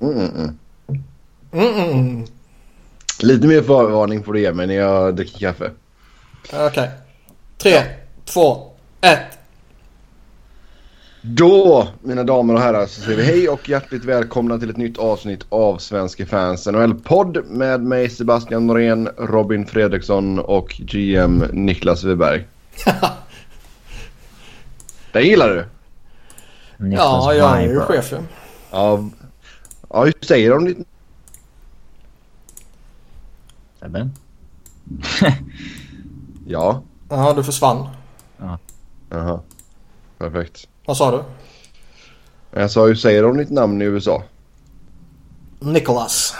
Mm, mm, mm. Lite mer förvarning får du ge mig när jag dricker kaffe. Okej. Tre, två, ett. Då, mina damer och herrar, så säger vi hej och hjärtligt välkomna till ett nytt avsnitt av Svenska fans NHL-podd med mig Sebastian Norén, Robin Fredriksson och GM Niklas Wiberg. Det gillar du? Niklas Ja, jag är ju chef ju. Ja, ja hur säger de ditt Sebbe? Ja, Ja, du försvann. jaha. Perfekt. Vad sa du? Jag sa hur säger de ditt namn i USA? Nicholas.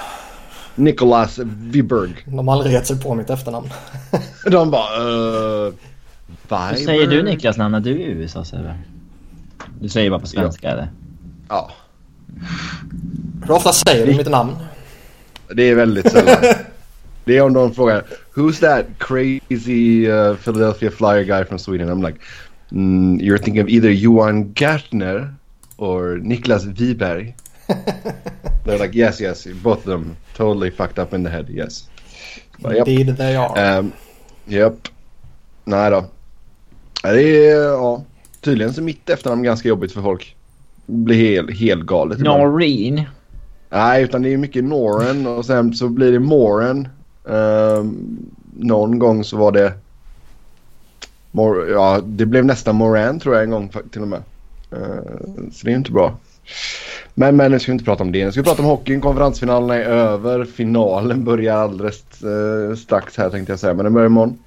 Nicholas Wiberg. De har aldrig gett sig på mitt efternamn. De bara uh, Hur säger du Niklas namn när du är i USA Sebbe? Du säger bara på svenska eller? Ja, Hur ofta säger du mitt namn? det är väldigt sällan. det är om de frågar Who's that crazy uh, Philadelphia Flyer guy from Sweden? I'm like mm, You're thinking of either Johan Gartner or Niklas Wiberg. They're like yes yes both of them totally fucked up in the head yes. Bara, japp. Indeed they are. Um, Japp. Nej då. Det är, ja. Tydligen så mitt efternamn ganska jobbigt för folk. Blir hel, helt galet. Noreen. Nej, utan det är mycket Noren och sen så blir det Moren. Um, någon gång så var det... Mor- ja, det blev nästan Moran tror jag en gång till och med. Uh, så det är inte bra. Men, men nu ska vi inte prata om det. Nu ska vi prata om hockeyn. Konferensfinalerna är över. Finalen börjar alldeles uh, strax här tänkte jag säga. Men den börjar imorgon.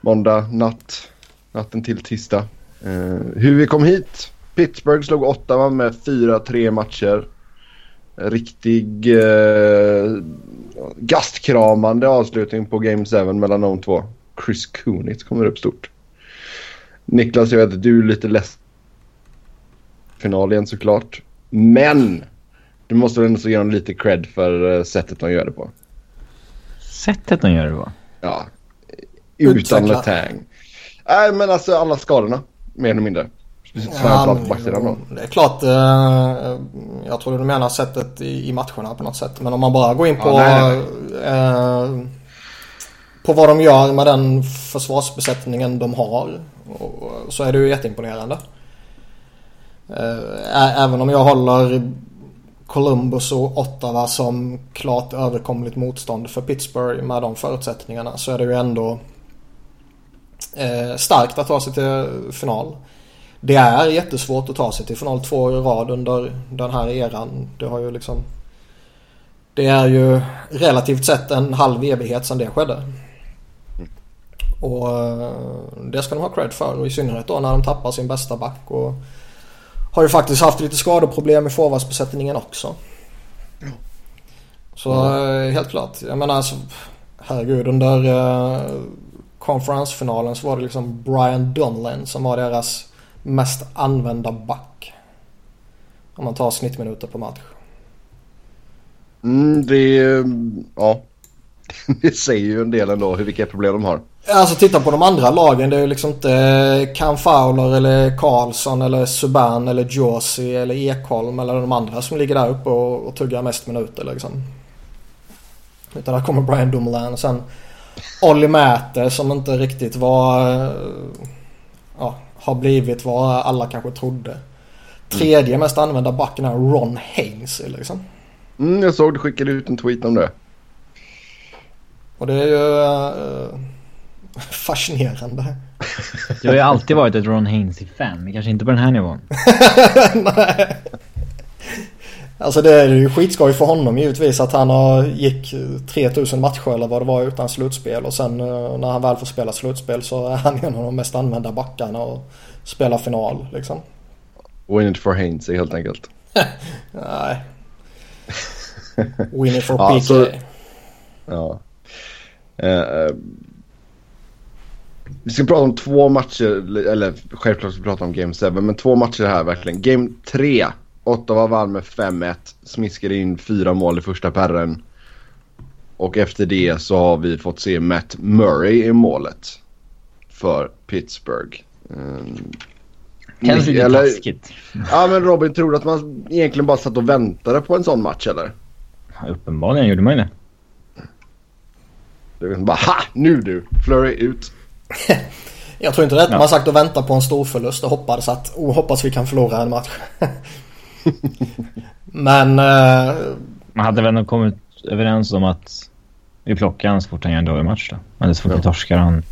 Måndag natt. Natten till tisdag. Uh, hur vi kom hit. Pittsburgh slog Ottawa med 4-3 matcher. Riktig eh, gastkramande avslutning på Game 7 mellan de två. Chris Kunitz kommer upp stort. Niklas, jag vet att du är lite less final igen såklart. Men du måste väl ändå så ge dem lite cred för eh, sättet de gör det på. Sättet de gör det på. Ja, utan. Letang. Nej, men alltså alla skadorna, mer eller mindre. Framförallt på backsidan då. det är klart. Eh, jag tror du menar sättet i, i matcherna på något sätt. Men om man bara går in på, Ja, nej, Eh, på vad de gör med den försvarsbesättningen de har. Och, så är det ju jätteimponerande. Eh, även om jag håller Columbus och Ottawa som klart överkomligt motstånd för Pittsburgh med de förutsättningarna så är det ju ändå starkt att ta sig till final. Det är jättesvårt att ta sig till final två år i rad under den här eran. Det har ju liksom Det är ju relativt sett en halv evighet sedan det skedde. Och eh, det ska de ha cred för och i synnerhet då när de tappar sin bästa back och har ju faktiskt haft lite skadeproblem i forwardsbesättningen också. Så eh, helt klart. Jag menar alltså, herregud under uh, konferensfinalen så var det liksom Brian Dunlan som var deras mest använda back. Om man tar snittminuter på match. Mm, det, ja. det säger ju en del ändå hur vilka problem de har. Alltså titta på de andra lagen. Det är ju liksom inte Cam Fowler eller Karlsson eller Subban eller Josi eller Ekholm eller de andra som ligger där uppe och, och tuggar mest minuter liksom. Utan där kommer Brian Dumoulin och sen Olli Mäter som inte riktigt var... eh, Ja, har blivit vad alla kanske trodde. Tredje mest använda backen är Ron Haynes liksom. Mm, jag såg du skickade ut en tweet om det. Och det är ju eh, fascinerande. Du har ju alltid varit ett Ron Hainsey-fan, men kanske inte på den här nivån. Nej. Alltså det är ju skitskoj för honom givetvis att han har gick 3000 matcher eller vad det var utan slutspel och sen eh, när han väl får spela slutspel så är han en av de mest använda backarna och spelar final liksom. Win it for Haynes helt enkelt. Nej. Winning for Ja, PK. så- Ja. Eh, vi ska prata om två matcher, eller självklart ska vi prata om Game 7, men två matcher här verkligen. Game 3, Ottawa vann med 5-1, smiskade in fyra mål i första perren. Och efter det så har vi fått se Matt Murray i målet för Pittsburgh. Um, Känns lite eller- taskigt. Ja men Robin, tror du att man egentligen bara satt och väntade på en sån match eller? Uppenbarligen gjorde man ju det. Det är bara ha! Nu du! Flurry ut! Jag tror inte det att Ja. man sagt att vänta på en stor förlust och hoppades att oh, hoppas vi kan förlora en match. Men eh, Man hade väl nog kommit överens om att vi plockar han så fort han gör en dålig match då. Eller så fort vi torskar han.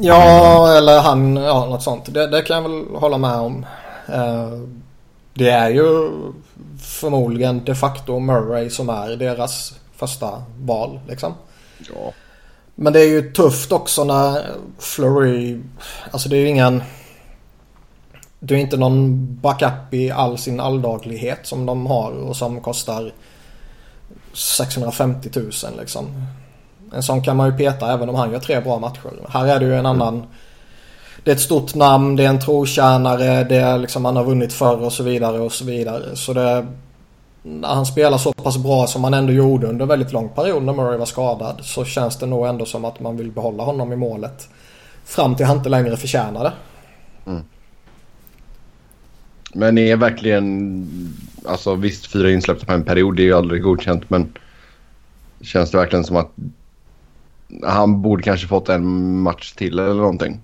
ja, eller han, ja något sånt. Det, det kan jag väl hålla med om. Eh, det är ju förmodligen de facto Murray som är deras första val liksom. Ja. Men det är ju tufft också när Flurry, alltså det är ju ingen... Det är inte någon backup i all sin alldaglighet som de har och som kostar 650 000 liksom. En sån kan man ju peta även om han gör tre bra matcher. Här är det ju en annan... Det är ett stort namn, det är en trotjänare, det är liksom han har vunnit förr och så vidare och så vidare. Så det... När han spelar så pass bra som han ändå gjorde under en väldigt lång period när Murray var skadad så känns det nog ändå som att man vill behålla honom i målet. Fram till han inte längre förtjänar det. Mm. Men är verkligen... Alltså visst, fyra insläppta på en period det är ju aldrig godkänt men... Känns det verkligen som att han borde kanske fått en match till eller någonting?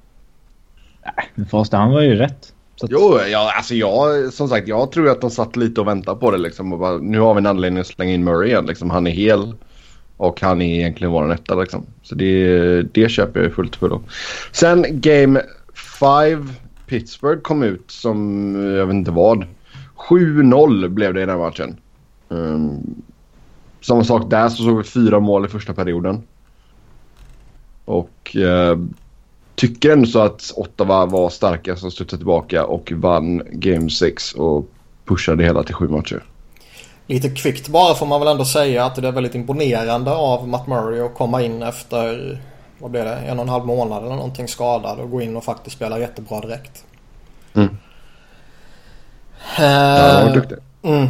Men Foster, han var ju rätt. Att, Jo, ja, alltså jag, som sagt, jag tror att de satt lite och väntade på det liksom. Och bara, nu har vi en anledning att slänga in Murray igen. Liksom. Han är hel och han är egentligen vår etta liksom. Så det, det köper jag fullt fullo. Sen Game 5 Pittsburgh kom ut som, eh, jag vet inte vad. 7-0 blev det i den här matchen. Um, samma sak där så såg vi fyra mål i första perioden. Och eh, tycker ändå så att Ottawa var starka som studsade tillbaka och vann Game 6 och pushade hela till sju matcher. Lite kvickt bara får man väl ändå säga att det är väldigt imponerande av Matt Murray att komma in efter, vad blev det, en och en halv månad eller någonting skadad och gå in och faktiskt spela jättebra direkt. Mm. Eh, Ja, han var duktig. mm.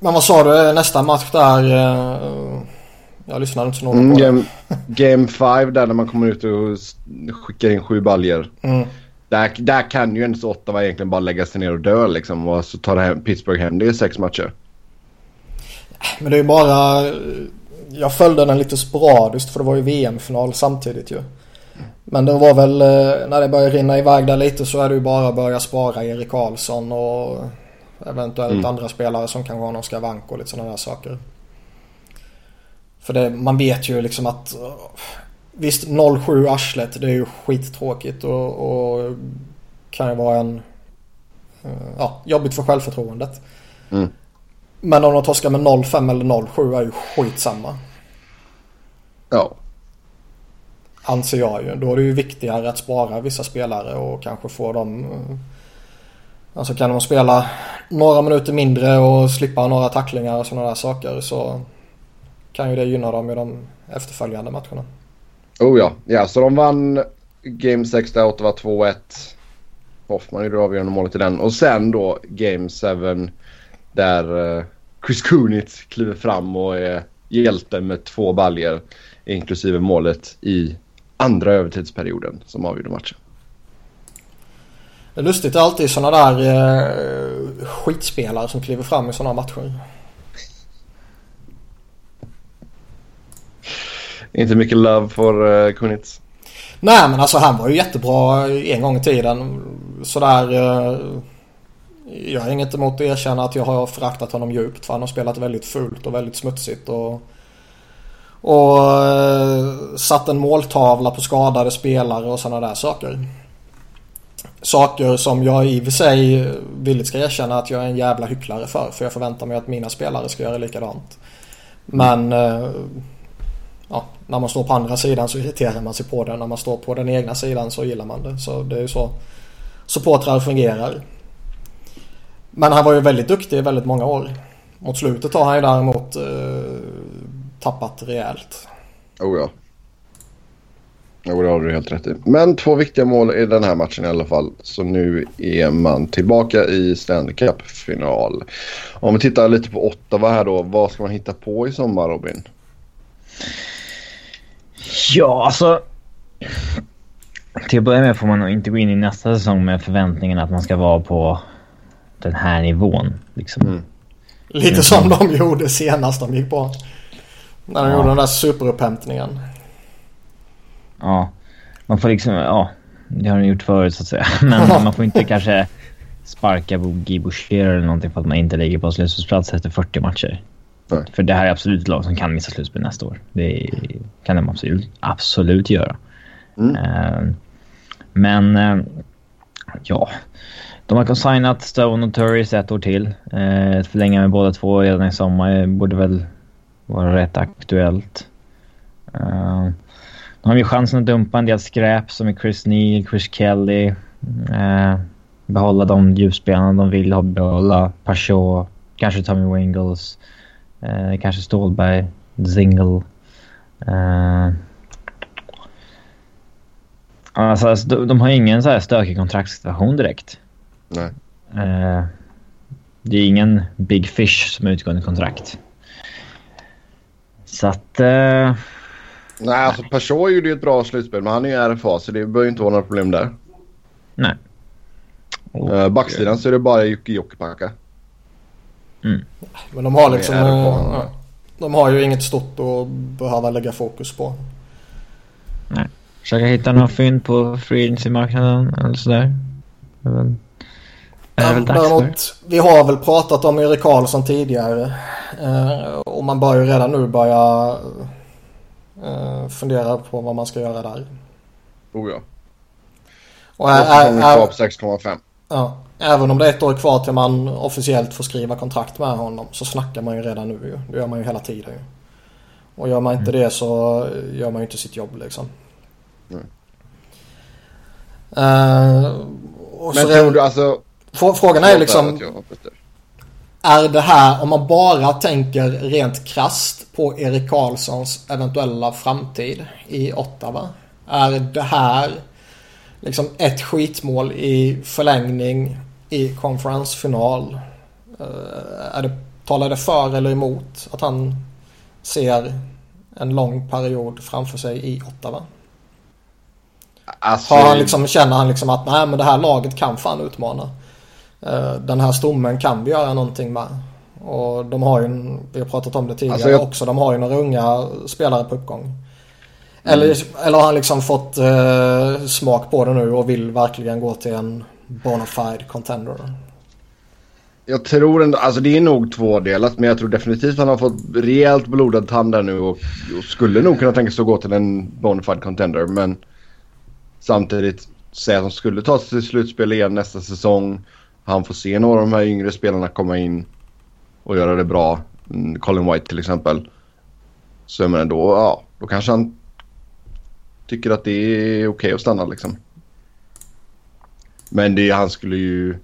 Men vad sa du nästa match där? eh, Jag lyssnade inte så noga Mm, på det. game, game 5 där när man kommer ut och skickar in sju baljer. Mm. Där, där kan ju ens Ottawa egentligen bara lägga sig ner och dö liksom. Och så tar det hem, Pittsburgh hem det i sex matcher. Men det är ju bara... Jag följde den lite sporadiskt för det var ju VM-final samtidigt ju. Men det var väl eh, när det började rinna iväg där lite så är det ju bara att börja spara Erik Karlsson och eventuellt Mm. andra spelare som kanske har någon skavank och lite sådana där saker. För det, man vet ju liksom att eh, visst 0-7 arslet det är ju skittråkigt och, och kan ju vara en eh, ja, jobbigt för självförtroendet. Mm. Men om de torskar med 0-5 eller 0-7 är ju skitsamma. Ja. Anser jag ju. Då är det ju viktigare att spara vissa spelare och kanske få dem... eh, Alltså kan de spela några minuter mindre och slippa några tacklingar och sådana där saker så kan ju det gynna dem i de efterföljande matcherna. Oh ja. Ja, så de vann Game 6 där Ottawa 2-1. Hoffman gjorde det avgörande målet i den. Och sen då Game 7 där eh, Chris Kunitz kliver fram och är hjälte med två baljer inklusive målet i andra övertidsperioden som avgjorde matchen. Det är lustigt alltid sådana där eh, skitspelare som kliver fram i sådana matcher. Inte mycket love för uh, Kunitz. Nej men alltså han var ju jättebra en gång i tiden. Sådär... Eh, jag har inget emot att erkänna att jag har föraktat honom djupt. För han har spelat väldigt fult och väldigt smutsigt. Och, och eh, satt en måltavla på skadade spelare och sådana där saker. Saker som jag i och för sig villigt ska erkänna att jag är en jävla hycklare för. För jag förväntar mig att mina spelare ska göra likadant. Men... Eh, ja, när man står på andra sidan så irriterar man sig på det. När man står på den egna sidan så gillar man det. Så det är ju så supportrar fungerar. Men han var ju väldigt duktig i väldigt många år. Mot slutet har han ju däremot eh, tappat rejält. Oh ja. Jo, det har du helt rätt i. Men två viktiga mål i den här matchen i alla fall. Så nu är man tillbaka i Stanley Cup-final. Om vi tittar lite på Ottawa här då. Vad ska man hitta på i sommar Robin? Ja, alltså. till att börja med får man nog inte gå in i nästa säsong med förväntningen att man ska vara på den här nivån. Liksom. Mm. Lite som de gjorde senast de gick på. När de Ja. gjorde den där superupphämtningen. Ja, man får liksom... Ja, det har de gjort förut så att säga. Men man får inte kanske sparka Guy Boucher eller någonting för att man inte ligger på slutspelsplats efter 40 matcher. Nej. För det här är absolut ett lag som kan missa slutspel nästa år. Det kan de absolut, absolut göra. Mm. Eh, men eh, ja, de har signat Stone och Turris ett år till. Att förlänga med båda två redan i sommar eh, borde väl vara rätt aktuellt. Eh, de har ju chansen att dumpa en del skräp som är Chris Neal, Chris Kelly. eh, behålla de djupspelarna de vill ha behålla. Pachot, kanske Tommy Wingles, eh, kanske Stålberg, Zingle. Eh, alltså, alltså, de, de har ingen så här stökig kontraktssituation direkt. Nej. Eh, det är ingen big fish som är utgående kontrakt. Så att... Eh, Nej, alltså Peugeot gjorde ju ett bra slutspel men han är ju RFA så det bör ju inte vara några problem där. nej. Och, Uh, backsidan så är det bara Jocke Jokkipakka. Men de har liksom... Det eh, de har ju inget stort att behöva lägga fokus på. Försöka hitta några fynd på free agency-marknaden eller sådär. Är är. Däremot, vi har väl pratat om Erik Karlsson tidigare. Eh, och man bör ju redan nu börja eh, fundera på vad man ska göra där. Oh ja. Och Två ä- ä- säsonger ä- kvar på 6,5. ja, även om det är ett år kvar till man officiellt får skriva kontrakt med honom så snackar man ju redan nu ju. Det gör man ju hela tiden ju. Och gör man inte det så gör man ju inte sitt jobb liksom. Eh, och Men så tror du alltså... Frå- Frågan är liksom... Är det här, om man bara tänker rent krast på Erik Karlssons eventuella framtid i Ottawa. Är det här liksom ett skitmål i förlängning i konferensfinal? Eh, Är det, talar det för eller emot att han ser en lång period framför sig i Ottawa? Alltså, Har han liksom, känner han liksom att nej men det här laget kan fan utmana. Eh, Den här stommen kan vi göra någonting med. Och de har ju, vi har pratat om det tidigare Alltså, jag- också, de har ju några unga spelare på uppgång. Eller, eller har han liksom fått eh, smak på det nu och vill verkligen gå till en bona fide contender? Jag tror ändå, alltså det är nog tvådelat men jag tror definitivt att han har fått rejält blodad tand där nu och, och skulle nog kunna tänka sig att gå till en bonafide contender men samtidigt säga att de skulle ta sig till slutspel igen nästa säsong. Han får se några av de här yngre spelarna komma in och göra det bra. Mm, Colin White till exempel. Så jag menar då, ja, då kanske han tycker att det är okej att stanna liksom. Men det, han skulle ju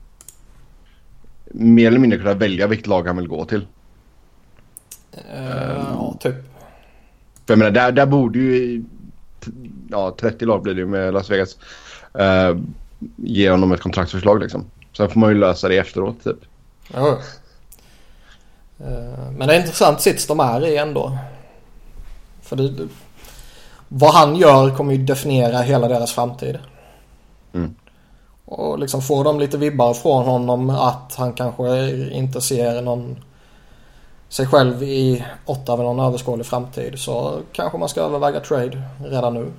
mer eller mindre kunna välja vilket lag han vill gå till. Eh, ja, typ. För jag menar, där, där borde ju... Ja, 30 lag blir det ju med Las Vegas. eh, ge honom ett kontraktsförslag liksom. Sen får man ju lösa det efteråt typ. Jo. Eh, Men det är intressant sits de är i ändå. För det, vad han gör kommer ju definiera hela deras framtid. Mm. Och liksom får de lite vibbar från honom att han kanske inte ser någon sig själv i Ottawa någon överskådlig framtid så kanske man ska överväga trade redan nu.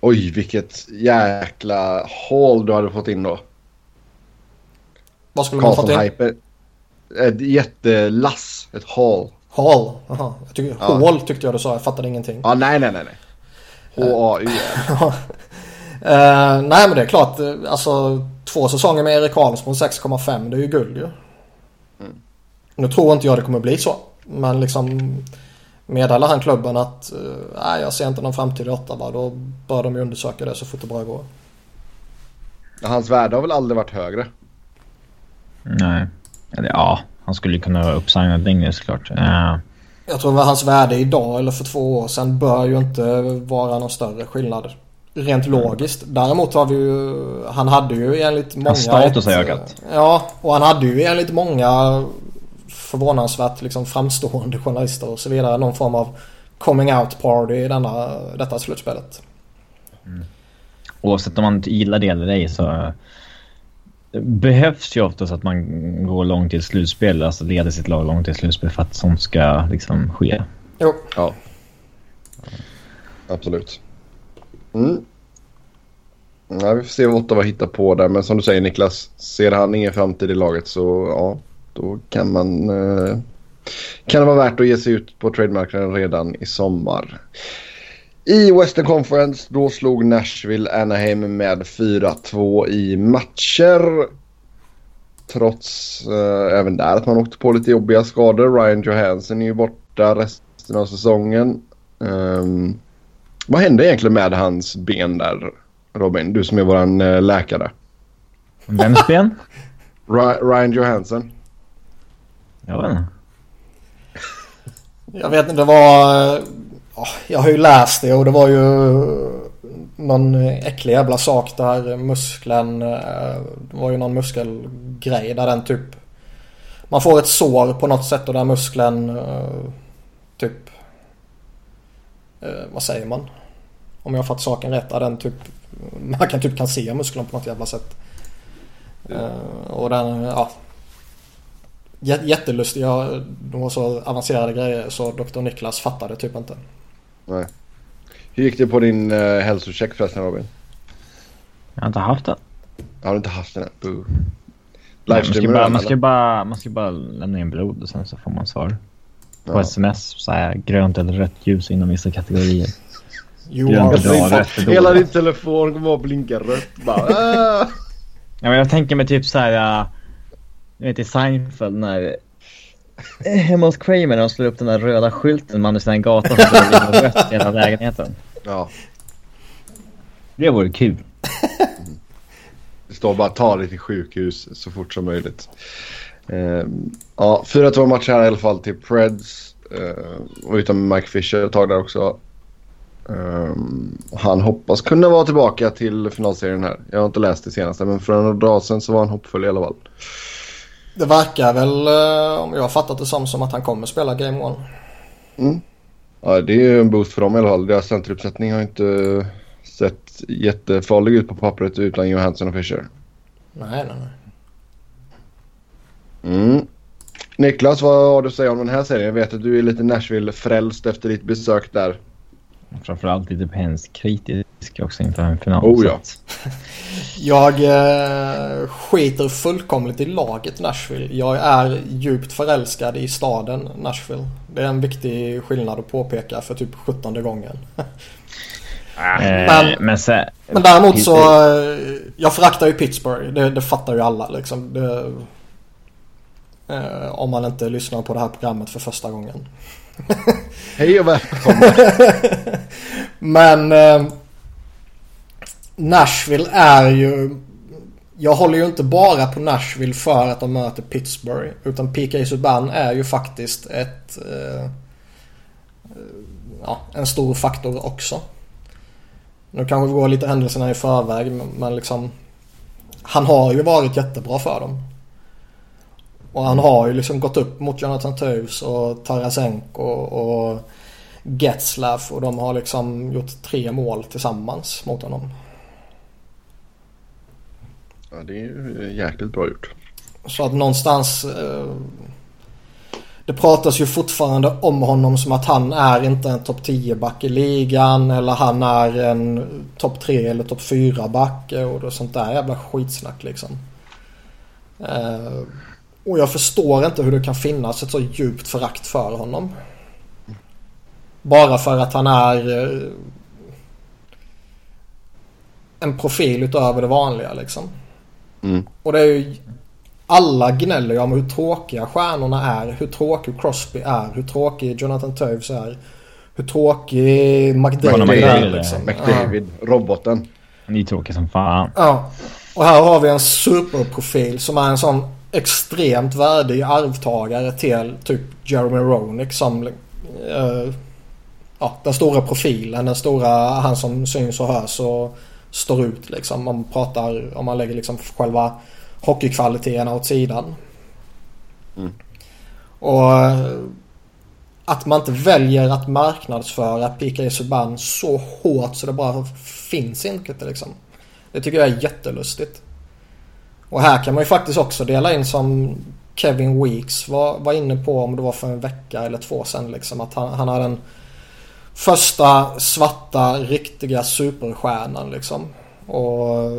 Oj, vilket jäkla haul du hade fått in då. Vad skulle man fått in? Carlson-hype. Ett jättelass. Ett haul. Hall. Aha. Jag tycker, Ja. Hall tyckte jag du sa. Jag fattade ingenting. Ja, nej, nej, nej. nej. H-A-U. Eh, nej men det är klart. eh, Alltså två säsonger med Erik Karlsson 6,5 det är ju guld ju. Nu tror inte jag det kommer bli så. Men liksom meddelar han klubben att eh, nej jag ser inte någon framtid i Ottawa då bör de ju undersöka det så fort det bara går. Hans värde har väl aldrig varit högre. Nej. Ja, han skulle kunna vara uppsignad längre såklart. Uh, Jag tror att hans värde idag eller för två år sedan bör ju inte vara någon större skillnad. Rent logiskt. Däremot har vi ju, han hade ju enligt många... status har ökat. Ja, och han hade ju enligt många förvånansvärt liksom framstående journalister och så vidare någon form av coming out party i denna, detta slutspelet. oavsett om man gillar det eller ej så behövs ju oftast att man går långt till slutspel, alltså leder sitt lag långt till slutspel för att sånt ska liksom ske. Jo. Ja. Absolut. Mm. Ja, vi får se vad Ottawa hittar på där. Men som du säger Niklas, ser han ingen framtid i laget så ja, då kan man... Eh, kan det vara värt att ge sig ut på trademarknaden redan i sommar. I Western Conference då slog Nashville Anaheim med 4-2 i matcher. Trots eh, även där att man åkte på lite jobbiga skador. Ryan Johansson är ju borta resten av säsongen. Um, vad hände egentligen med hans ben där Robin? Du som är våran eh, läkare. Vems ben? Ryan Johansson. Jag vet inte. Jag vet inte, det var... Jag har ju läst det och det var ju någon äcklig jävla sak där muskeln... Eh, det var ju någon muskelgrej där den typ... Man får ett sår på något sätt och där muskeln eh, typ... Vad säger man? Om jag har fått saken rätt. Där den typ... Man kan typ kan se muskeln på något jävla sätt. Och den, ja, jättelustiga. De var så avancerade grejer så Dr. Niklas fattade typ inte. Nej. Hur gick det på din uh, hälsocheck förresten Robin? Jag har inte haft den. Har du inte haft den? Boo. Nej, man, ska bara, man, ska bara, man ska bara lämna in blod och sen så får man svar. På ja. sms så här, grönt eller rött ljus inom vissa kategorier. grönt är bra, rött är Hela din telefon kommer att blinka rött bara. ja, men jag tänker mig typ så här. Uh, jag vet i Seinfeld när eh, hemma hos Kramer när de slår upp den där röda skylten man är en gata som står det rött i hela lägenheten. Ja. Det vore kul. Det står bara ta dig till sjukhus så fort som möjligt. Uh, ja, 4-2 matcher här i alla fall till Preds. Uh, och utan Mike Fisher ett tag där också. Um, han hoppas kunna vara tillbaka till finalserien här. Jag har inte läst det senaste men för några dagar sedan så var han hoppfull i alla fall. Det verkar väl, eh, om jag har fattat det som, som att han kommer spela Game One. Mm. Ja, det är ju en boost för dem i alla fall. Deras centeruppsättning har inte sett jättefarlig ut på pappret utan Johansson och Fischer. Nej, nej, nej. Mm. Niklas, vad har du att säga om den här serien? Jag vet att du är lite Nashville-frälst efter ditt besök där. Framförallt lite Pence-kritisk också inför en final. Oh ja. jag eh, skiter fullkomligt i laget Nashville. Jag är djupt förälskad i staden Nashville. Det är en viktig skillnad att påpeka för typ 17 gången. Ah, men, eh, men, så, men däremot så, eh, jag föraktar ju Pittsburgh. Det, det fattar ju alla liksom. Det, om man inte lyssnar på det här programmet för första gången. Hej och välkommen. Men eh, Nashville är ju... Jag håller ju inte bara på Nashville för att de möter Pittsburgh. Utan PK Subban är ju faktiskt ett... Eh, ja, en stor faktor också. Nu kanske vi går lite händelserna i förväg men liksom... Han har ju varit jättebra för dem. Och han har ju liksom gått upp mot Jonathan Toews och Tarasenko och, Getzlaff och de har liksom gjort tre mål tillsammans mot honom. Ja, det är ju jäkligt bra gjort. Så att någonstans... Eh, det pratas ju fortfarande om honom som att han är inte en topp 10 back i ligan eller han är en topp 3 eller topp 4 back och sånt där jävla skitsnack liksom. Eh, och jag förstår inte hur det kan finnas ett så djupt förakt för honom. Bara för att han är eh, en profil utöver det vanliga liksom. Mm. Och det är ju alla gnäller ju om hur tråkiga stjärnorna är. Hur tråkig Crosby är. Hur tråkig Jonathan Toews är. Hur tråkig McDavid är. Liksom. McDavid, ja. roboten. Han är tråkig som fan. Ja. Och här har vi en superprofil som är en sån extremt värdig arvtagare till typ Jeremy Roenick som uh, ja, den stora profilen, den stora, han som syns och hörs och står ut liksom. Om man pratar, om man lägger liksom själva hockeykvaliteterna åt sidan. Mm. Och eh, att man inte väljer att marknadsföra PK Subban så hårt så det bara finns inte liksom. Det tycker jag är jättelustigt. Och här kan man ju faktiskt också dela in som Kevin Weeks var, var inne på om det var för en vecka eller två sedan liksom att han, han är den första svarta riktiga superstjärnan liksom. Och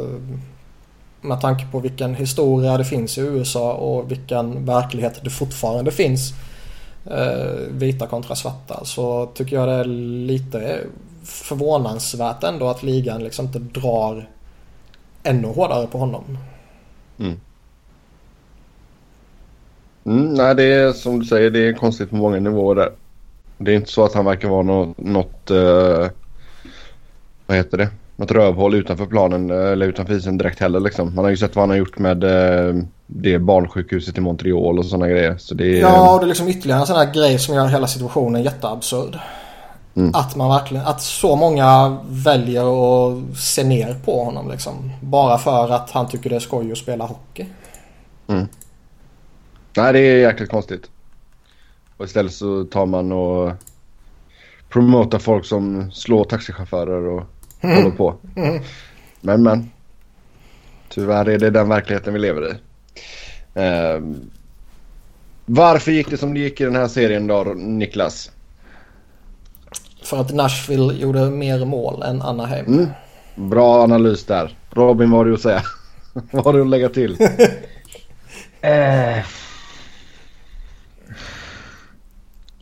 med tanke på vilken historia det finns i USA och vilken verklighet det fortfarande finns eh, vita kontra svarta så tycker jag det är lite förvånansvärt ändå att ligan liksom inte drar ännu hårdare på honom. Mm. Mm, nej, det är som du säger, det är konstigt på många nivåer där. Det är inte så att han verkar vara något, något uh, vad heter det, något rövhål utanför planen eh, eller utanför isen direkt heller liksom. Man har ju sett vad han har gjort med uh, det barnsjukhuset i Montreal och sådana grejer. Så det är, ja, och det är liksom ytterligare en sån här grej som gör hela situationen jätteabsurd. Mm. Att man verkligen, att så många väljer att se ner på honom liksom. Bara för att han tycker det är skoj att spela hockey. Mm. Nej, det är jäkligt konstigt. Och istället så tar man och promotar folk som slår taxichaufförer och Mm. håller på. Men men. Tyvärr är det den verkligheten vi lever i. Ehm, varför gick det som det gick i den här serien då, Niklas? För att Nashville gjorde mer mål än Anaheim. Mm. Bra analys där. Robin, vad har du att säga? vad har du att lägga till? Eh.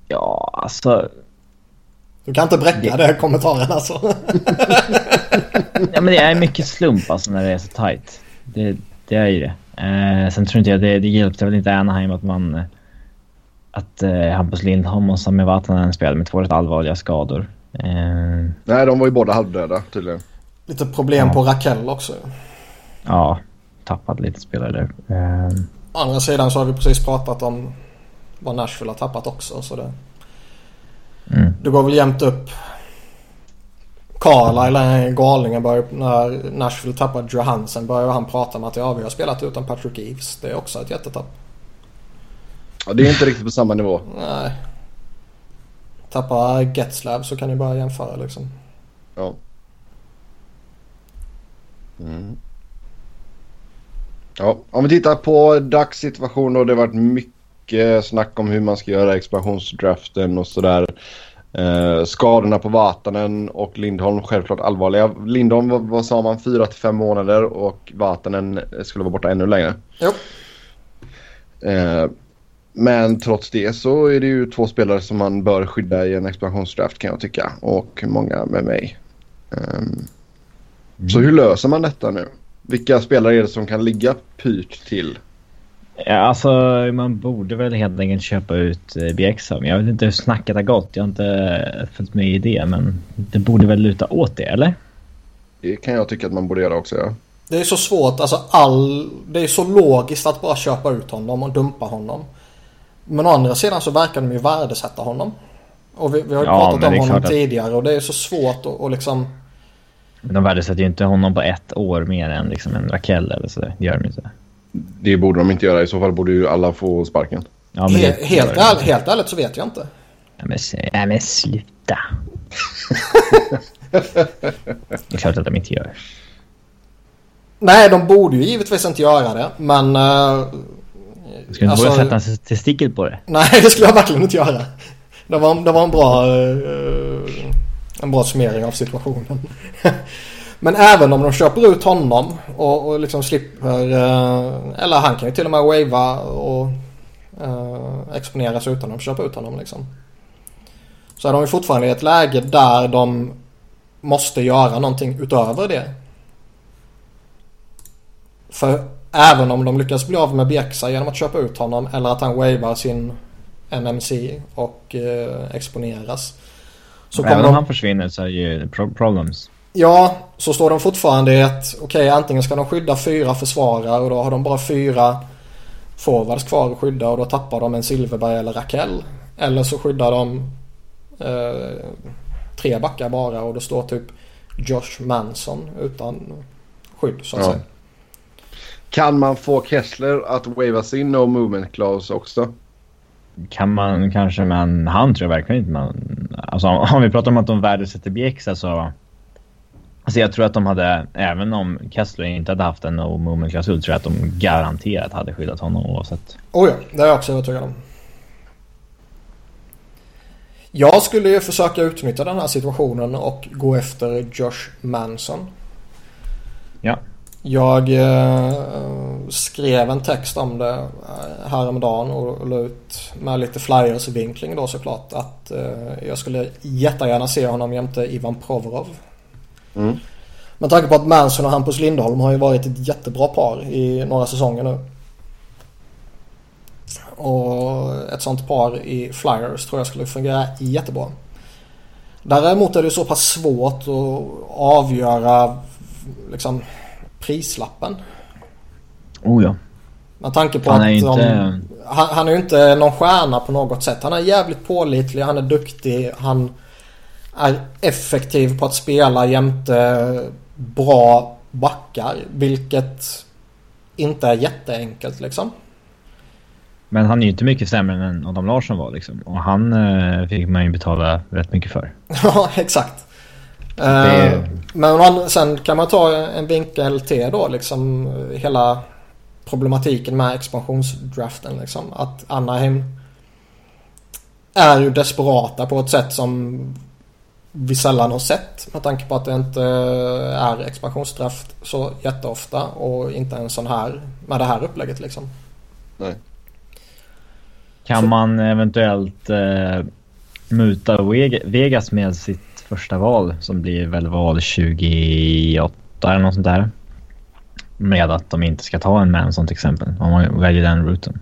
Ja, alltså. Du kan inte bräcka det kommentaren alltså. Ja, men det är mycket slump alltså när det är så tight. Det, det är ju det. Eh, sen tror inte jag det, det hjälpte väl inte Anaheim att man... Att eh, Hampus Lindholm och Sami Vatanen spelade med två rätt allvarliga skador. Eh, Nej, de var ju båda halvdöda tydligen. Lite problem Ja. på Rakell också. ja, tappat lite spelare där. Eh, Å andra sidan så har vi precis pratat om vad Nashville har tappat också. Så det, mm. det går väl jämnt upp. Carlisle är galningen. Börjar, när Nashville tappar Johansen börjar han prata om att ja, vi har spelat utan Patrick Eves. Det är också ett jättetapp. Ja, det är inte riktigt på samma nivå. Nej. Tappa Getzlav så kan ni bara jämföra liksom. Ja. Mm. Ja, om vi tittar på dagssituation då. Det har varit mycket snack om hur man ska göra expansionsdraften och sådär. Eh, skadorna på Vatanen och Lindholm självklart allvarliga. Lindholm, vad, vad sa man, 4 till fem månader och Vatanen skulle vara borta ännu längre. Jo. Eh, men trots det så är det ju två spelare som man bör skydda i en expansionsdraft kan jag tycka. Och många med mig. Ehm, Så hur löser man detta nu? Vilka spelare är det som kan ligga pyrt till? Ja, alltså man borde väl helt enkelt köpa ut eh, Bjäxa. Jag vet inte hur snacket har gått. Jag har inte följt med i det. Men det borde väl luta åt det, eller? Det kan jag tycka att man borde göra också. Ja. Det är så svårt, alltså all... Det är så logiskt att bara köpa ut honom och dumpa honom. Men å andra sidan så verkar de ju värdesätta honom. Och vi, vi har ju Ja, pratat om honom att- tidigare och det är så svårt att och liksom... Men de värdesätter ju inte honom på ett år mer än liksom en Rakell eller så. Det gör de inte. Det borde de inte göra. I så fall borde ju alla få sparken. Ja, men He, det- helt, ärligt, helt ärligt så vet jag inte. Ja, men, ja, men sluta. det är klart att de inte gör. Nej, de borde ju givetvis inte göra det, men... Uh, Ska du inte börja sätta en testikel på det? Nej, det skulle jag verkligen inte göra. Det var, det var en bra... eh, en bra summering av situationen. Men även om de köper ut honom och, och liksom slipper... eh, eller han kan ju till och med wava och exponeras utan att köper ut honom liksom. Så är de ju fortfarande i ett läge där de måste göra någonting utöver det. För även om de lyckas bli av med Bjäxa genom att köpa ut honom eller att han wavar sin NMC och eh, exponeras. Så kommer Även om de, han försvinner så är det ju pro- problems. ja, så står de fortfarande i ett, okej antingen ska de skydda fyra försvarare och då har de bara fyra forwards kvar att skydda och då tappar de en Silverberg eller Rakell. Eller så skyddar de eh, tre backar bara och då står typ Josh Manson utan skydd så att Ja. säga. Kan man få Kessler att wava sin no movement clause också? Kan man kanske, men han tror jag verkligen inte man... Alltså om vi pratar om att de värdesätter Bjäxa så... Alltså jag tror att de hade, även om Kessler inte hade haft en no movement-klausul, tror jag att de garanterat hade skyddat honom oavsett. Oh ja, det är jag också övertygad om. Jag skulle ju försöka utnyttja den här situationen och gå efter Josh Manson. Ja. Jag eh, skrev en text om det eh, häromdagen och la ut med lite flyers-vinkling då såklart. Att eh, jag skulle jättegärna se honom jämte Ivan Provorov. Mm. Med tanke på att Manson och Hampus Lindholm har ju varit ett jättebra par i några säsonger nu. Och ett sånt par i Flyers tror jag skulle fungera jättebra. Däremot är det så pass svårt att avgöra liksom prislappen. Oh ja. Med tanke på Han att är de, inte- han, han är ju inte någon stjärna på något sätt. Han är jävligt pålitlig, han är duktig, han är effektiv på att spela jämte bra backar. Vilket inte är jätteenkelt liksom. Men han är ju inte mycket sämre än Adam Larsson var liksom. Och han eh, fick man ju betala rätt mycket för. Ja, exakt. Det- Eh, Men man, sen kan man ta en vinkel till då liksom hela problematiken med expansionsdraften liksom. Att Anaheim är ju desperata på ett sätt som vi sällan har sett med tanke på att det inte är expansionsdraft så jätteofta och inte en sån här med det här upplägget liksom. Nej. Kan Så- man eventuellt eh, muta Veg- Vegas med sitt första val som blir väl val 28 eller något sånt där? Med att de inte ska ta en Manson till exempel. Om man väljer den routen.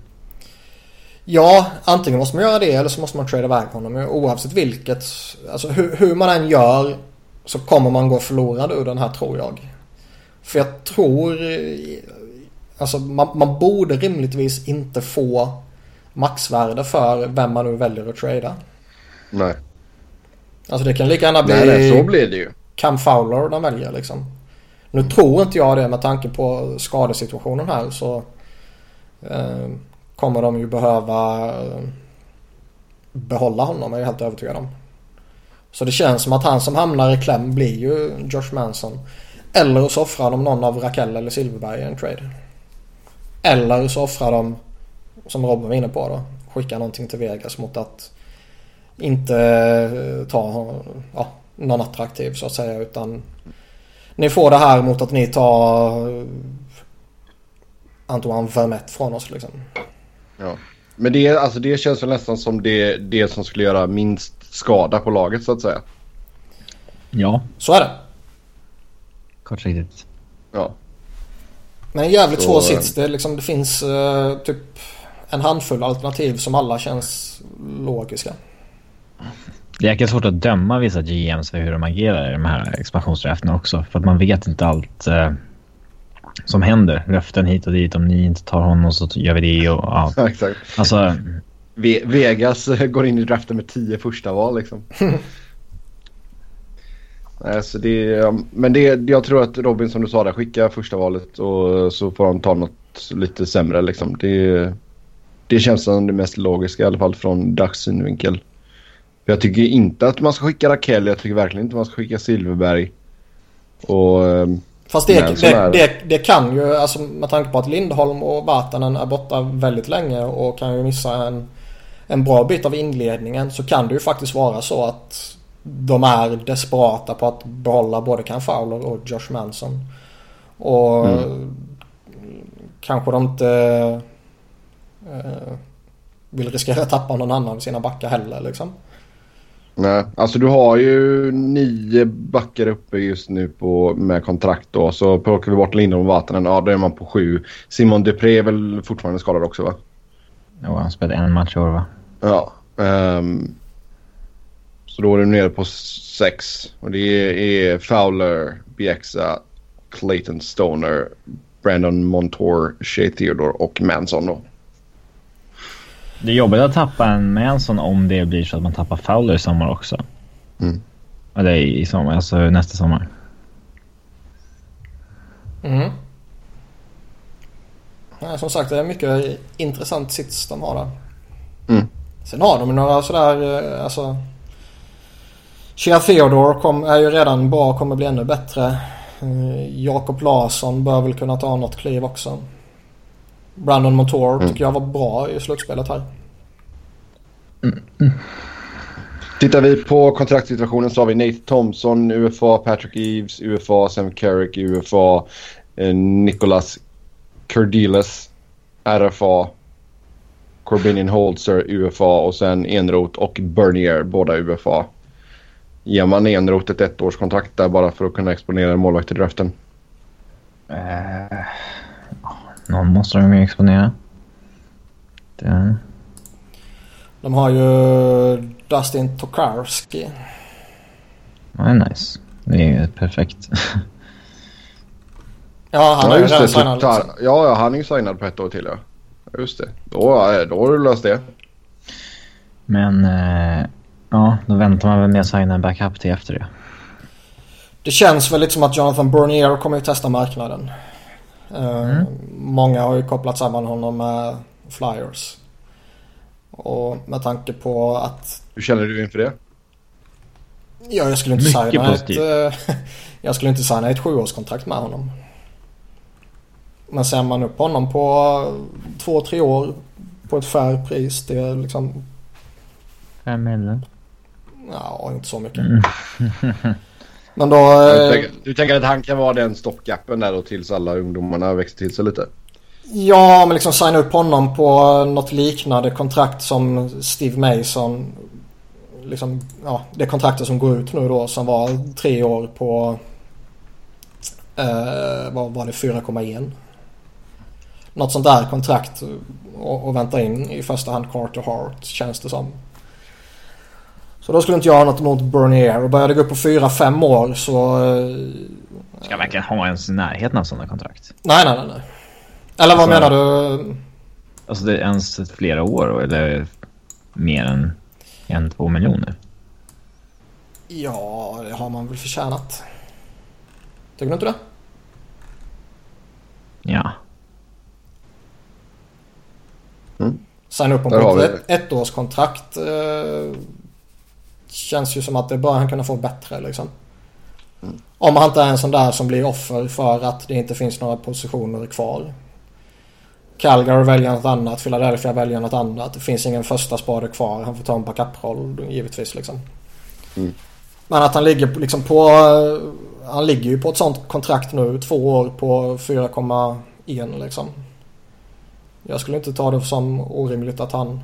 Ja, antingen måste man göra det eller så måste man trada iväg honom. Men Oavsett vilket, alltså hur, hur man än gör så kommer man gå förlorad ur den här tror jag. För jag tror, alltså man, man borde rimligtvis inte få maxvärde för vem man nu väljer att trada. Nej. Alltså det kan lika gärna bli Nej, nej, så blir det ju. Cam Fowler de väljer liksom. Nu tror inte jag det med tanke på skadesituationen här så eh, kommer de ju behöva eh, behålla honom är jag helt övertygad om. Så det känns som att han som hamnar i kläm blir ju Josh Manson. Eller så offrar de någon av Rakell eller Silverberg i en trade. Eller så offrar de, som Robin var inne på då, skickar någonting till Vegas mot att inte eh, ta ja, någon attraktiv så att säga utan ni får det här mot att ni tar eh, Antoine Vermette från oss liksom. Ja. Men det, alltså, det känns väl nästan som det, det som skulle göra minst skada på laget så att säga. Ja, Så är det. kortsiktigt. Ja. Men en jävligt Så, svår eh, sits. Det, är liksom, det finns eh, typ en handfull alternativ som alla känns logiska. Det är jäkligt svårt att döma vissa GMs för hur de agerar i de här expansionsdrafterna också. För att man vet inte allt eh, som händer. Löften hit och dit. Om ni inte tar honom så gör vi det. Och, ja. Exakt. Alltså, Ve- Vegas eh, går in i draften med tio första val liksom. Nej, så det, men det, jag tror att Robin som du sa där skickar första valet och så får han ta något lite sämre liksom. Det, det känns som det mest logiska i alla fall från Ducks synvinkel. Jag tycker inte att man ska skicka Rakell. Jag tycker verkligen inte man ska skicka Silverberg. Och ehm, Fast det, så det, det. det, kan ju, alltså med tanke på att Lindholm och Vatanen är borta väldigt länge och kan ju missa en, en bra bit av inledningen så kan det ju faktiskt vara så att de är desperata på att behålla både Cam Fowler och Josh Manson. Och Mm. kanske de inte eh, vill riskera att tappa någon annan av sina backar heller liksom. Nej, alltså du har ju nio backar uppe just nu på, med kontrakt då. Så plockar vi bort Lindholm och Vatanen, ja då är man på sju. Simon Dupré är väl fortfarande skadad också va? ja, han spelade en match i år va? Ja. ehm, så då är du nere på sex. Och det är Fowler, Bieksa, Clayton Stoner, Brandon Montour, Shea Theodore och Manson då. Det är jobbigt att tappa en Manson om det blir så att man tappar Fowler i sommar också. Mm. Eller i sommar, alltså nästa sommar. Mm. Ja, som sagt det är mycket intressant sits de har där. Mm. Sen har de några sådär eh, alltså Shea Theodore kom, är ju redan bra och kommer bli ännu bättre. Uh, Jakob Larsson bör väl kunna ta något kliv också. Brandon Montour mm. tycker jag var bra i slutspelet här. Mm. Tittar vi på kontraktsituationen så har vi Nate Thompson, UFA, Patrick Eves, UFA, Sam Carrick, UFA, eh, Nicholas Kurdiles, RFA, Corbinian Holzer, UFA och sen Enroth och Bernier, båda UFA. Ger man Enroth ett ettårskontrakt där bara för att kunna exponera en målvakt i draften? Uh, någon måste de ju exponera. Det... De har ju Dustin Tokarski. Det är nice. Det är perfekt. ja, han ja, är ju redan signad. Liksom. Ja, ja, han är ju signad på ett år till ja. Just det. Då, då har du löst det. Men eh, ja, då väntar man väl med att signa en backup till efter det. Det känns väl lite som att Jonathan Bernier kommer ju testa marknaden. Eh, mm. Många har ju kopplat samman honom med Flyers. Och med tanke på att... Hur känner du inför det? Ja, jag skulle inte Mycket signa positivt. ett... jag skulle inte signa ett sjuårskontrakt med honom. Men ser man upp honom på två, tre år på ett fair pris. Det är liksom... Fem miljoner? Ja, inte så mycket. Men då... Du eh, tänker, du tänker, att han kan vara den stoppgappen där då tills alla ungdomarna växer till sig lite? Ja, men liksom signa upp honom på något liknande kontrakt som Steve Mason. Liksom, ja, det kontraktet som går ut nu då som var tre år på... Eh, vad var det? 4,1. Något sånt där kontrakt och, och vänta in i första hand Carter Hart känns det som. Så då skulle inte jag ha något emot Bernier. Och börjar det gå upp på 4-5 år så... Eh, Ska verkligen ha ens i närheten av sådana kontrakt? Nej, nej, nej. nej. Eller vad alltså, menar du? Alltså det är ens flera år eller mer än en, två miljoner? Ja, det har man väl förtjänat. Tycker du inte det? Ja. Mm. Signa upp på ett ettårskontrakt. Eh, känns ju som att det bör han kunna få bättre liksom. Mm. Om han inte är en sån där som blir offer för att det inte finns några positioner kvar. Calgary väljer något annat, Philadelphia väljer något annat. Det finns ingen första spade kvar. Han får ta en backup-roll givetvis liksom. Mm. Men att han ligger liksom på... Han ligger ju på ett sånt kontrakt nu. Två år på 4,1 liksom. Jag skulle inte ta det som orimligt att han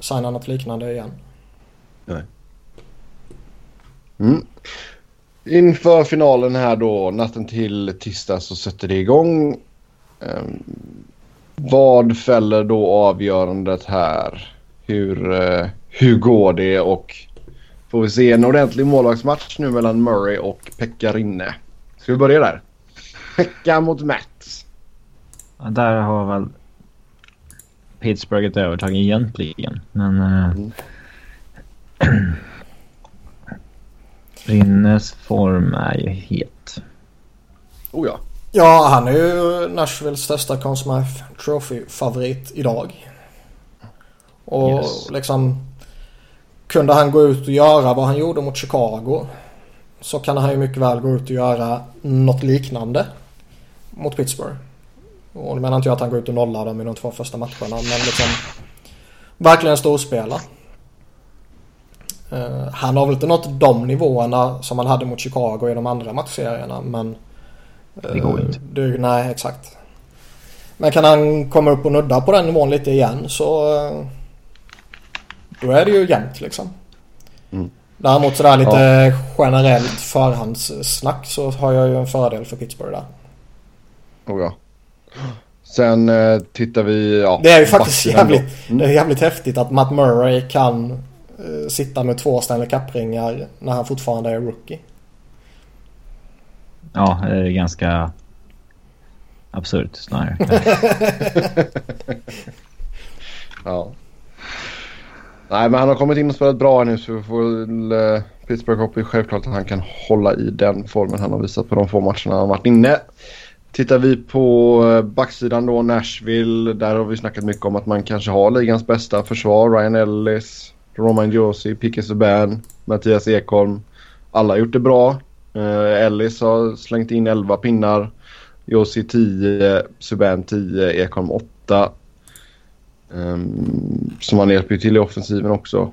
signar något liknande igen. Nej. Mm. Inför finalen här då, natten till tisdag så sätter det igång. Um, vad fäller då avgörandet här? Hur, uh, hur går det och får vi se en ordentlig målvaktsmatch nu mellan Murray och Pekka Rinne? Ska vi börja där? Pekka mot Matt. Ja, där har väl Pittsburgh ett övertag egentligen. Men... Uh, mm. Rinnes form är ju het. Oh ja. Ja, han är ju Nashvilles största Conn Smythe Trophy-favorit idag. Och yes. liksom... Kunde han gå ut och göra vad han gjorde mot Chicago så kan han ju mycket väl gå ut och göra något liknande mot Pittsburgh. Och då menar inte jag att han går ut och nollar dem i de två första matcherna men liksom verkligen storspela. Uh, han har väl inte nått de nivåerna som han hade mot Chicago i de andra matchserierna men det går inte. Du, nej, exakt. Men kan han komma upp och nudda på den nivån lite igen så eh, då är det ju jämnt liksom. Mm. Däremot sådär lite ja. generellt förhandssnack så har jag ju en fördel för Pittsburgh där. Oh ja. Sen eh, tittar vi... Ja, det är ju faktiskt jävligt, det är jävligt häftigt att Matt Murray kan eh, sitta med två Stanley Cup-ringar när han fortfarande är rookie. Ja, det är ganska absurt snarare. ja. Nej, men han har kommit in och spelat bra nu så vi får väl... Uh, Pittsburgh hoppas självklart att han kan hålla i den formen han har visat på de få matcherna han varit inne. Tittar vi på eh, backsidan då, Nashville. Där har vi snackat mycket om att man kanske har ligans bästa försvar. Ryan Ellis, Roman Josi, Picke Subban, Mattias Ekholm. Alla har gjort det bra. Uh, Ellis har slängt in 11 pinnar. Josi 10, Subban 10, Ekholm 8. Um, ehm, som han hjälper till i offensiven också.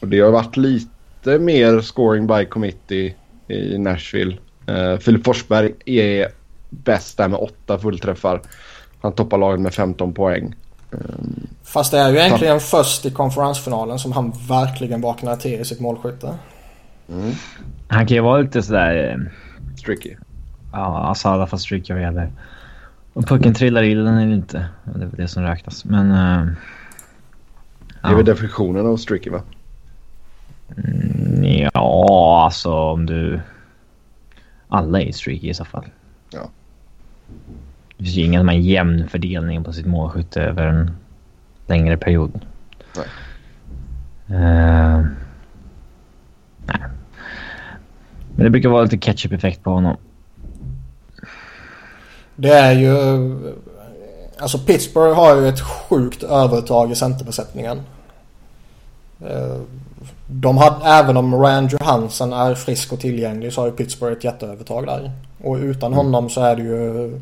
Och det har varit lite mer scoring by committee i Nashville. Uh, Filip Forsberg är bäst där med 8 fullträffar. Han toppar laget med 15 poäng. Fast det är ju egentligen först i konferensfinalen som han verkligen vaknar till i sitt målskytte. Mm. Han kan ju vara lite sådär... Eh, Stricky. Ja, Asada fast streaky vad gäller. Om pucken trillar i den eller inte. Det är väl det som räknas. Men... Uh, det är ja. väl definitionen av streaky va? Mm, ja, alltså om du... Alla är streaky i så fall. Ja. Det finns ju ingen som har jämn fördelning på sitt målskytte över en längre period. Nej. Uh, nej. Men det brukar vara lite ketchup-effekt på honom. Det är ju... Alltså Pittsburgh har ju ett sjukt övertag i centerbesättningen. Eh, de hade, även om Rand Johansson är frisk och tillgänglig så har ju Pittsburgh ett jätteövertag där. Och utan mm. honom så är det ju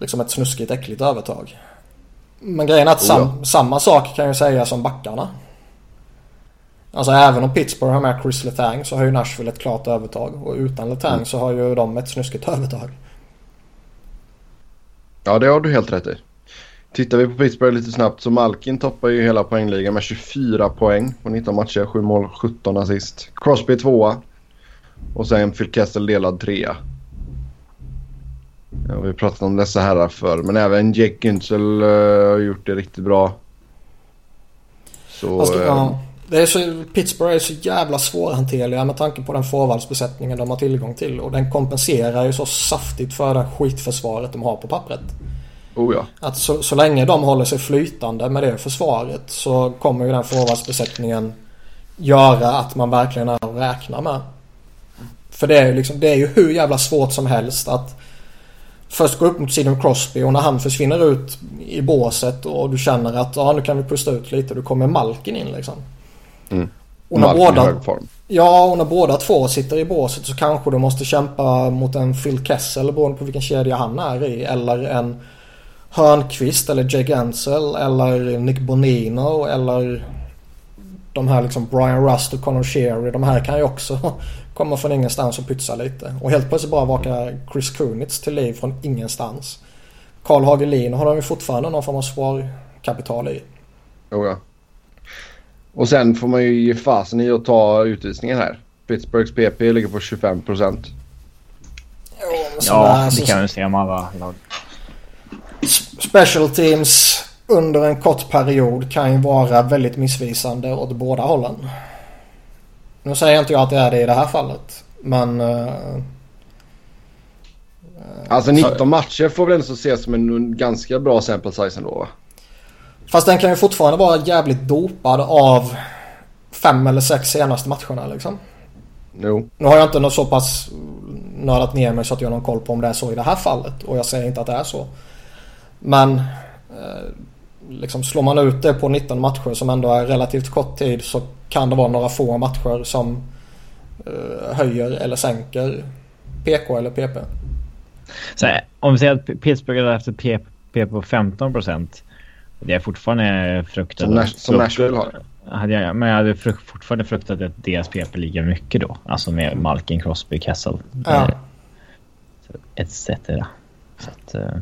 liksom ett snuskigt äckligt övertag. Men grejen är att sam, oh ja. samma sak kan ju sägas om backarna. Alltså även om Pittsburgh har med Chris Letang så har ju Nashville ett klart övertag. Och utan Letang mm. så har ju de ett snuskigt övertag. Ja, det har du helt rätt i. Tittar vi på Pittsburgh lite snabbt så Malkin toppar ju hela poängligan med 24 poäng på 19 matcher, 7 mål, 17 assist. Crosby tvåa. Och sen Phil Kessel delad trea. Ja, vi pratat om dessa herrar förr, men även Jake Güntzel uh, har gjort det riktigt bra. Så... Alltså, uh, ja. Det är så, Pittsburgh är så jävla svårhanterliga med tanke på den forwardsbesättningen de har tillgång till. Och den kompenserar ju så saftigt för det skitförsvaret de har på pappret. Oh ja. Att så, så länge de håller sig flytande med det försvaret så kommer ju den forwardsbesättningen göra att man verkligen är att räkna med. För det är ju liksom, det är ju hur jävla svårt som helst att först gå upp mot Sidon Crosby och när han försvinner ut i båset och du känner att ja, nu kan vi pusta ut lite. Då kommer Malkin in liksom. Mm. Och när båda, ja, och när båda två sitter i båset så kanske du måste kämpa mot en Phil Kessel beroende på vilken kedja han är i. Eller en Hörnqvist eller Jake Ansel eller Nick Bonino eller de här liksom Brian Rust och Connor Sherry. De här kan ju också komma från ingenstans och pytsa lite. Och helt plötsligt bara vakar Chris Kunitz till liv från ingenstans. Karl Hagelin har de ju fortfarande någon form av svarkapital i. Jo ja. Och sen får man ju ge fasen i att ta utvisningen här. Pittsburghs PP ligger på 25 procent. Ja, det kan vi se om alla lag. Special teams under en kort period kan ju vara väldigt missvisande åt båda hållen. Nu säger inte jag att det är det i det här fallet. Men... Uh, alltså 19 matcher får väl ändå ses som en ganska bra sample size ändå va? Fast den kan ju fortfarande vara jävligt dopad av fem eller sex senaste matcherna liksom. Jo. Nu har jag inte något så pass nördat ner mig så att jag har någon koll på om det är så i det här fallet. Och jag säger inte att det är så. Men eh, liksom slår man ut det på 19 matcher som ändå är relativt kort tid så kan det vara några få matcher som eh, höjer eller sänker PK eller PP. Så här, om vi säger att Pittsburgh har haft ett PP på 15 procent det är fortfarande fruktat... Som, Nash, som Nashville har? Hade jag, men jag hade frukt, fortfarande fruktat att deras PP ligger mycket då. Alltså med Malkin, Crosby, Kessel. Ja. Etc. Så att, uh...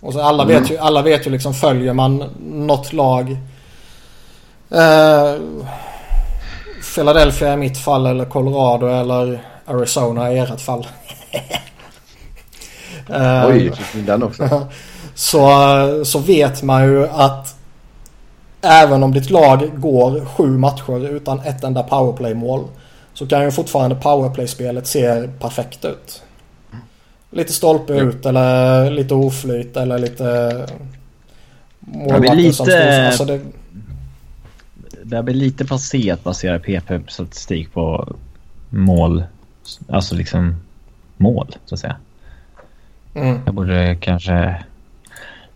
Och så alla vet ju, alla vet ju liksom följer man något lag. Uh, Philadelphia i mitt fall eller Colorado eller Arizona i ert fall. uh, Oj, den också. så, så vet man ju att även om ditt lag går sju matcher utan ett enda powerplay-mål så kan ju fortfarande powerplay-spelet se perfekt ut. Lite stolpe mm. ut eller lite oflyt eller lite målvakter lite... som står alltså det... det blir lite passé att basera PP-statistik på mål. Alltså liksom mål så att säga. Mm. Jag borde kanske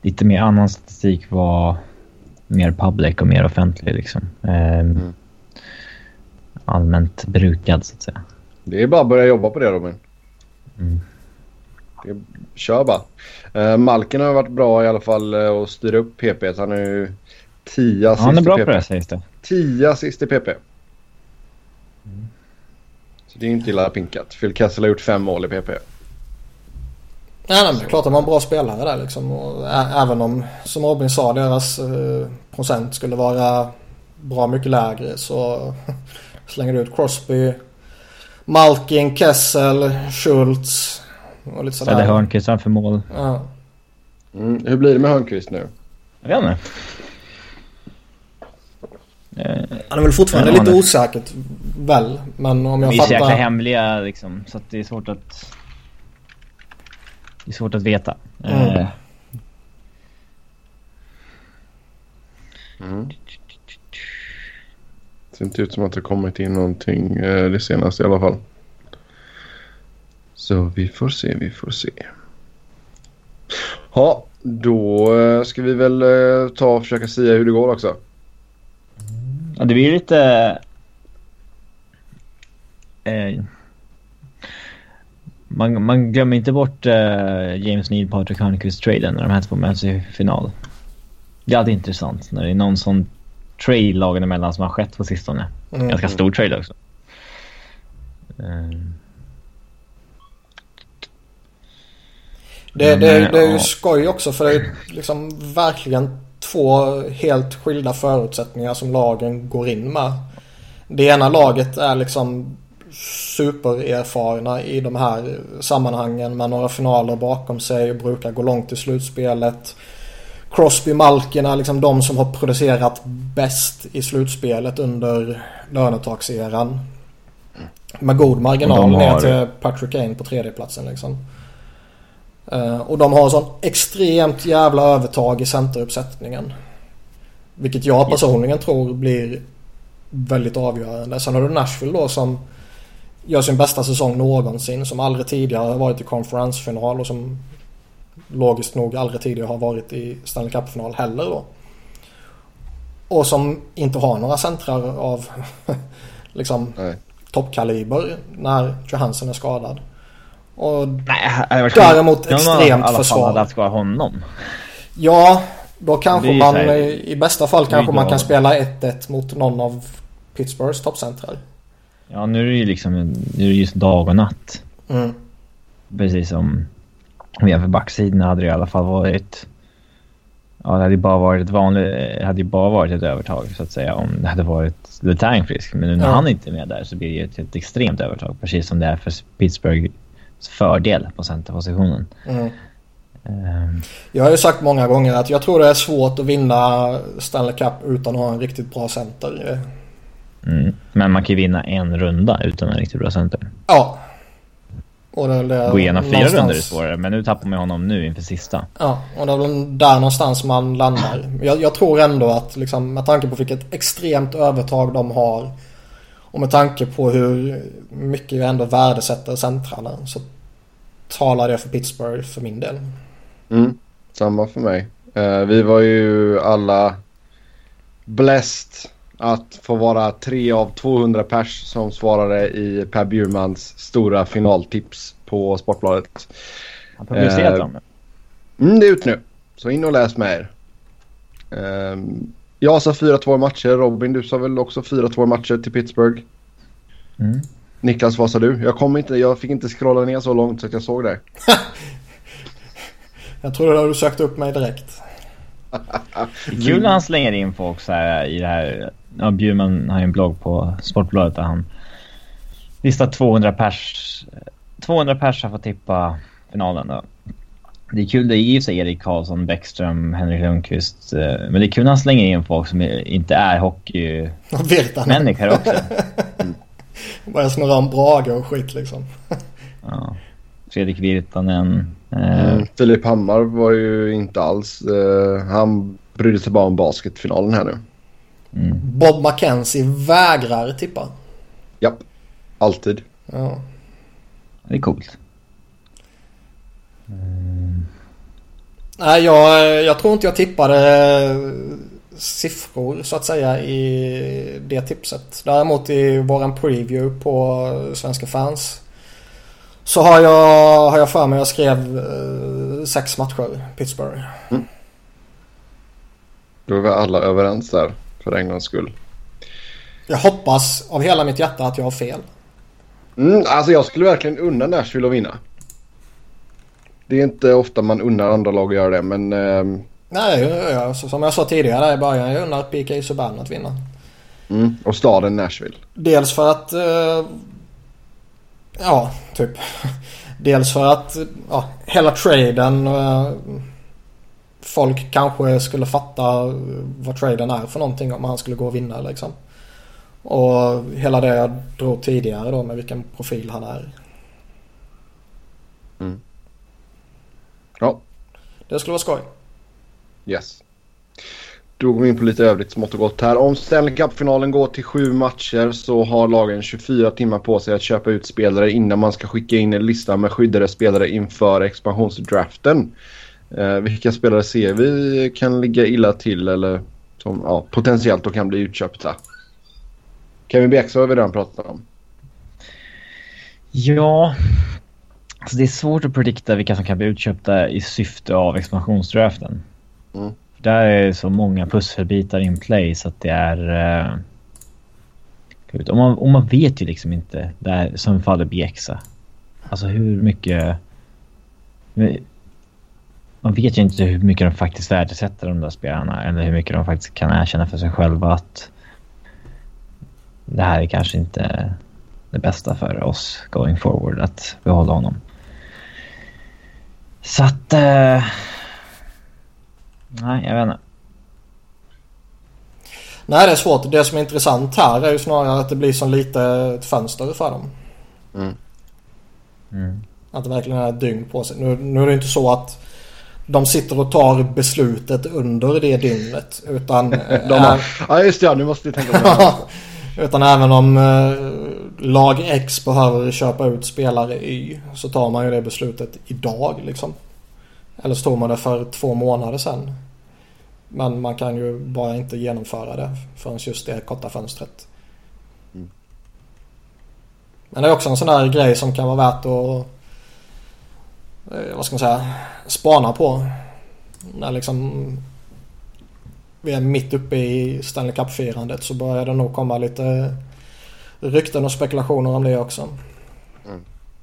lite mer annan statistik vara mer public och mer offentlig liksom. Eh, mm. Allmänt brukad så att säga. Det är bara att börja jobba på det Robin. Mm. Det, kör bara. Uh, Malken har varit bra i alla fall uh, att styra upp PP. Han är ju 10 assist Han är bra på det sägs det. 10 assist i PP. Mm. Så det är inte illa pinkat. Phil Kessel har gjort fem mål i PP. Nej, nej, men klart att man är en bra spelare där liksom. Och även om, som Robin sa, deras eh, procent skulle vara bra mycket lägre så slänger du ut Crosby, Malkin, Kessel, Schultz och lite sådär. Eller Hörnqvist för mål. Ja. Mm, hur blir det med Hörnqvist nu? Jag vet inte. Han är väl fortfarande lite osäkert väl. Men om jag fattar... Vi är så jäkla hemliga liksom. Så att det är svårt att... Det är svårt att veta. Mm. Uh. Mm. Det ser inte ut som att det kommit in någonting eh, det senaste i alla fall. Så vi får se, vi får se. Ja, då eh, ska vi väl eh, ta och försöka säga hur det går också. Ja, det blir lite... Eh, man, man glömmer inte bort eh, James Neal, Patrik Hörnqvist-traden när de här två möts i final. Det är alltid intressant när det är någon sån trade lagen emellan som har skett på sistone. Mm. Ganska stor trade också. Mm. Det, det, det är ju skoj också för det är liksom verkligen två helt skilda förutsättningar som lagen går in med. Det ena laget är liksom supererfarna i de här sammanhangen med några finaler bakom sig och brukar gå långt i slutspelet. Crosby, Malkin är liksom de som har producerat bäst i slutspelet under lönetakseran. Med god marginal ner till Patrick Kane på tredjeplatsen liksom. Uh, och de har sån extremt jävla övertag i centeruppsättningen. Vilket jag personligen tror blir väldigt avgörande. Sen har du Nashville då som gör sin bästa säsong någonsin. Som aldrig tidigare har varit i konferensfinal och som logiskt nog aldrig tidigare har varit i Stanley Cup-final heller då. Och som inte har några centrar av liksom toppkaliber när Johansson är skadad. Och Nej, däremot extremt alla försvar. Fall att ska honom. Ja, då kanske man i bästa fall kanske man kan spela 1-1 mot någon av Pittsburghs toppcentrar. Ja, nu är det ju liksom nu är det just dag och natt. Mm. Precis som om vi jämför backsidan hade det i alla fall varit... Ja, det hade ju bara varit ett vanligt... Det hade ju bara varit ett övertag så att säga om det hade varit Letang frisk. Men nu när ja. han inte är med där så blir det ju ett, ett extremt övertag. Precis som det är för Pittsburghs fördel på centerpositionen. Mm. Um. Jag har ju sagt många gånger att jag tror det är svårt att vinna Stanley Cup utan att ha en riktigt bra center. Mm. Men man kan ju vinna en runda utan en riktigt bra center. Ja, och det, det Gå igenom fyra någonstans... runder är svårare, men nu tappar man honom nu inför sista. Ja, och det är väl där någonstans man landar. Jag, jag, tror ändå att liksom, med tanke på vilket extremt övertag de har och med tanke på hur mycket jag ändå värdesätter centrarna så talar det för Pittsburgh för min del. Mm, samma för mig. Uh, vi var ju alla blessed att få vara tre av 200 pers som svarade i Per Bjurmans stora finaltips på Sportbladet. Han publicerat dem? Mm, det är ut nu. Så in och läs med er. Uh, jag sa 4-2 matcher. Robin, du sa väl också 4-2 matcher till Pittsburgh? Mm. Niklas, vad sa du? Jag, kom inte, jag fick inte scrolla ner så långt så att jag såg det. jag trodde att du sökte upp mig direkt. det är kul när han slänger in folk så här i det här ja, Bjurman har ju en blogg på Sportbladet där han listar 200 pers. 200 pers har fått tippa finalen då. Det är kul, det är i sig Erik Karlsson, Bäckström, Henrik Lundqvist. Eh, men det är kul när han slänger in folk som inte är hockeymänniskor också. Börjar snurra om Brage och skit liksom. ja. Fredrik Virtanen. Eh. Mm, Filip Hammar var ju inte alls... Eh, han brydde sig bara om basketfinalen här nu. Mm. Bob McKenzie vägrar tippa. Japp, alltid. Ja. Det är coolt. Mm. Nej, jag, jag tror inte jag tippade siffror så att säga i det tipset. Däremot i våran preview på Svenska fans så har jag, har jag för mig jag skrev eh, sex matcher Pittsburgh. Mm. Då är vi alla överens där för en gångs skull. Jag hoppas av hela mitt hjärta att jag har fel. Mm, alltså jag skulle verkligen unna Nashville att vinna. Det är inte ofta man unnar andra lag att göra det men... Eh... Nej, jag, som jag sa tidigare i början. Jag unnar PK Subban att vinna. Mm, och staden Nashville. Dels för att... Eh, ja, typ. Dels för att ja, hela traden... Eh, folk kanske skulle fatta vad traden är för någonting om han skulle gå och vinna liksom. Och hela det jag drog tidigare då med vilken profil han är. Mm. Ja. Det skulle vara skoj. Yes. Då går vi in på lite övrigt smått och gott här. Om Stanley Cup-finalen går till sju matcher så har lagen 24 timmar på sig att köpa ut spelare innan man ska skicka in en lista med skyddade spelare inför expansionsdraften. Eh, vilka spelare ser vi kan ligga illa till eller som ja, potentiellt då kan bli utköpta? Kevin Bjäxa har vi redan pratat om. Ja, alltså det är svårt att predikta vilka som kan bli utköpta i syfte av expansionsdraften. Mm. Där är så många pusselbitar in play så att det är... Uh, och, man, och man vet ju liksom inte, där, som faller Bjäxa. Alltså hur mycket... Man vet ju inte hur mycket de faktiskt värdesätter de där spelarna eller hur mycket de faktiskt kan erkänna för sig själva att det här är kanske inte det bästa för oss going forward att behålla honom. Så att... Eh, nej, jag vet inte. Nej, det är svårt. Det som är intressant här är ju snarare att det blir som lite ett fönster för dem. Mm. Mm. Att det verkligen är ett dygn på sig. Nu, nu är det inte så att de sitter och tar beslutet under det dygnet. Utan... de har, ja, just det. Nu måste vi tänka på det. Utan även om eh, lag X behöver köpa ut spelare Y så tar man ju det beslutet idag liksom. Eller så tog man det för två månader sedan. Men man kan ju bara inte genomföra det förrän just det korta fönstret. Mm. Men det är också en sån där grej som kan vara värt att eh, vad ska man säga spana på. När liksom vi är mitt uppe i Stanley Cup-firandet så börjar det nog komma lite rykten och spekulationer om det också. Mm.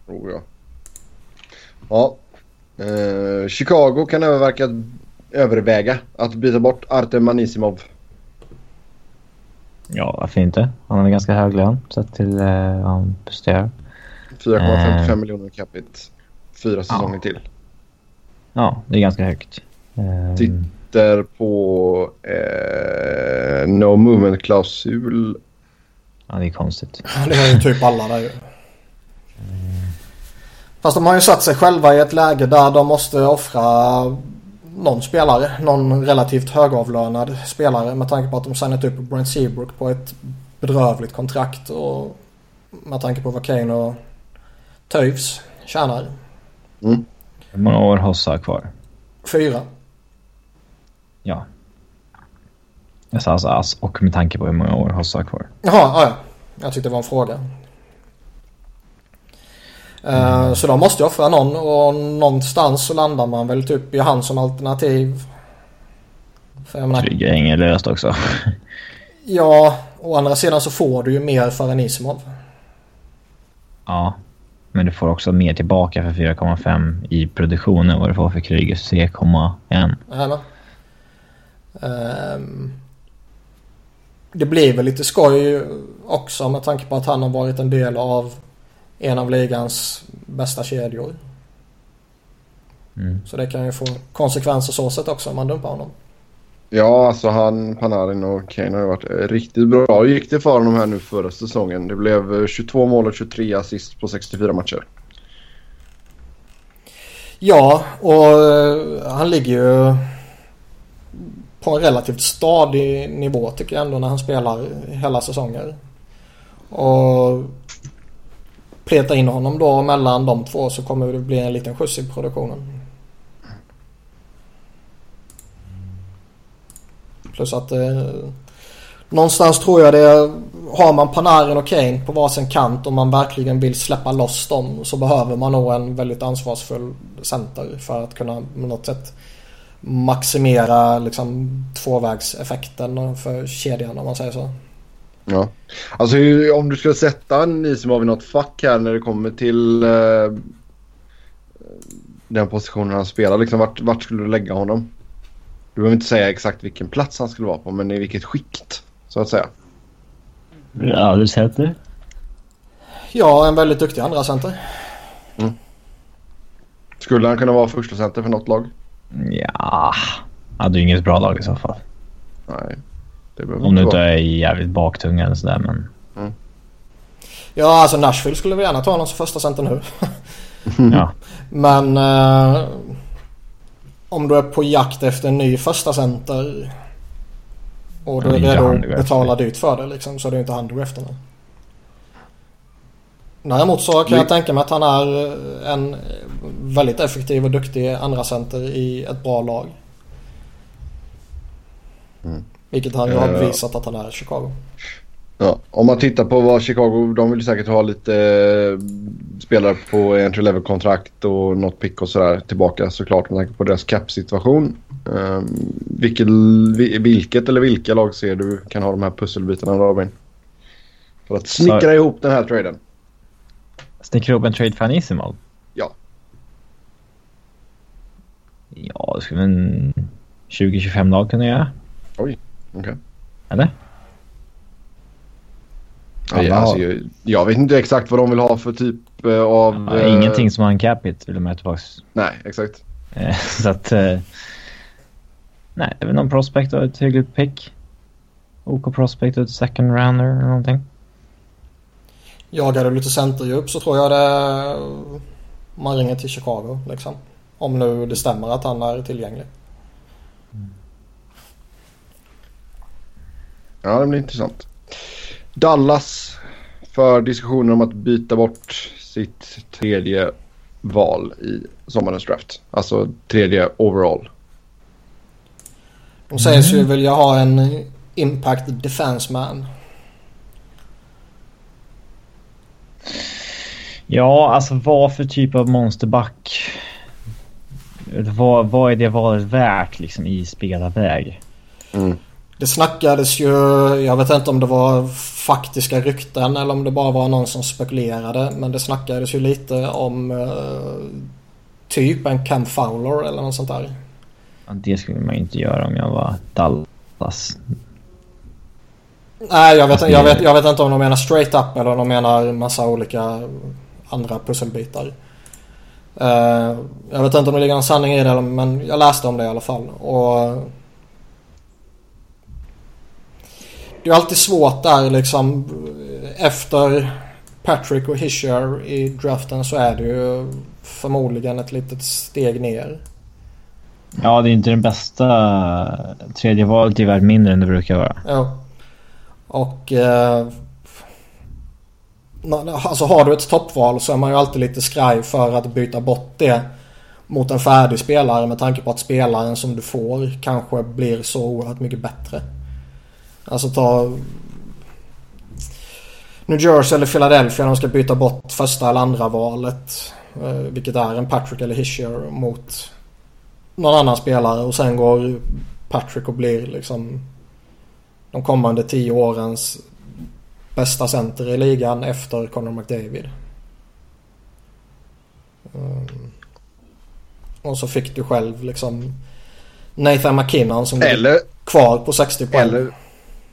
Oh, ja. Ja. Eh, Chicago kan öververka, överväga att byta bort Artem Anisimov. Ja, varför inte? Han har en ganska hög lön sett till eh, vad han presterar. 4,55 eh. miljoner capita. Fyra säsonger ja. till. Ja, det är ganska högt. Eh, sitter på eh, no movement-klausul. Ja, det är konstigt. det är ju typ alla där ju. Fast de har ju satt sig själva i ett läge där de måste offra någon spelare. Någon relativt högavlönad spelare med tanke på att de signat upp Brent Seabrook på ett bedrövligt kontrakt och med tanke på vad Kane och Toews tjänar. Mm. Hur många år har Hossa kvar? Fyra ja. Jag sa alltså ass och med tanke på hur många år Hossa har kvar. Jaha, ja. Jag tyckte det var en fråga. Mm. Så de måste offra någon och någonstans så landar man väl typ i han som alternativ. För jag menar, Trygga är löst också. ja, å andra sidan så får du ju mer för en Isimov. Ja, men du får också mer tillbaka för 4,5 i produktionen vad du får för Krygers 3,1. Ja, Um, det blir väl lite skoj också med tanke på att han har varit en del av en av ligans bästa kedjor. Mm. Så det kan ju få konsekvenser så sätt också om man dumpar honom. Ja, alltså han, Panarin och Kane har ju varit riktigt bra. Hur gick det för honom här nu förra säsongen? Det blev 22 mål och 23 assist på 64 matcher. Ja, och eh, han ligger ju på en relativt stadig nivå tycker jag ändå när han spelar hela säsonger. Och peta in honom då mellan de två så kommer det bli en liten skjuts i produktionen. Plus att eh, någonstans tror jag det har man Panarin och Kane på varsin kant och man verkligen vill släppa loss dem så behöver man nog en väldigt ansvarsfull center för att kunna på något sätt maximera liksom tvåvägseffekten för kedjan om man säger så. Ja. Alltså om du ska sätta Nisimov i något fack här när det kommer till eh, den positionen han spelar. Liksom, vart, vart skulle du lägga honom? Du behöver inte säga exakt vilken plats han skulle vara på men i vilket skikt så att säga. Ja, du sätter. Ja, en väldigt duktig andra center. Mm. Skulle han kunna vara första center för något lag? Ja, hade ju inget bra lag i så fall. Nej. Om du inte är jävligt baktung eller sådär men... Mm. Ja, alltså Nashville skulle vi gärna ta honom som första center nu. ja. Men eh, om du är på jakt efter en ny första center och du är redo att betala dyrt för det liksom, så är det inte han du efter nu. Däremot så kan jag tänka mig att han är en väldigt effektiv och duktig andra center i ett bra lag. Mm. Vilket han ju har bevisat att han är i Chicago. Ja, om man tittar på vad Chicago, de vill säkert ha lite eh, spelare på entry level kontrakt och något pick och sådär tillbaka såklart med tanke på deras cap-situation. Eh, vilket, vilket eller vilka lag ser du kan ha de här pusselbitarna Robin? För att snickra ihop den här traden. Snickra ihop en trade för Anisimov? Ja. Ja, det skulle en 20-25 lag kunna göra. Oj, okej. Okay. Eller? Ja, alltså, jag, vet inte exakt vad de vill ha för typ uh, av... Ja, uh, ingenting som har en capita vill de ha tillbaka. Nej, exakt. Eh, så att... Nej, det är väl någon prospect och ett hyggligt pick. OK prospect och ett second rounder eller någonting. Jagar du lite centerdjup så tror jag det... Man ringer till Chicago liksom. Om nu det stämmer att han är tillgänglig. Ja, det blir intressant. Dallas för diskussioner om att byta bort sitt tredje val i sommarens draft. Alltså tredje overall. De sägs ju vilja ha en impact defenseman. Ja, alltså vad för typ av monsterback? Vad, vad är det valet värt liksom i spelarväg? Mm. Det snackades ju, jag vet inte om det var faktiska rykten eller om det bara var någon som spekulerade. Men det snackades ju lite om uh, typ en Cam Fowler eller något sånt där. Ja, det skulle man ju inte göra om jag var Dallas. Nej, jag vet, jag, vet, jag vet inte om de menar straight up eller om de menar massa olika andra pusselbitar. Uh, jag vet inte om det ligger en sanning i det men jag läste om det i alla fall. Och det är alltid svårt där liksom. Efter Patrick och Hischer i draften så är det ju förmodligen ett litet steg ner. Ja, det är inte den bästa tredje valet i värld mindre än det brukar vara. Ja. Och... Eh, alltså har du ett toppval så är man ju alltid lite skraj för att byta bort det mot en färdig spelare med tanke på att spelaren som du får kanske blir så oerhört mycket bättre. Alltså ta... New Jersey eller Philadelphia de ska byta bort första eller andra valet. Eh, vilket är en Patrick eller Hischer mot någon annan spelare och sen går Patrick och blir liksom de kommande tio årens bästa center i ligan efter Conor McDavid. Um, och så fick du själv liksom Nathan McKinnon som eller, kvar på 60 poäng. Eller,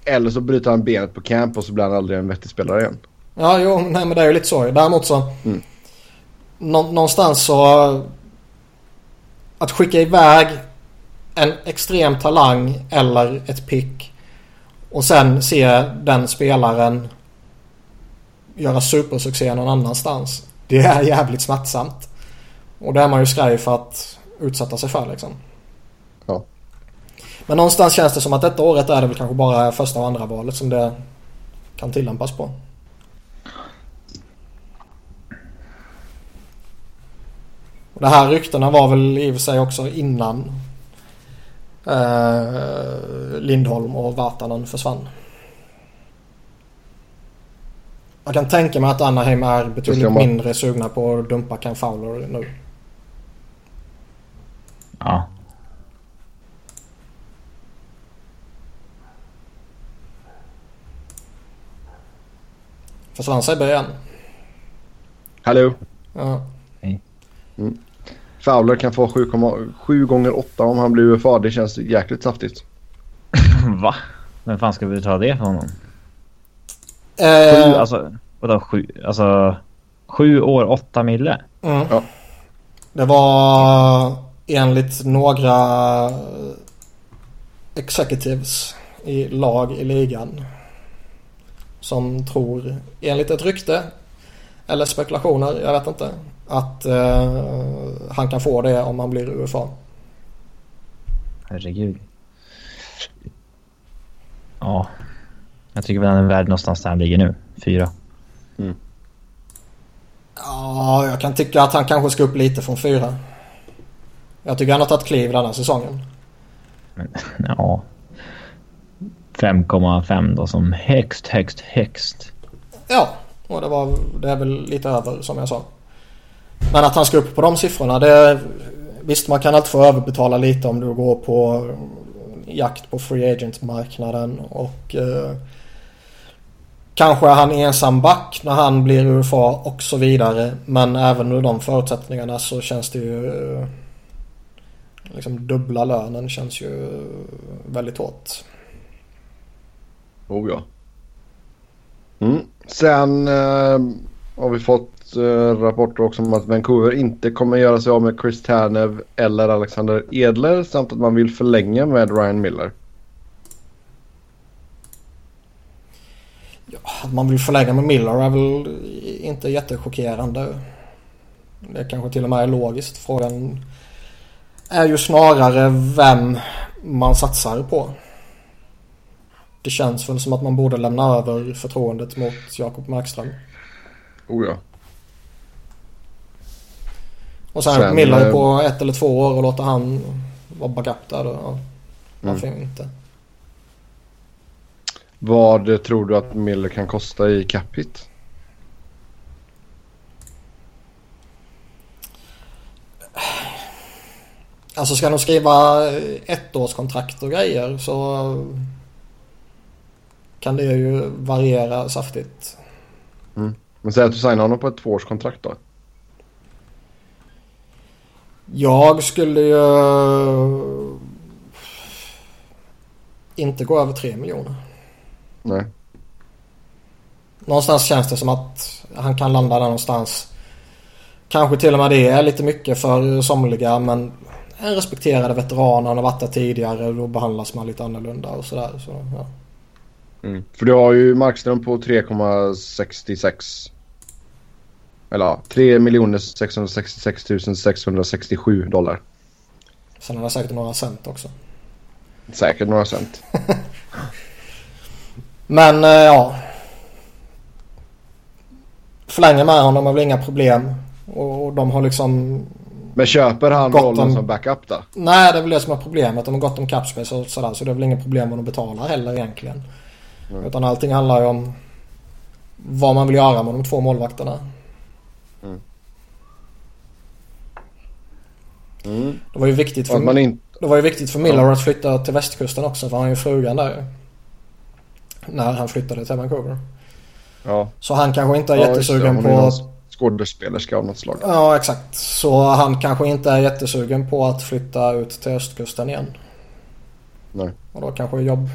eller så bryter han benet på camp och så blir han aldrig en vettig spelare igen. Ja, jo, nej men det är ju lite så. Däremot så... Mm. Nå någonstans så... Att skicka iväg en extrem talang eller ett pick och sen se den spelaren göra supersuccé någon annanstans. Det är jävligt smärtsamt. Och det är man ju skraj för att utsätta sig för liksom. Men någonstans känns det som att detta året är det väl kanske bara första och andra valet som det kan tillämpas på. Och det här ryktena var väl i och för sig också innan Lindholm och Vartanen försvann. Jag kan tänka mig att Anaheim är betydligt man- mindre sugna på att dumpa Ken Fowler nu. Ja. Försvann Sebbe igen? Hallå? Ja. Fowler kan få 7,7 gånger 8 om han blir UFA. Det känns jäkligt saftigt. Va? Vem fan ska vi ta det från honom? Sju, Eh, alltså, vadå sju? Alltså, sju år, åtta mille? mm. Ja. Det var enligt några executives i lag i ligan som tror, enligt ett rykte eller spekulationer, jag vet inte, att eh, han kan få det om han blir UFA. Herregud. Ja. Jag tycker väl han är värd någonstans där han ligger nu. Fyra. Ja, jag kan tycka att han kanske ska upp lite från fyra. Jag tycker han har tagit kliv den här säsongen. Men, ja. 5,5 då som högst, högst, högst. Ja, och det, var, det är väl lite över som jag sa. Men att han ska upp på de siffrorna, det... Visst, man kan alltid få överbetala lite om du går på jakt på free agent-marknaden och eh, kanske är han ensam back när han blir UFA och så vidare. Men även under de förutsättningarna så känns det ju... Eh, liksom dubbla lönen känns ju väldigt hårt. Oh ja. Mm. Sen eh, har vi fått eh, rapporter också om att Vancouver inte kommer göra sig av med Chris Tanev eller Alexander Edler samt att man vill förlänga med Ryan Miller. Att man vill förlänga med Miller är väl inte jättechockerande. Det kanske till och med är logiskt. Frågan är ju snarare vem man satsar på. Det känns väl som att man borde lämna över förtroendet mot Jakob Markström. Oh ja. Och sen, Sen, Miller eh, på ett eller två år och låta han vara backup där. Ja. Varför inte? Vad tror du att Miller kan kosta i cap hit? Alltså ska de skriva ettårskontrakt och grejer så kan det ju variera saftigt. Men säg att du signar honom på ett tvåårskontrakt då. Jag skulle ju inte gå över 3 miljoner. Nej. Någonstans känns det som att han kan landa där någonstans. Kanske till och med det är lite mycket för somliga men en respekterad veteran, han har varit där tidigare och då behandlas man lite annorlunda och sådär. Så, ja. Mm. För du har ju Markström på 3,66. Eller ja, 3 666 667 dollar. Sen har han säkert några cent också. Säkert några cent. Men eh, ja. Förlänga med honom är väl inga problem. Och de har liksom... Men köper han Gott rollen om- som backup då? Nej det är väl det som är problemet. De har gått om capspace och sådär. Så det är väl inga problem om de betalar heller egentligen. Mm. Utan allting handlar ju om vad man vill göra med de två målvakterna. Mm. Det var ju viktigt för, man inte... det var ju viktigt för Miller att flytta till västkusten också. För han har ju frugan där. När han flyttade till Vancouver. Ja. Så han kanske inte är Ja, jättesugen på är att skådespelerska av något slag. Ja, exakt. Så han kanske inte är jättesugen på att flytta ut till östkusten igen. Nej. Och då kanske jobb...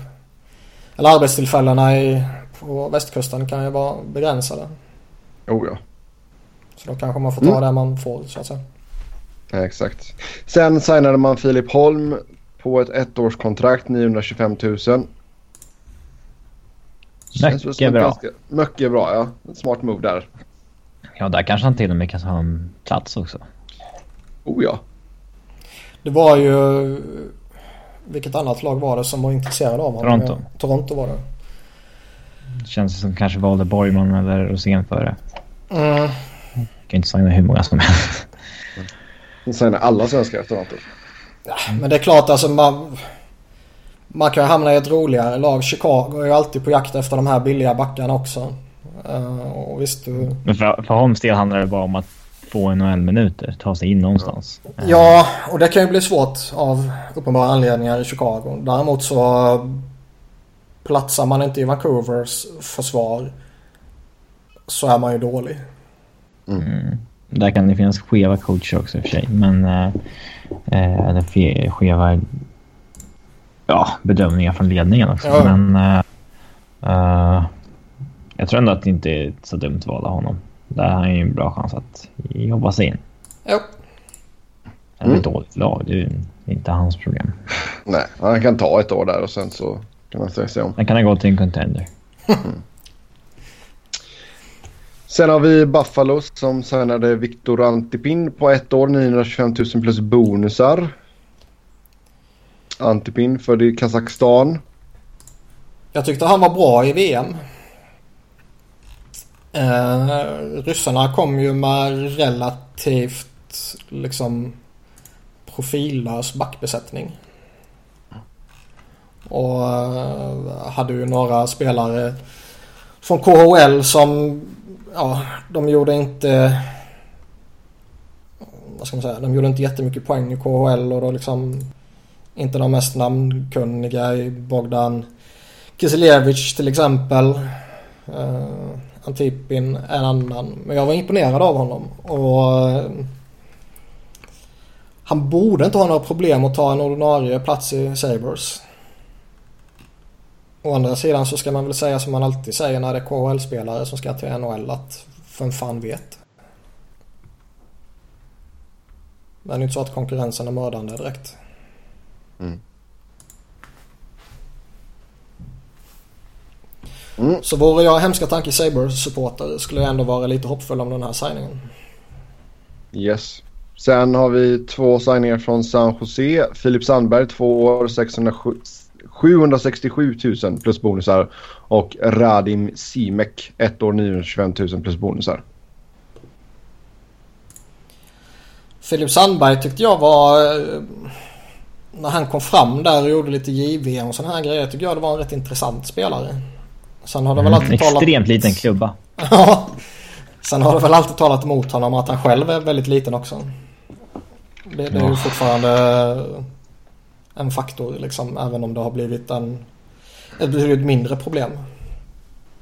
Eller arbetstillfällena i, på västkusten kan ju vara begränsade. Oh ja. Så då kanske man får ta Mm. det man får så att säga. Ja, exakt. Sen signade man Filip Holm på ett ettårskontrakt, 925 000. Känns väl som Mycket bra. ganska- Mycket bra, ja. Ett smart move där. Ja, där kanske han till och med kan ta en plats också. Oh ja. Det var ju... Vilket annat lag var det som var intresserade av honom? Toronto. Toronto var det. Känns som kanske valde Borgman eller Rosén före. Mm. Kan inte signa hur många som helst. De signar alla svenskar efter Toronto. Men det är klart alltså man... Man kan ju hamna i ett roligare lag. Chicago är ju alltid på jakt efter de här billiga backarna också. Uh, och visst, du... Men för, för Holms del handlar det bara om att få NHL-minuter. Ta sig in någonstans. Ja, och det kan ju bli svårt av uppenbara anledningar i Chicago. Däremot så platsar man inte i Vancouvers försvar så är man ju dålig. Mm. Där kan det finnas skeva coacher också i och för sig. Men... Eh, eller skeva... Ja, bedömningar från ledningen också. Ja. Men... Eh, eh, jag tror ändå att det inte är så dumt val av honom. Där har han ju en bra chans att jobba sig in. Jo. Eller ett mm. dåligt lag, det är inte hans problem. Nej, han kan ta ett år där och sen så kan han se om. Sen kan han gå till en contender. Sen har vi Buffalo som signade Viktor Antipin på ett år, 925 000 plus bonusar. Antipin född i Kazakstan. Jag tyckte han var bra i VM. Eh, ryssarna kom ju med relativt liksom profillös backbesättning. Och eh, hade ju några spelare från KHL som ja, de gjorde inte vad ska man säga, de gjorde inte jättemycket poäng i KHL och då liksom inte de mest namnkunniga i Bogdan Kiseljevic till exempel. Uh, Antipin en annan. Men jag var imponerad av honom. Och uh, han borde inte ha några problem att ta en ordinarie plats i Sabres. Å andra sidan så ska man väl säga som man alltid säger när det är KHL-spelare som ska till NHL att vem fan vet. Men det är inte så att konkurrensen är mördande direkt. Mm. Mm. Så vore jag hemska tanke Sabres-supporter skulle jag ändå vara lite hoppfull om den här signingen. Yes. Sen har vi två signingar från San Jose. Filip Sandberg, två år, 607, 767 000 plus bonusar. Och Radim Simek, ett år, 925 000 plus bonusar. Filip Sandberg tyckte jag var... Eh, när han kom fram där och gjorde lite JVM och sådana här grejer tycker jag det var en rätt intressant spelare. Sen har det väl alltid mm, talat... Extremt liten klubba. ja. Sen har det väl alltid talat emot honom att han själv är väldigt liten också. Det, det är ju fortfarande en faktor liksom. Även om det har blivit en, ett betydligt mindre problem.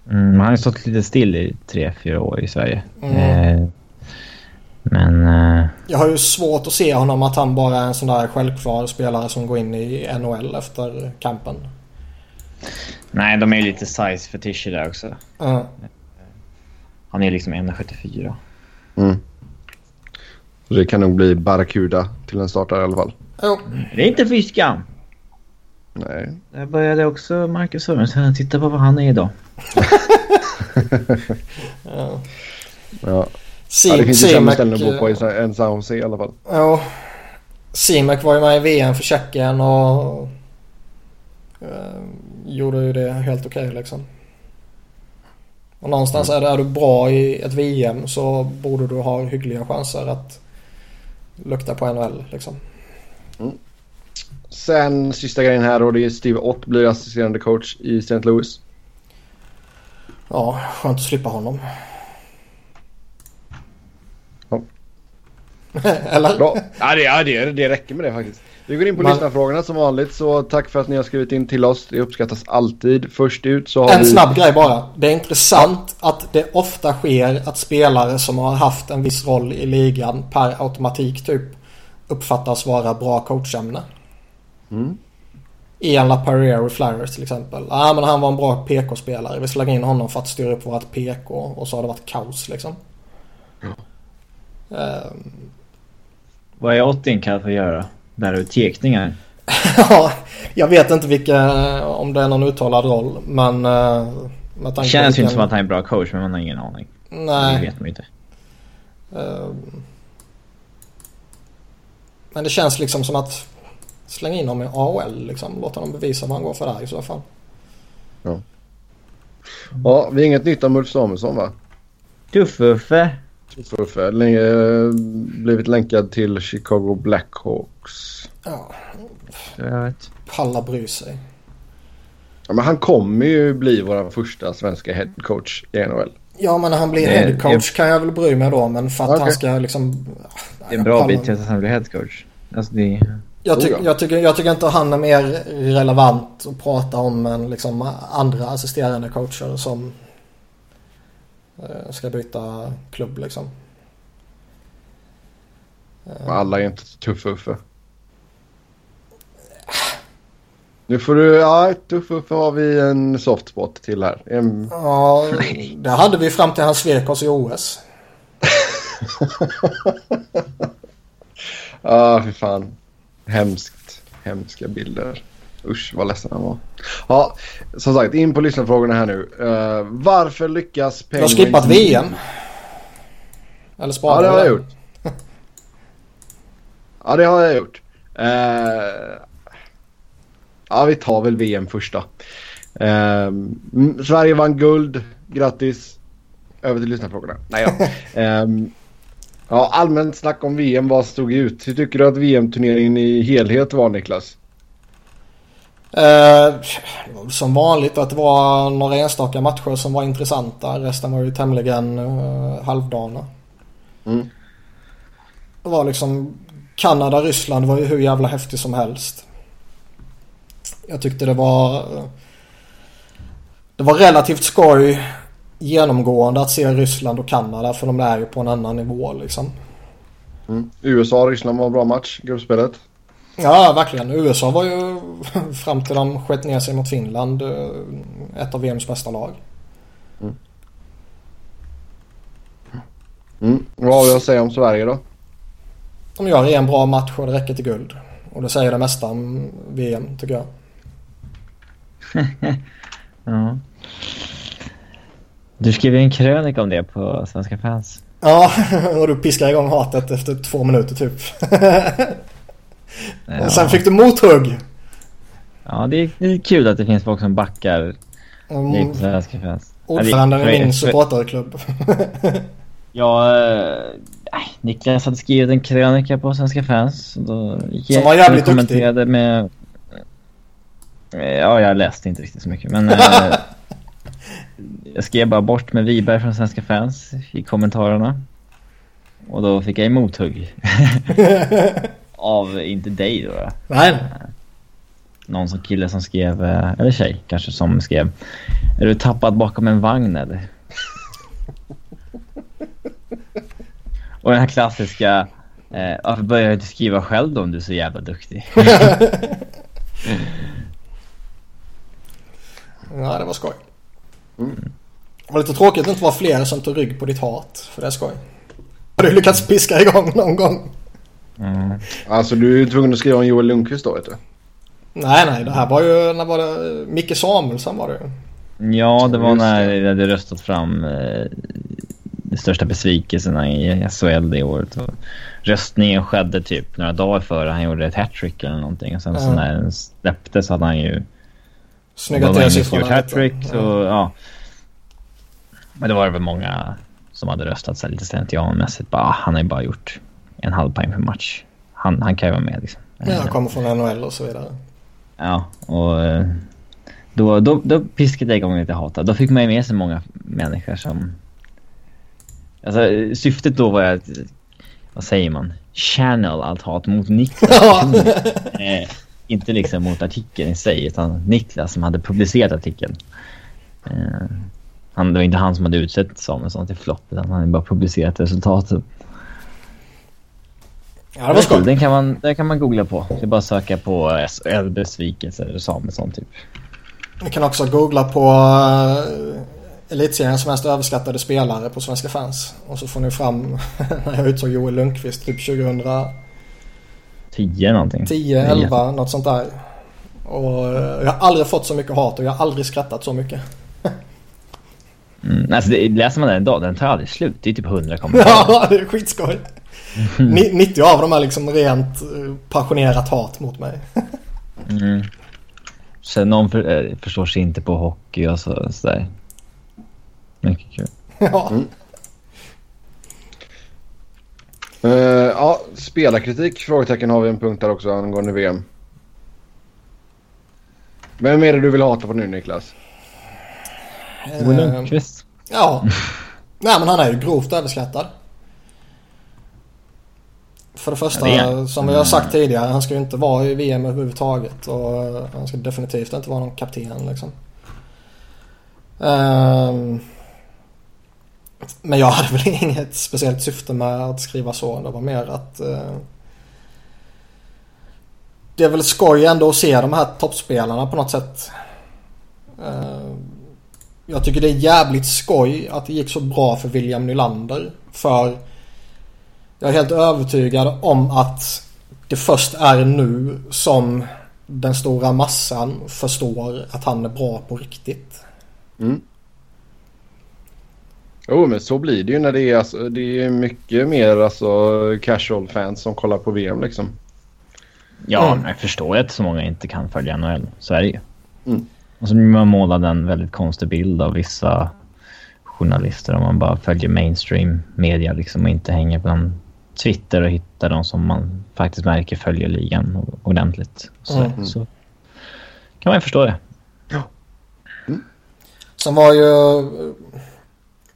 Mm, han har ju stått lite still i tre, fyra år i Sverige. Mm. Eh, men... Eh... Jag har ju svårt att se honom att han bara är en sån där självklar spelare som går in i NHL efter kampen. Nej, de är ju lite size fetischer där också. Mm. Han är liksom 1,74. Mm. Det kan nog bli Barracuda till en startare i alla fall. Det är inte fy skam. Nej. Där började också Marcus Sörensen. Titta på vad han är idag. ja. ja. Ja, det finns ju sämre ställen att bo på än San Jose i alla fall. Ja. Simek var ju med i VM för Tjeckien och uh, gjorde ju det helt okej okay, liksom. Och någonstans mm. är, det, är du bra i ett VM så borde du ha hyggliga chanser att lukta på NHL liksom. Sen sista grejen här och det är Steve Ott blir assisterande coach i St. Louis. Ja, skönt att slippa honom. Ja. Eller? Bra. Ja, det, ja det, det räcker med det faktiskt. Vi går in på Man... lyssnarfrågorna som vanligt så tack för att ni har skrivit in till oss. Det uppskattas alltid. Först ut så har En vi... snabb grej bara. Det är intressant ja. att det ofta sker att spelare som har haft en viss roll i ligan per automatik typ uppfattas vara bra coachämne. Mm. Ian LaParriere Flyers till exempel. Ja ah, men han var en bra PK-spelare. Vi slänger in honom för att styra upp vårt PK och så har det varit kaos liksom. Ja. Um... Vad är Ottinkall för att göra? Där är tekningar. ja, jag vet inte vilka, om det är någon uttalad roll men... Uh, det känns ju inte som att han är en bra coach men man har ingen aning. Nej. Det vet man ju inte. Uh, men det känns liksom som att slänga in honom i AHL liksom. Låta honom bevisa vad han går för där i så fall. Ja. Ja, vi har inget nytt om Ulf Samuelsson va? Tuff-Uffe. Tuff-Uffe. Länge, blivit länkad till Chicago Blackhawks. Ja. Jag vet. Palla bry sig. Ja, men han kommer ju bli vår första svenska headcoach i NHL. Ja men när han blir headcoach kan jag väl bry mig då men för att Okej. han ska liksom... Det är en bra Han- bit till att han blir headcoach. Alltså det... Jag, ty- ja. jag, tycker, jag tycker inte han är mer relevant att prata om än liksom andra assisterande coacher som eh, ska byta klubb liksom. Alla är inte så tuffa Uffe. Nu får du, ja tuff Uffe har vi en softspot till här. En, Ja, det hade vi fram till han svek oss i OS. Ja, fy fan. Hemskt. Hemska bilder. Usch, vad ledsen han var. Ja, som sagt, in på lyssnarfrågorna här nu. Eh, varför lyckas Du har Penguins... skippat VM. Eller Ja, sparar det har jag gjort. Ja, det har jag gjort. Eh, ja, vi tar väl VM första. Eh, mm, Sverige vann guld. Grattis. Över till lyssnarfrågorna. Nej då. Ehm, ja, allmänt snack om VM. Vad stod ut? Hur tycker du att VM-turneringen i helhet var, Niklas? Eh, som vanligt att det var några enstaka matcher som var intressanta. Resten var ju tämligen uh, halvdana. Mm. Det var liksom Kanada, Ryssland var ju hur jävla häftigt som helst. Jag tyckte det var Det var relativt skoj genomgående att se Ryssland och Kanada för de är ju på en annan nivå liksom. Mm. USA-Ryssland var en bra match, gruppspelet. Ja, verkligen. USA var ju fram till de sköt ner sig mot Finland eh, ett av VMs bästa lag. Mm. Vad har vi att säga om Sverige då? De gör en bra match och det räcker till guld. Och det säger det mesta om VM tycker jag. Ja. Du skrev ju en krönika om det på Svenska fans. Ja, och du piskar igång hatet efter två minuter typ. Ja, Och sen fick du mothugg. ja det, är, det är kul att det finns folk som backar Mm, Svenska fans. ordföranden i min supporterklubb. Ja, eh, nej, Niklas hade skrivit en krönika på Svenska fans. Då gick Som jag var jävligt kommenterade med... Eh, Ja, jag läste inte riktigt så mycket men... eh, jag skrev bara bort med Wiberg från Svenska fans i kommentarerna. Och då fick jag emot hugg. Av, inte dig då, då. Nej. Någon som kille som skrev, eh, eller tjej kanske som skrev. Är du tappad bakom en vagn eller? Och den här klassiska, eh, varför börjar du inte skriva själv då om du är så jävla duktig? Ja, det var skoj. Det var lite tråkigt att det inte var fler som tog rygg på ditt hat. För det är skoj. Har du lyckats piska igång någon gång? Mm. Alltså du är ju tvungen att skriva om Joel Lundqvist då vet du. Nej, nej. Det här var ju... När var det? Micke Samuelsson var det. Ja, det var när det. jag hade röstat fram eh, de största besvikelserna i SHL det året. Och röstningen skedde typ några dagar före han gjorde ett hattrick eller någonting. Och sen så Ja. när den släpptes hade han ju Snyggat Då till siffrorna gjort hattrick så ja. Men det var väl många som hade röstat så lite slentrianmässigt. Bara, ah, han har ju bara gjort en halv poäng per match. Han, han kan ju vara med liksom. Ja, jag kommer från NHL och så vidare. Ja, och eh, då, då, då piskade jag igång lite hat. Då fick man ju med sig många människor som... Alltså syftet då var att, vad säger man? Channel allt hat mot Niklas eh, Inte liksom mot artikeln i sig, utan Niklas som hade publicerat artikeln. Eh, han, det var inte han som hade utsett Samuelsson till flopp, utan han hade bara publicerat resultatet. Ja, det var skoj. Den kan man, den kan man googla på. Det är bara att söka på SHL besvikelse eller Samuelsson typ. Ni kan också googla på uh, Elitseriens mest överskattade spelare på Svenska fans. Och så får ni fram när jag utsåg Joel Lundqvist typ 2010, 10 någonting. 11 något sånt där. Och eh, jag har aldrig fått så mycket hat och jag har aldrig skrattat så mycket. Mm, alltså det, läser man den idag, den tar aldrig slut. Det är typ 100 kommentarer. Ja, det är skitskoj. Ni- 90 av dem är liksom rent eh, passionerat hat mot mig. Mm. Sen någon för, eh, förstår sig inte på hockey och så, sådär. Mycket kul. ja. Eh, ja, spelarkritik? Frågetecken har vi en punkt där också angående VM. Vem är det du vill hata på nu Niklas? Lundqvist. Ja. Nej men han är ju grovt överskattad. För det första, det som vi har sagt tidigare, han ska ju inte vara i VM överhuvudtaget. Och han ska definitivt inte vara någon kapten liksom. Ehm, men jag hade väl inget speciellt syfte med att skriva så. Det var mer att... eh, det är väl skoj ändå att se de här toppspelarna på något sätt. Eh, jag tycker det är jävligt skoj att det gick så bra för William Nylander. För jag är helt övertygad om att det först är nu som den stora massan förstår att han är bra på riktigt. Mm. Jo men så blir det ju när det är, alltså, det är mycket mer alltså, casual fans som kollar på VM liksom. Ja, Mm. men jag förstår ju att så många inte kan följa NHL. Så är det ju. Mm. Och så blir man målad en väldigt konstig bild av vissa journalister om man bara följer mainstream media liksom och inte hänger på någon Twitter och hittar de som man faktiskt märker följer ligan ordentligt. Så, Mm. så kan man ju förstå det. Sen var ju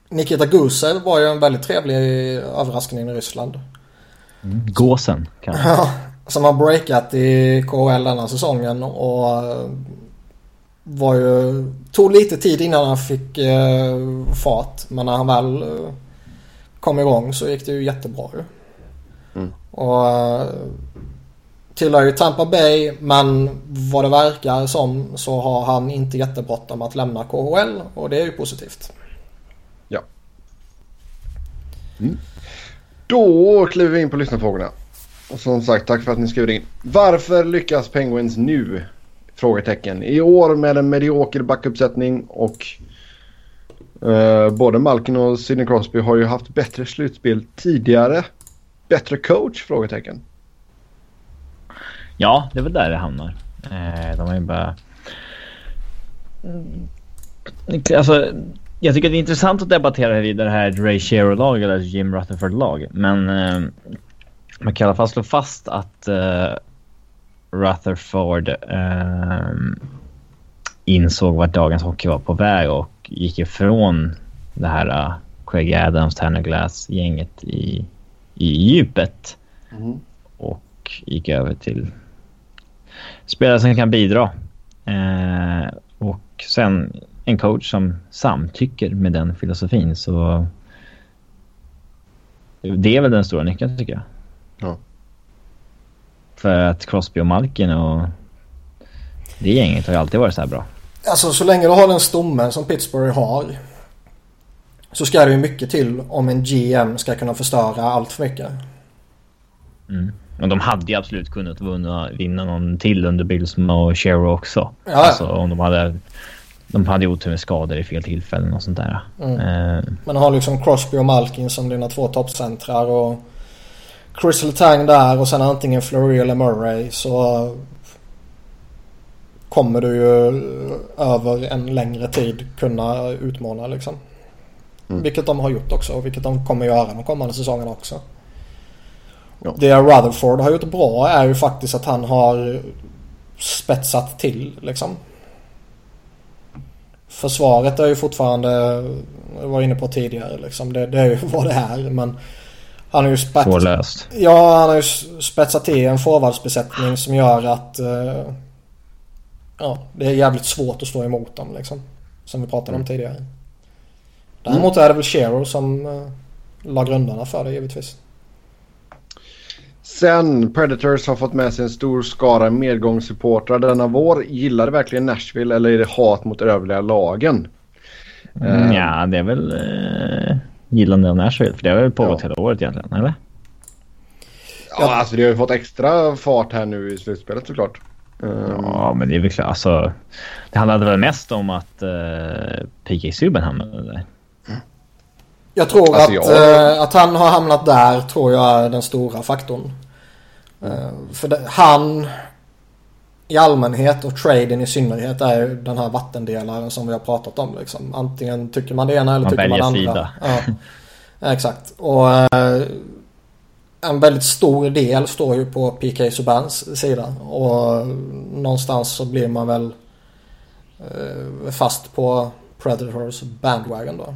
Nikita Gusev var ju en väldigt trevlig överraskning i Ryssland. Gåsen kan man. Ja, som har breakat i KHL denna säsongen och eh, var ju, tog lite tid innan han fick eh, fart. Men när han väl eh, kom igång så gick det ju jättebra ju. Mm. Och eh, tillhör ju Tampa Bay men vad det verkar som så har han inte jättebråttom att lämna KHL och det är ju positivt. Då kliver vi in på lyssnarfrågorna. Och som sagt, tack för att ni skrev in. Varför lyckas Penguins nu? Frågetecken. I år med en medioker backuppsättning och eh, både Malkin och Sidney Crosby har ju haft bättre slutspel tidigare. Bättre coach? Frågetecken. Ja, det är väl där det hamnar. Eh, de har ju bara... Mm. Alltså, jag tycker det är intressant att debattera huruvida det här är ett Ray Shero-lag eller ett Jim Rutherford-lag. Men eh, man kan i alla fall slå fast att eh, Rutherford eh, insåg vart dagens hockey var på väg och gick ifrån det här uh, Craig Adams, Tanner Glass-gänget i, i djupet och gick över till spelare som kan bidra. Eh, och sen en coach som samtycker med den filosofin. Så det är väl den stora nyckeln tycker jag. Ja. För att Crosby och Malkin och det gänget har ju alltid varit så här bra. Alltså så länge du har den stommen som Pittsburgh har. Så ska det ju mycket till om en GM ska kunna förstöra allt för mycket. Mm. Och de hade ju absolut kunnat vinna, vinna någon till under Billsma och Shero också. Ja. Alltså om de hade... De hade otur med skador i fel tillfällen och sånt där. Mm. Eh, Men har liksom Crosby och Malkin som dina två toppcentrar och Chris Letang där och sen antingen Fleury eller Murray så kommer du ju över en längre tid kunna utmana liksom. Mm. Vilket de har gjort också och vilket de kommer göra de kommande säsongerna också. Ja. Det Rutherford har gjort bra är ju faktiskt att han har spetsat till liksom. Försvaret är ju fortfarande, jag var inne på tidigare liksom, det, det är ju vad det är men han har ju spetsat, svårlöst. ja, han har ju spetsat till en forwardsbesättning som gör att eh, ja, det är jävligt svårt att stå emot dem liksom. Som vi pratade om tidigare. Däremot är det väl Shero som eh, la grunderna för det givetvis. Sen Predators har fått med sig en stor skara medgångssupportrar denna vår. Gillar det verkligen Nashville eller är det hat mot övriga lagen? Mm, Eh. ja, det är väl eh, gillande av Nashville. För det har väl pågått Ja. hela året egentligen, eller? Ja, alltså det har ju fått extra fart här nu i slutspelet såklart. Um, Ja, men det är väl klart. Alltså, det handlade väl mest om att uh, PK Subban hamnade där. Jag tror Alltså, att, jag- eh, att han har hamnat där tror jag är den stora faktorn. Eh, för det, han i allmänhet och traden i synnerhet är den här vattendelaren som vi har pratat om. Liksom. Antingen tycker man det ena eller Man tycker man det andra. Ja, exakt. Och eh, en väldigt stor del står ju på PK Subans sida. Och någonstans så blir man väl eh, fast på Predators bandwagon då.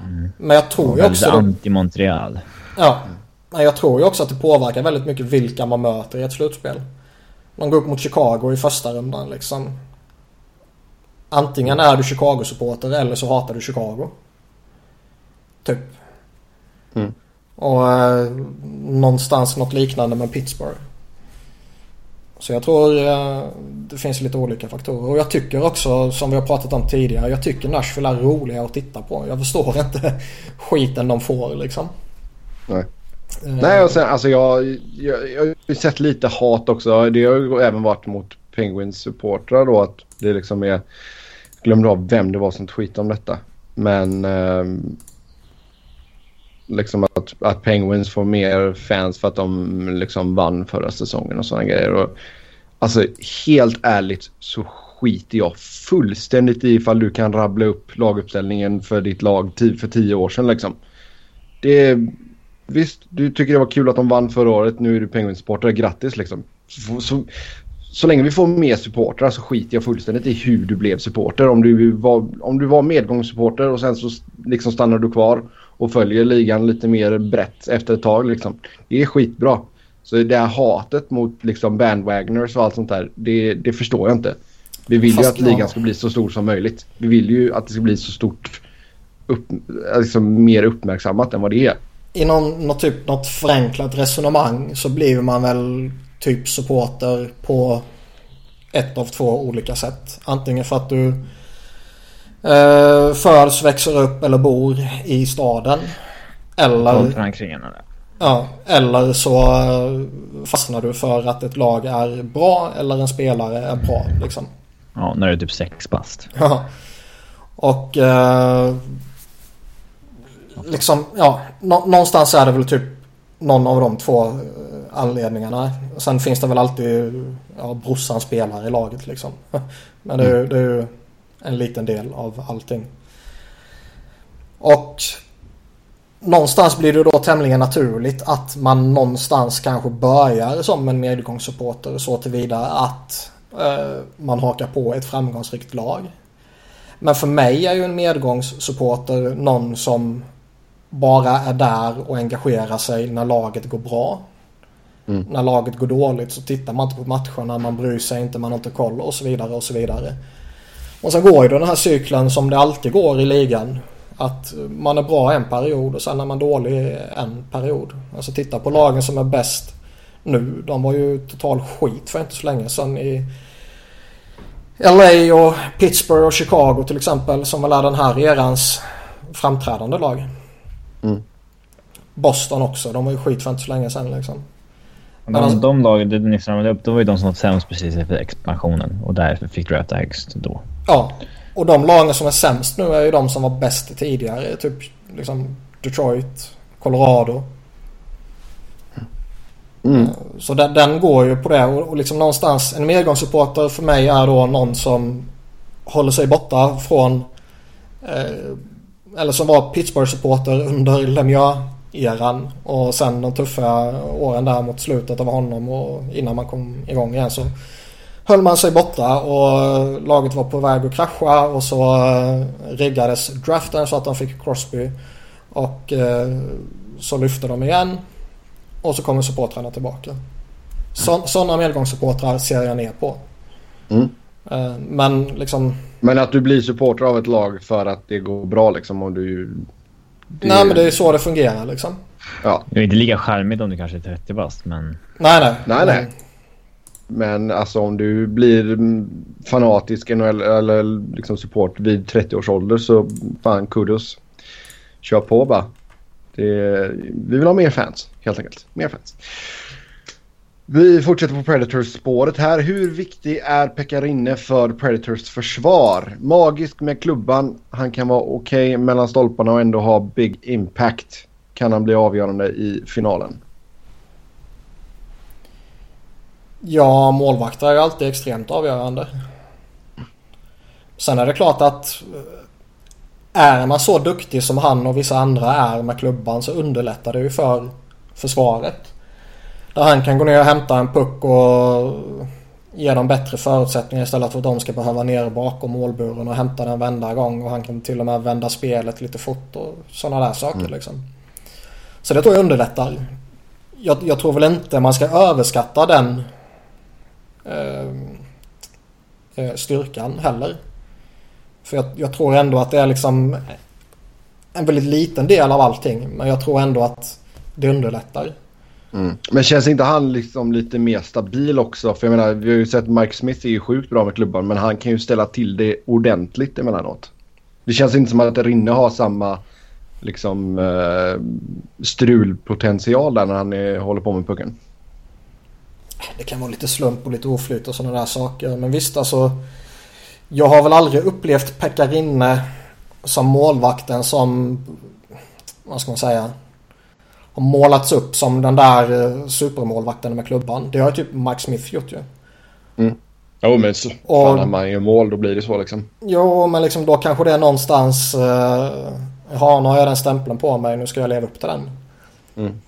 Mm. Men jag tror ju också... anti-Montreal. Ja. Men jag tror ju också att det påverkar väldigt mycket vilka man möter i ett slutspel. Man går upp mot Chicago i första rundan liksom. Antingen är du Chicago-supporter eller så hatar du Chicago. Typ. Mm. Och eh, någonstans något liknande med Pittsburgh. Så jag tror eh, det finns lite olika faktorer. Och jag tycker också, som vi har pratat om tidigare, jag tycker Nashville är roliga att titta på. Jag förstår inte skiten de får liksom. Nej. Eh. Nej, och sen, alltså jag, jag, jag har ju sett lite hat också. Det har ju även varit mot Penguins supportrar då att det liksom är... Glömde av vem det var som tweetade om detta. Men Eh, liksom att, att Penguins får mer fans för att de liksom vann förra säsongen och sådana grejer. Och, alltså helt ärligt så skiter jag fullständigt i ifall du kan rabbla upp laguppställningen för ditt lag för tio år sedan liksom. Det är, visst, du tycker det var kul att de vann förra året. Nu är du Penguins-supporter. Grattis liksom. Så, så, så länge vi får mer supportrar så skiter jag fullständigt i hur du blev supporter. Om du var, om du var medgångssupporter och sen så liksom stannar du kvar och följer ligan lite mer brett efter ett tag. Liksom. Det är skitbra. Så det här hatet mot liksom bandwagoners och allt sånt där, det, det förstår jag inte. Vi vill ju Fast att ligan ska bli så stor som möjligt. Vi vill ju att det ska bli så stort, upp, liksom mer uppmärksammat än vad det är. I någon, något, typ, något förenklat resonemang så blir man väl typ supporter på ett av två olika sätt. Antingen för att du eh, föds, växer upp eller bor i staden. Eller, ja, eller så eh, fastnar du för att ett lag är bra eller en spelare är bra. Liksom. Ja, när du är typ sex bast. Ja. Och eh, liksom, ja, nå- någonstans är det väl typ någon av de två eh, anledningarna. Sen finns det väl alltid ja, brorsan spelar i laget liksom. Men det är, ju- det är ju en liten del av allting. Och någonstans blir det då tämligen naturligt att man någonstans kanske börjar som en medgångssupporter så tillvida att eh, man hakar på ett framgångsrikt lag. Men för mig är ju en medgångssupporter någon som bara är där och engagerar sig när laget går bra. Mm. När laget går dåligt så tittar man inte på matcherna, man bryr sig inte, man har inte koll och så vidare och så vidare. Och sen går ju den här cykeln som det alltid går i ligan. Att man är bra en period och sen är man dålig en period. Alltså titta på lagen som är bäst nu. De var ju total skit för inte så länge sedan i LA och Pittsburgh och Chicago till exempel som väl är den här erans framträdande lag. Mm. Boston också. De var ju skit för inte så länge sedan liksom. De, Men alltså- de lagen du nyss ramade upp, då var ju de som var sämst precis efter expansionen. Och därför fick drafta högst då. Ja. Och de lagen som är sämst nu är ju de som var bäst tidigare. Typ liksom Detroit, Colorado. Mm. Så den, den går ju på det och, och liksom någonstans en medgångssupporter för mig är då någon som håller sig borta från eh, eller som var Pittsburgh-supporter under Lemieux-eran och sen de tuffa åren där mot slutet av honom och innan man kom igång igen så höll man sig borta och laget var på väg att krascha och så eh, riggades draften så att de fick Crosby och eh, så lyfte de igen och så kommer supportrarna tillbaka. Så, sådana medgångssupportrar ser jag ner på. Mm. Eh, Men liksom... Men att du blir supporter av ett lag för att det går bra liksom och du... det- Nej men det är så det fungerar liksom. Ja, Det är inte lika charmigt om du kanske är 30 bast, men... Nej nej. Nej, nej. men alltså om du blir fanatisk eller, eller liksom support vid 30 års ålder så fan kudos. Kör på bara. Det, vi vill ha mer fans helt enkelt. Mer fans. Vi fortsätter på Predators-spåret här. Hur viktig är Pekarinne för Predators försvar? Magisk med klubban. Han kan vara okej mellan stolparna och ändå ha big impact. Kan han bli avgörande i finalen? Ja, målvakter är ju alltid extremt avgörande. Sen är det klart att eh, är man så duktig som han och vissa andra är med klubban så underlättar det ju för försvaret. Där han kan gå ner och hämta en puck och Ge dem bättre förutsättningar istället för att de ska behöva ner bakom målburen och hämta den vända gång och han kan till och med vända spelet lite fort och sådana där saker mm. liksom. Så det tror jag underlättar. Jag, jag, tror väl inte man ska överskatta den eh, eh styrkan heller. För jag, jag, tror ändå att det är liksom en väldigt liten del av allting. Men jag tror ändå att det underlättar. Mm. Men känns inte han liksom lite mer stabil också? För jag menar, vi har ju sett Mike Smith är ju sjukt bra med klubban. Men han kan ju ställa till det ordentligt emellanåt. Det känns inte som att Rinne har samma liksom eh, strulpotential där när han är, håller på med pucken. Det kan vara lite slump och lite oflyt och sådana där saker. Men visst alltså. Jag har väl aldrig upplevt Pekka Rinne som målvakten som, vad ska man säga, målats upp som den där eh, supermålvakten med klubban. Det har ju typ Mike Smith gjort ju. Mm. Jo men så, och, fan man gör mål då blir det så liksom. Jo men liksom då kanske det är någonstans, uh, ja nu har jag den stämpeln på mig, nu ska jag leva upp till den. Mm.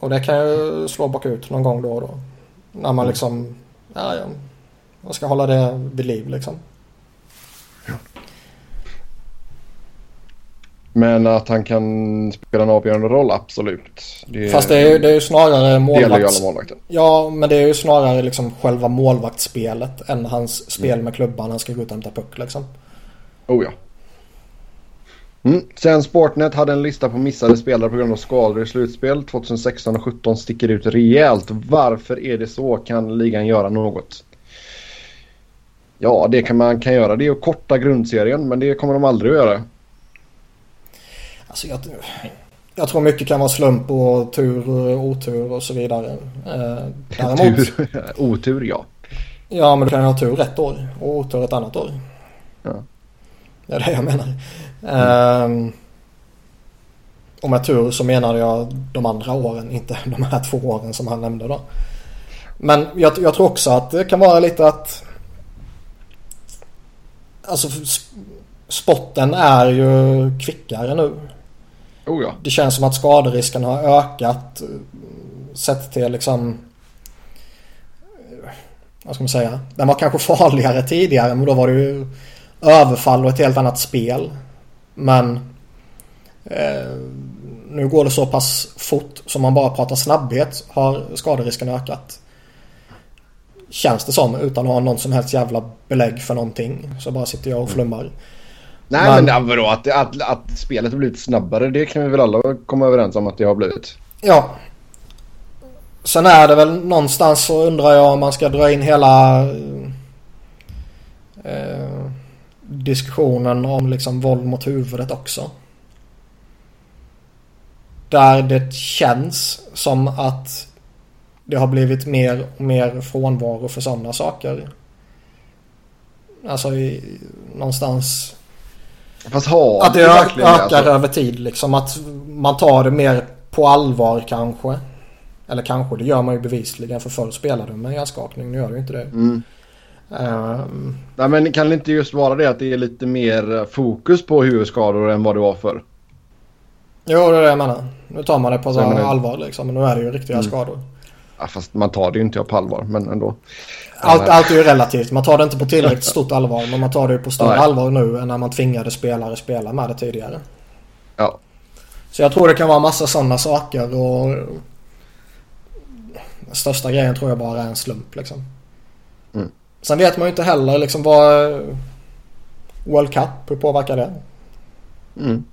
Och det kan ju slå bakut någon gång då och då. När man mm. liksom, ja, ja, man ska hålla det vid liv liksom. Men att han kan spela en avgörande roll, absolut. Det Fast det är, det är ju snarare målvakts... målvakten. Ja, men det är ju snarare liksom själva målvaktsspelet än hans spel mm. med klubban. Han ska gå ut och hämta puck liksom. Oh ja. Mm. Sen Sportnet hade en lista på missade spelare på grund av skador i slutspel. 2016 och 2017 sticker ut rejält. Varför är det så? Kan ligan göra något? Ja, det kan man kan göra. Det är att korta grundserien, men det kommer de aldrig att göra. Alltså jag, jag tror mycket kan vara slump och tur och otur och så vidare. Eh, däremot, tur, otur ja. Ja men du kan ju ha tur ett år och otur ett annat år. Ja. Det är det jag menar. Mm. Eh, och med tur så menar jag de andra åren, inte de här två åren som han nämnde då. Men jag, jag tror också att det kan vara lite att Alltså spotten är ju kvickare nu. Oh ja. Det känns som att skaderisken har ökat. Eh, sett till liksom... Eh, vad ska man säga? Den var kanske farligare tidigare men då var det ju överfall och ett helt annat spel. Men eh, nu går det så pass fort som man bara pratar snabbhet har skaderisken ökat. Känns det som utan att ha någon som helst jävla belägg för någonting. Så bara sitter jag och flummar. Nej men, men vadå, att, att, att spelet har blivit snabbare det kan vi väl alla komma överens om att det har blivit. Ja. Sen är det väl någonstans så undrar jag om man ska dra in hela eh, diskussionen om liksom våld mot huvudet också. Där det känns som att det har blivit mer och mer frånvaro för sådana saker. Alltså i, någonstans Fast har Att det ökar alltså? över tid liksom. Att man tar det mer på allvar kanske. Eller kanske, det gör man ju bevisligen för förr spelade med hjärnskakning. Nu gör ju inte det. Mm. Um... Nej men kan det inte just vara det att det är lite mer fokus på huvudskador än vad det var förr? Jo det är det jag menar. Nu tar man det på så allvar liksom. Men nu är det ju riktiga mm. skador. Ja, fast man tar det ju inte på allvar men ändå. Allt, allt är ju relativt. Man tar det inte på tillräckligt stort allvar. Men man tar det ju på större allvar nu än när man tvingade spelare spela med det tidigare. Ja. Så jag tror det kan vara massa sådana saker och... Största grejen tror jag bara är en slump liksom. Mm. Sen vet man ju inte heller liksom vad... World Cup, hur påverkar det? Mm.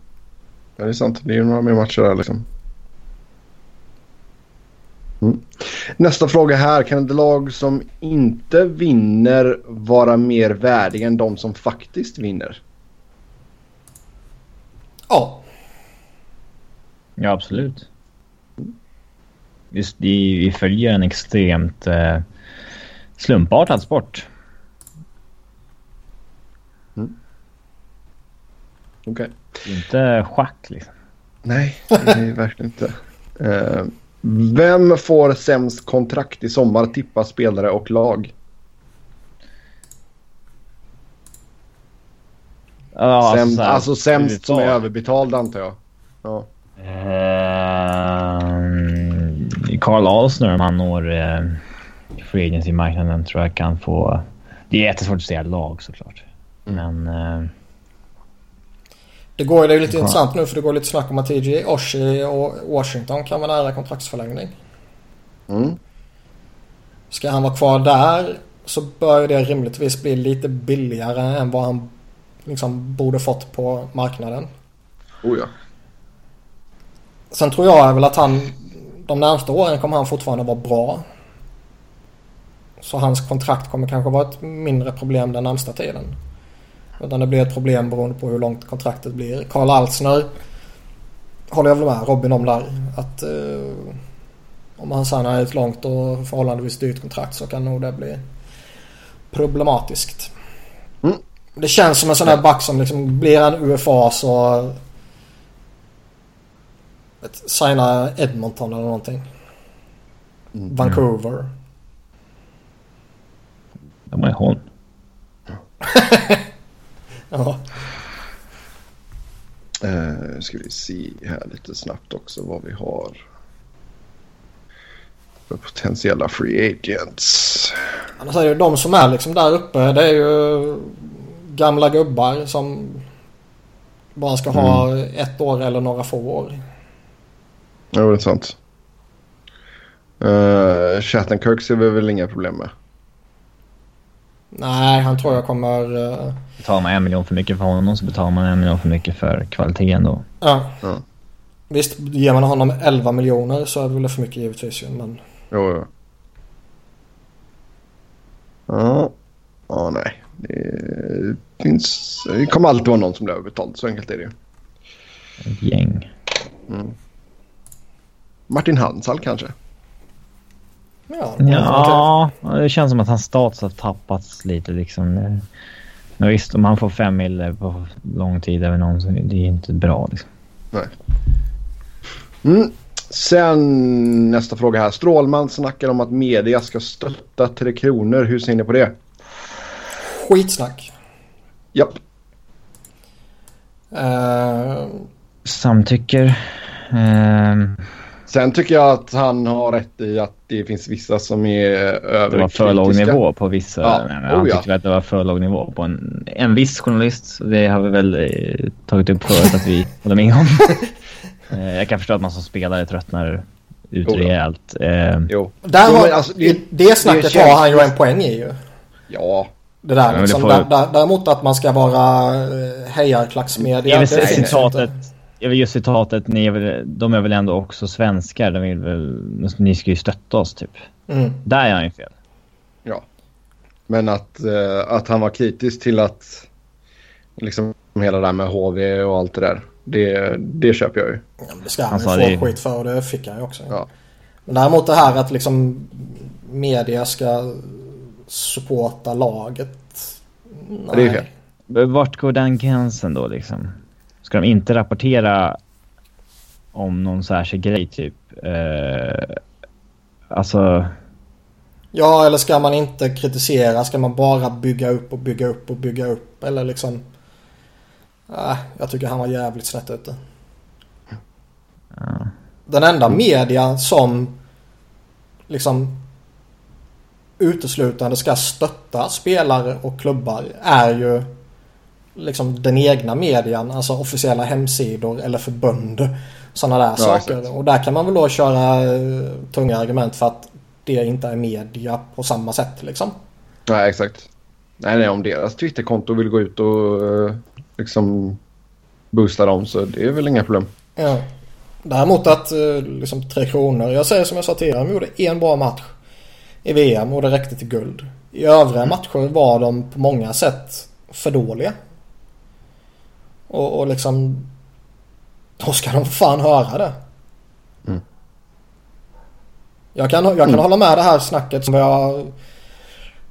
Ja, det är sant. Det är ju några mer matcher där liksom. Mm. Nästa fråga här. Kan ett lag som inte vinner vara mer värdiga än de som faktiskt vinner? Ja. Ja, absolut. Just vi, vi följer en extremt eh, slumpartad sport. Mm. Okej. Okay. Inte schack liksom. Nej, det är verkligen inte. Uh, vem får sämst kontrakt i sommar? Tippa spelare och lag. Ja, sämst, alltså, alltså sämst som är överbetald antar jag. Ja. Uh, Carl Alsner om han når uh, free agency-marknaden tror jag kan få... Det är jättesvårt att säga lag såklart. Mm. Men... Eh, Det går det är lite intressant nu för det går lite snack om att TJ Oshie och Washington kan vara nära kontraktsförlängning. Mm. Ska han vara kvar där så bör det rimligtvis bli lite billigare än vad han liksom borde fått på marknaden. Oh ja. Sen tror jag väl att han de närmsta åren kommer han fortfarande vara bra. Så hans kontrakt kommer kanske vara ett mindre problem den närmsta tiden. Utan det blir ett problem beroende på hur långt kontraktet blir. Karl Alsner håller jag väl med Robin om där. Att eh, om han signar ett långt och förhållandevis dyrt kontrakt så kan nog det bli problematiskt. Mm. Det känns som en sån här back som liksom blir en UFA så vet, signa Edmonton eller någonting. Mm. Vancouver. de ju hon. Ja. Eh, ska vi se här lite snabbt också vad vi har. För potentiella free agents. Annars är det ju de som är liksom där uppe. Det är ju gamla gubbar som bara ska ha ett år eller några få år. Ja, det är sant. Uh, Shattenkirk ser vi väl inga problem med. Nej, han tror jag kommer... eh, Betalar man en miljon för mycket för honom så betalar man en miljon för mycket för kvaliteten då. ja. Ja. Visst, ger man honom 11 miljoner så är det väl för mycket givetvis ju. Men Jo, jo. Ja. Ja, nej. Det finns... Det kommer alltid vara någon som blir överbetald. Så enkelt är det ju. Ett gäng. Martin Hansal kanske. Ja. Ja, det känns som att hans status har tappats lite liksom. Men visst, om han får fem mil på lång tid över någon så det är inte bra liksom. Mm. Sen nästa fråga här. Strålman snackar om att media ska stötta Tre Kronor. Hur ser ni på det? Skitsnack. Japp. Eh, Samtycker. Ehm, Sen tycker jag att han har rätt i att det finns vissa som är överkritiska. det var för låg nivå på vissa. Ja, Nej, men han oh ja. tyckte att det var för låg nivå på en, en viss journalist. Det har vi väl eh, tagit upp förut att vi håller med om. Eh, Jag kan förstå att man som spelare tröttnar ut Oh ja. rejält. Eh, Jo. där Jo, har, men alltså, det- i det snacket det har han ju en poäng i ju. Ja. Det där det liksom. får- Där, där, däremot att man ska vara eh, hejarklacksmedia. Det är det ju citatet, inte. jag vill just citatet, ni är väl, de är väl ändå också svenskar. De vill väl, ni ska ju stötta oss typ. Mm. Där är han ju fel. Ja. Men att, eh, att han var kritisk till att liksom hela det där med HV och allt det där. Det, det köper jag ju. Ja, men det ska han Alltså, ju få det- skit för och det fick han ju också. Ja. Men däremot det här att liksom media ska supporta laget. Nej. Det är fel. Vart går den gränsen då liksom? Ska de inte rapportera om någon särskild grej typ? Eh, alltså, Ja, eller ska man inte kritisera? Ska man bara bygga upp och bygga upp och bygga upp? Eller liksom... Nej, jag tycker han var jävligt snett ute. ja. Den enda media som liksom uteslutande ska stötta spelare och klubbar är ju liksom den egna median, alltså officiella hemsidor eller förbund. Sådana där saker. exakt. Och där kan man väl då köra eh, tunga argument för att det inte är media på samma sätt liksom. Nej, exakt. Nej, nej, om deras Twitterkonto vill gå ut och eh, liksom boosta dem så det är väl inga problem. Ja. Däremot att eh, liksom Tre Kronor, jag säger som jag sa tidigare, de gjorde en bra match i VM och det räckte till guld. I övriga matcher var de på många sätt för dåliga. Och, och liksom då ska de fan höra det. Mm. Jag kan, jag kan hålla med det här snacket som jag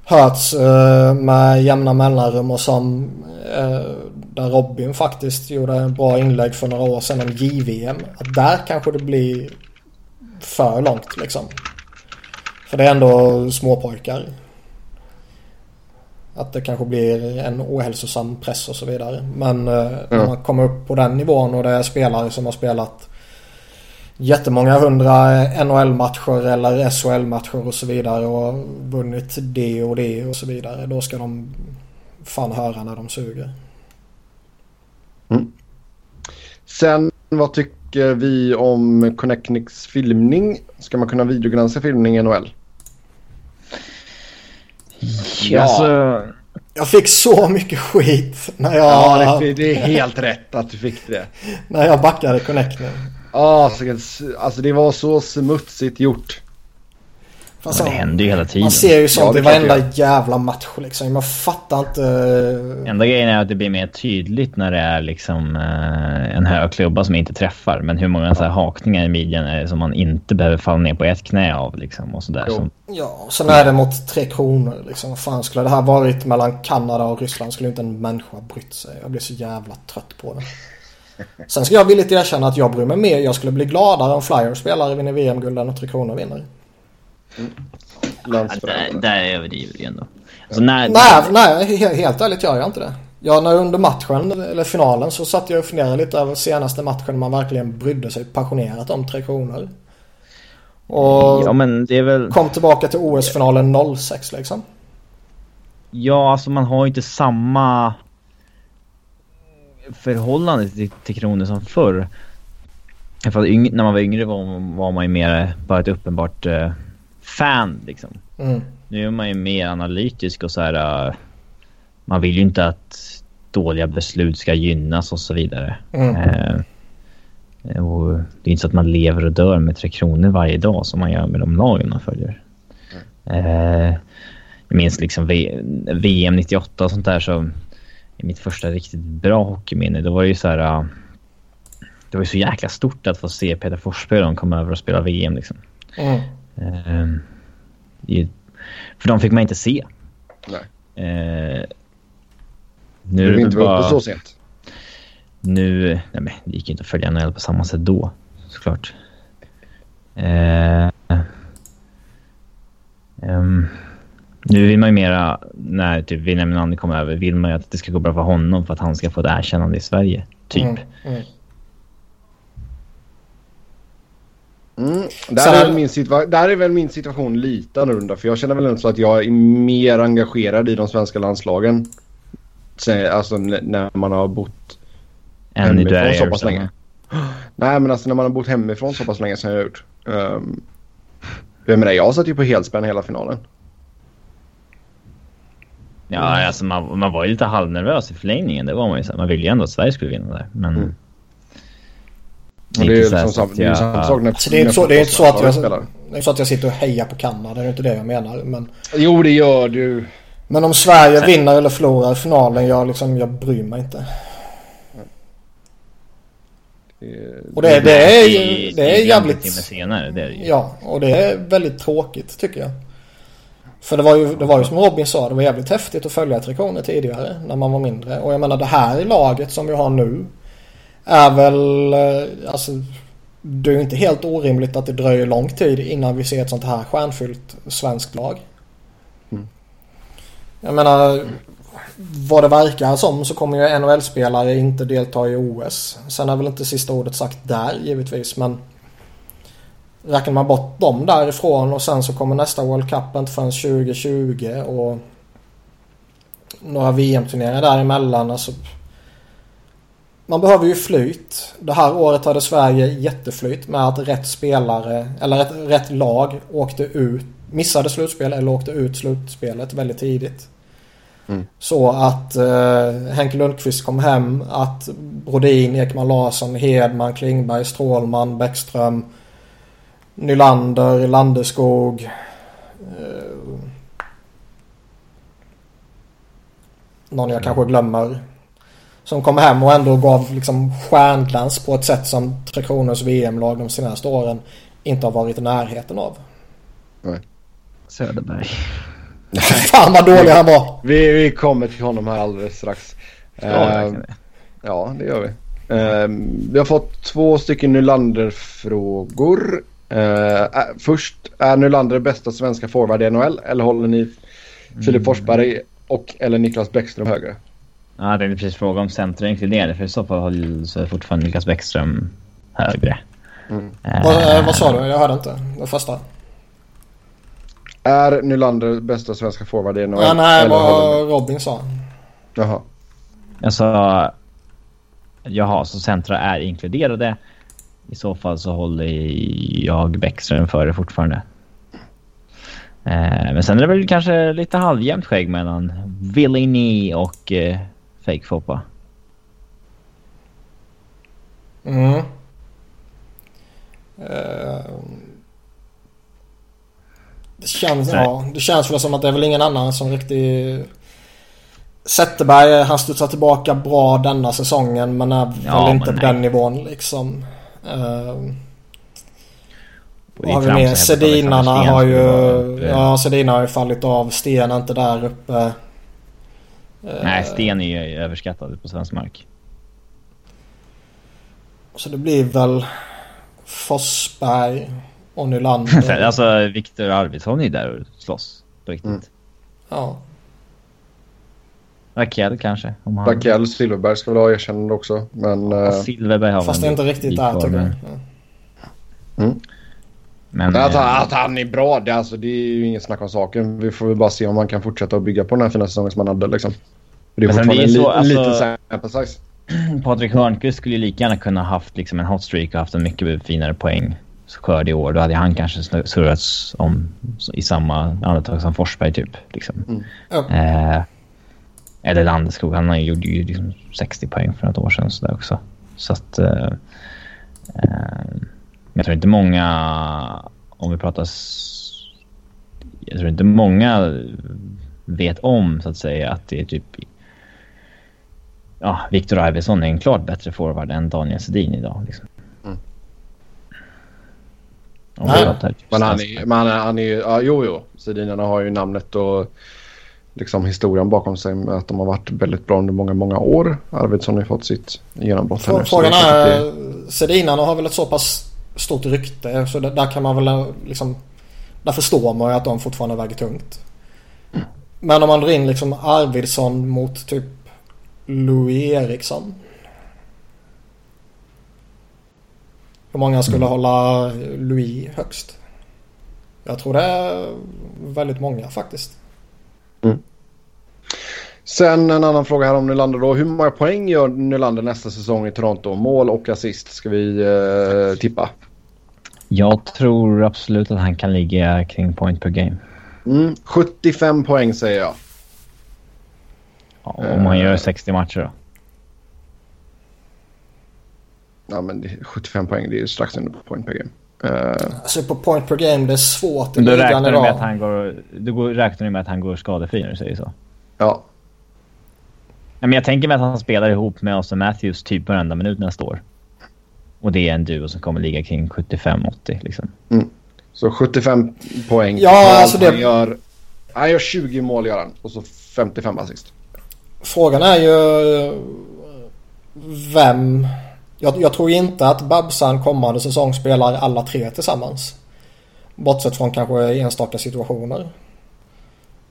hörts eh, med jämna mellanrum och som eh, där Robin faktiskt gjorde en bra inlägg för några år sedan om JVM. Att där kanske det blir för långt liksom. För det är ändå småpojkar. Att det kanske blir en ohälsosam press och så vidare. Men eh, när man kommer upp på den nivån och det är spelare som har spelat jättemånga hundra NHL-matcher eller SHL-matcher och så vidare och vunnit det och det och så vidare. Då ska de fan höra när de suger. Mm. Sen vad tycker vi om Connectnics filmning? Ska man kunna videogranska filmning i NHL? Ja. Alltså, Jag fick så mycket skit när jag, Ja, det, det är helt rätt att du fick det. när jag backade Connecting. Ja, så- alltså det var så smutsigt gjort. Fast men det händer ju hela tiden. Man ser ju sånt Ja, det i varenda jävla match liksom. Man fattar inte... Enda grejen är att det blir mer tydligt när det är liksom eh, en hög klubba som inte träffar. Men hur många så här hakningar i midjan är det som man inte behöver falla ner på ett knä av liksom och sådär. Som, Ja, och sen är det mot Tre Kronor liksom. Fan skulle det här varit mellan Kanada och Ryssland skulle inte en människa brytt sig. Jag blir så jävla trött på det. Sen ska jag villigt erkänna att jag bryr mig mer. Jag skulle bli gladare om Flyers spelare vinner VM-guld än att Tre Kronor vinner. Där, Landsförrädare. där överdriver du ändå. Alltså när, Nej, nej, he- helt ärligt gör jag inte det. Ja, när under matchen, eller finalen, så satt jag och funderade lite över senaste matchen man verkligen brydde sig passionerat om Tre Kronor. Och Ja men det är väl... kom tillbaka till OS-finalen 06 liksom. Ja alltså man har ju inte samma förhållande till, till kronor som förr. För när man var yngre var, var man ju mer bara ett uppenbart eh, fan liksom. Mm. Nu är man ju mer analytisk och så här. eh, man vill ju inte att dåliga beslut ska gynnas och så vidare. Mm. Eh, och det är inte så att man lever och dör med Tre Kronor varje dag som man gör med de lagen man följer. Eh, jag minns liksom v VM 98 och sånt där så i mitt första riktigt bra hockeyminne då var det ju så här. eh, det var ju så jäkla stort att få se Peter Forsberg de kom över och spela VM liksom. Mm. Eh, i- för de fick man inte se. Nej. Eh, Du nu är vill det inte vara uppe bara... så sent. Nu... Nej men det gick ju inte att följa NHL på samma sätt då, såklart. Eh, ehm, nu vill man ju mera, när typ William Nylander kommer över, vill man ju att det ska gå bra för honom för att han ska få ett erkännande i Sverige. Typ. Mm. Mm. Mm. Där, Sen- är väl min där är väl min situation lite annorlunda. För jag känner väl inte så att jag är mer engagerad i de svenska landslagen. Alltså när man har bott... Än Hemifrån så pass länge. Nej men alltså när man har bott hemifrån så pass länge som jag har gjort. Um, jag menar jag satt ju på helspänn hela finalen. Ja, alltså man, man var ju lite halvnervös i förlängningen. Det var man ju. Man ville ju ändå att Sverige skulle vinna där. Men... Mm. Det Och är det är inte ju liksom sam- att det är ju jag- samma sak när Så det är inte så, det är inte så att jag, spelar. det är inte så att jag sitter och hejar på Kanada. Det är inte det jag menar. Men, Jo det gör du. men om Sverige vinner eller förlorar finalen, jag, liksom, jag bryr mig inte. Och det, det, är, det är i en jävligt... timme senare. Det är det ju. Ja, och det är väldigt tråkigt tycker jag. För det var ju, det var ju som Robin sa, det var jävligt häftigt att följa Tre Kronor tidigare när man var mindre. Och jag menar det här laget som vi har nu är väl, eh, alltså det är ju inte helt orimligt att det dröjer lång tid innan vi ser ett sånt här stjärnfyllt svenskt lag. Mm. Jag menar, vad det verkar som så kommer ju NHL-spelare inte delta i OS. Sen är väl inte sista ordet sagt där givetvis men Räknar man bort dem därifrån och sen så kommer nästa World Cup inte förrän 2020 och några VM-turneringar däremellan. Alltså, man behöver ju flyt. Det här året hade Sverige jätteflyt med att rätt spelare eller rätt, rätt lag åkte ut, missade slutspel eller åkte ut slutspelet väldigt tidigt. Mm. Så att eh, Henke Lundqvist kom hem, att Brodin, Ekman Larsson, Hedman, Klingberg, Strålman, Bäckström Nylander, Landeskog. Eh, någon jag kanske glömmer. Som kom hem och ändå gav liksom stjärnglans på ett sätt som Tre Kronors VM-lag de senaste åren inte har varit i närheten av. Söderberg. Fan vad dålig han var! Vi, vi kommer till honom här alldeles strax. Ja, Eh, verkligen det. Ja, det gör vi. Eh, vi har fått två stycken Nylander-frågor. Eh, är- först, är Nylander bästa svenska forward i NHL eller håller ni Filip Forsberg och eller Niklas Bäckström högre? Ja, jag tänkte precis fråga om centrum inkluderade. För i så fall håller så är fortfarande Niklas Bäckström högre. Mm. Eh, vad, vad sa du? Jag hörde inte. Det första. Är Nylander bästa svenska forward i NHL? Ja, nej, vad Robin sa. Jaha. Jag sa... Jaha, så centra är inkluderade. I så fall så håller jag Bäckström före fortfarande. Eh, men sen är det väl kanske lite halvjämnt skägg mellan Villini och eh, Fake Foppa. Mm. Uh, det, känns, ja, det känns väl som att det är väl ingen annan som riktigt... Zetterberg, han studsar tillbaka bra denna säsongen men är ja, väl inte på den nivån liksom. Uh, har vi mer? Sedinarna har ju... Ja, Sedina har ju fallit av. Sten är inte där uppe. Nej, Sten är ju överskattad på svensk mark. Så det blir väl Forsberg och Nylander. alltså Viktor Arvidsson är där och slåss på riktigt. Mm. Ja. Rakell kanske. Om han... Rakell, Silverberg ska väl ha erkännande också. Men, ja, eh, Silverberg har Fast det är inte riktigt där tycker jag. Mm. Men, att, äh, att, han är bra, det, alltså, det är ju inget snack om saken. Vi får väl bara se om man kan fortsätta att bygga på den här fina säsongen som han hade. Liksom. Det är fortfarande en, så, en alltså, liten sample size. Patrik Hörnqvist skulle ju lika gärna kunna haft liksom en hot streak och haft en mycket finare poäng skörd i år. Då hade han kanske surrats om i samma andetag som Forsberg typ. Liksom. Mm. Eh, eller Landeskog. Han gjorde ju liksom 60 poäng för ett år sedan så också. Så att... Eh, eh, jag tror inte många, om vi pratar... Jag tror inte många vet om så att säga att det är typ ja, Victor Arvidsson är en klart bättre forward än Daniel Sedin idag. Liksom. Mm. Nej, men han är, men han är ju, ja, jo jo, Sedinarna har ju namnet och liksom historien bakom sig med att de har varit väldigt bra under många, många år. Arvidsson har ju fått sitt genombrott. Frågan är, Sedinarna har väl ett så pass stort rykte så där kan man väl liksom, där förstår man ju att de fortfarande väger tungt. Mm. Men om man drar in liksom Arvidsson mot typ Louis Eriksson. Hur många skulle mm. hålla Louis högst? Jag tror det är väldigt många faktiskt. Mm. Sen en annan fråga här om Nylander då. Hur många poäng gör Nylander nästa säsong i Toronto? Mål och assist ska vi eh, tippa. Jag tror absolut att han kan ligga kring point per game. Mm, 75 poäng säger jag. Ja, om man gör 60 matcher då? Ja, men 75 poäng, det är strax under point per game. Uh... Alltså på point per game, det är svårt i ligan idag. Räknar du med att han går, du går, räknar du med att han går skadefri när du säger så? Ja. Men jag tänker mig att han spelar ihop med Austin Matthews typ varenda minut nästa år. Och det är en duo som kommer ligga kring 75-80 liksom. Mm. Så 75 poäng. Ja, alltså det... Han gör, han gör 20 mål gör han och så 55 assist. Frågan är ju vem... Jag, jag tror inte att Babsan kommande säsong spelar alla tre tillsammans. Bortsett från kanske enstaka situationer.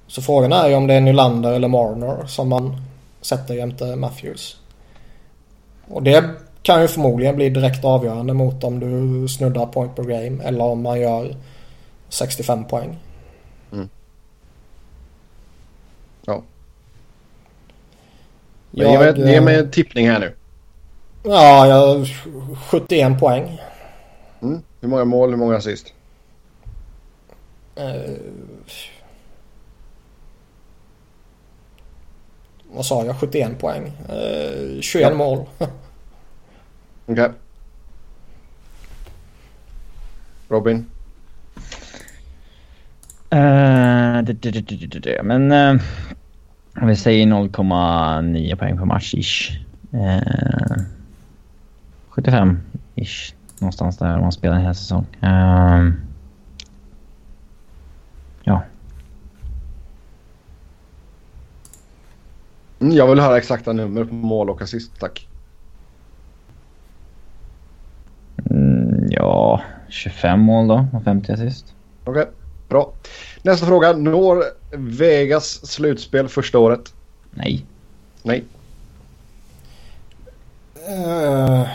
Så frågan är ju om det är Nylander eller Marner som man sätter jämte Matthews. Och det kan ju förmodligen bli direkt avgörande mot om du snuddar point per game eller om man gör 65 poäng. Mm. Ja. Jag, ge, mig, ge mig en tippning här nu. Ja, jag, 71 poäng. Mm. Hur många mål, hur många assist? Uh, vad sa jag? 71 poäng. Uh, 21 ja. mål. Okej. Okay. Robin? Uh, men uh, vi säger 0,9 poäng per match ish. Uh, 75 ish. Någonstans där om man spelar en hel säsong. Uh, ja. Mm, jag vill höra exakta nummer på mål och assist, tack. Mm, ja, 25 mål då och 50 assist. Okej, okay, bra. Nästa fråga. Når Vegas slutspel första året? Nej. Nej. Uh,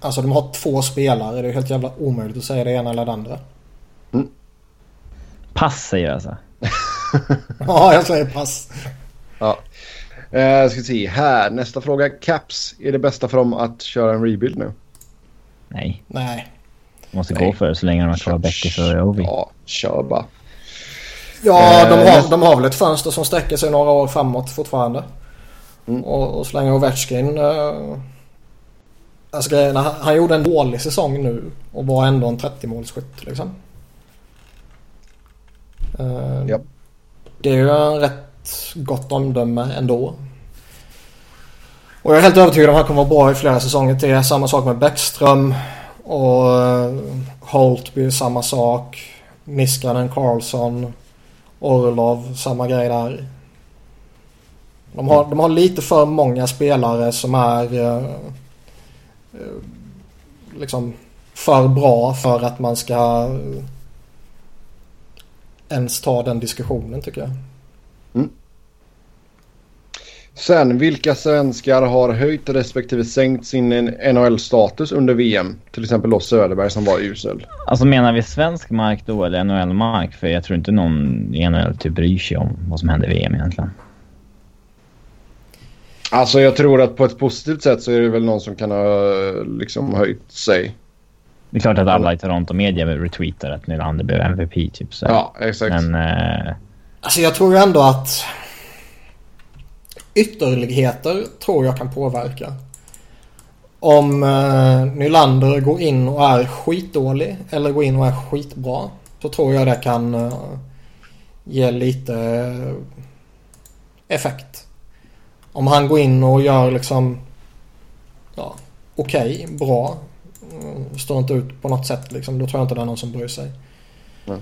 Alltså de har två spelare. Det är helt jävla omöjligt att säga det ena eller det andra. Pass säger jag alltså. Ja, jag säger pass. Ja. Eh, ska se här. Nästa fråga. Caps. Är det bästa för dem att köra en rebuild nu? Nej, Nej. De måste Nej. gå för det så länge de har kvar Beckis och Ovi. Ja, kör bara. Ja, de Eh, har, de har väl ett fönster som sträcker sig några år framåt fortfarande. Mm. Och, och så länge Ovechkin... Uh, alltså grejerna, han, han gjorde en dålig säsong nu och var ändå en 30-målsskytt liksom. Eh, Ja. Det är ju en rätt gott omdöme ändå. Och jag är helt övertygad om att han kommer vara bra i flera säsonger till. Samma sak med Bäckström. Och eh, Holtby samma sak. Niskanen, Karlsson. Orlov, samma grej där. De har, de har lite för många spelare som är eh, eh liksom för bra för att man ska eh, ens ta den diskussionen tycker jag. Sen, vilka svenskar har höjt respektive sänkt sin NHL-status under VM? Till exempel då Söderberg som var usel. Alltså menar vi svensk mark då eller NHL-mark? För jag tror inte någon i NHL typ bryr sig om vad som händer i VM egentligen. Alltså jag tror att på ett positivt sätt så är det väl någon som kan ha liksom höjt sig. Det är klart att alla i Toronto media retweetar att Nylander blev MVP typ så. Ja, exakt. Men eh, Alltså jag tror ändå att ytterligheter tror jag kan påverka. Om eh, Nylander går in och är skitdålig eller går in och är skitbra så tror jag det kan eh, ge lite eh, effekt. Om han går in och gör liksom ja, okej, bra. mm, Står inte ut på något sätt liksom. Då tror jag inte det är någon som bryr sig. Nej.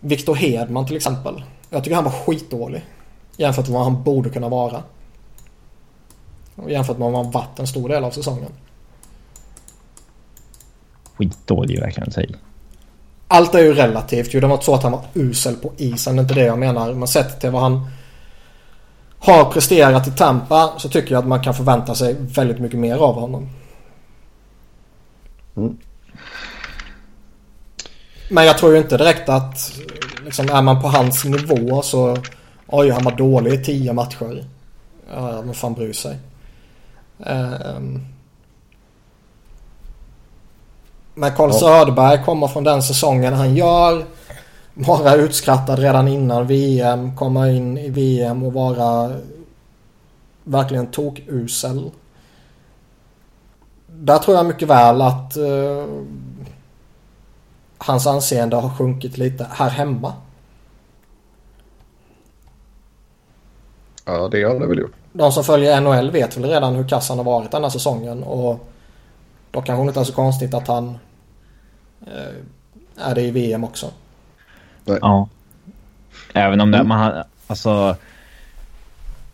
Victor Hedman till exempel. Jag tycker han var skitdålig. Jämfört med vad han borde kunna vara. Och jämfört med vad han varit en stor del av säsongen. skitdålig verkligen säga. Allt är ju relativt ju. Det var inte så att han var usel på isen. Det är inte det jag menar. Men sett till vad han har presterat i Tampa så tycker jag att man kan förvänta sig väldigt mycket mer av honom. Mm. Men jag tror ju inte direkt att liksom, är man på hans nivå så oj han var dålig i tio matcher. Ja, men fan bryr sig. Ehm. Men Carl Ja. Söderberg kommer från den säsongen han gör. Vara utskrattad redan innan VM. Komma in i VM och vara verkligen tokusel. Där tror jag mycket väl att eh, hans anseende har sjunkit lite här hemma. Ja, det har det väl gjort. De som följer NHL vet väl redan hur kass han har varit den här säsongen och då kanske det inte är så konstigt att han eh, är det i VM också. Ja. Även om det, man har, alltså...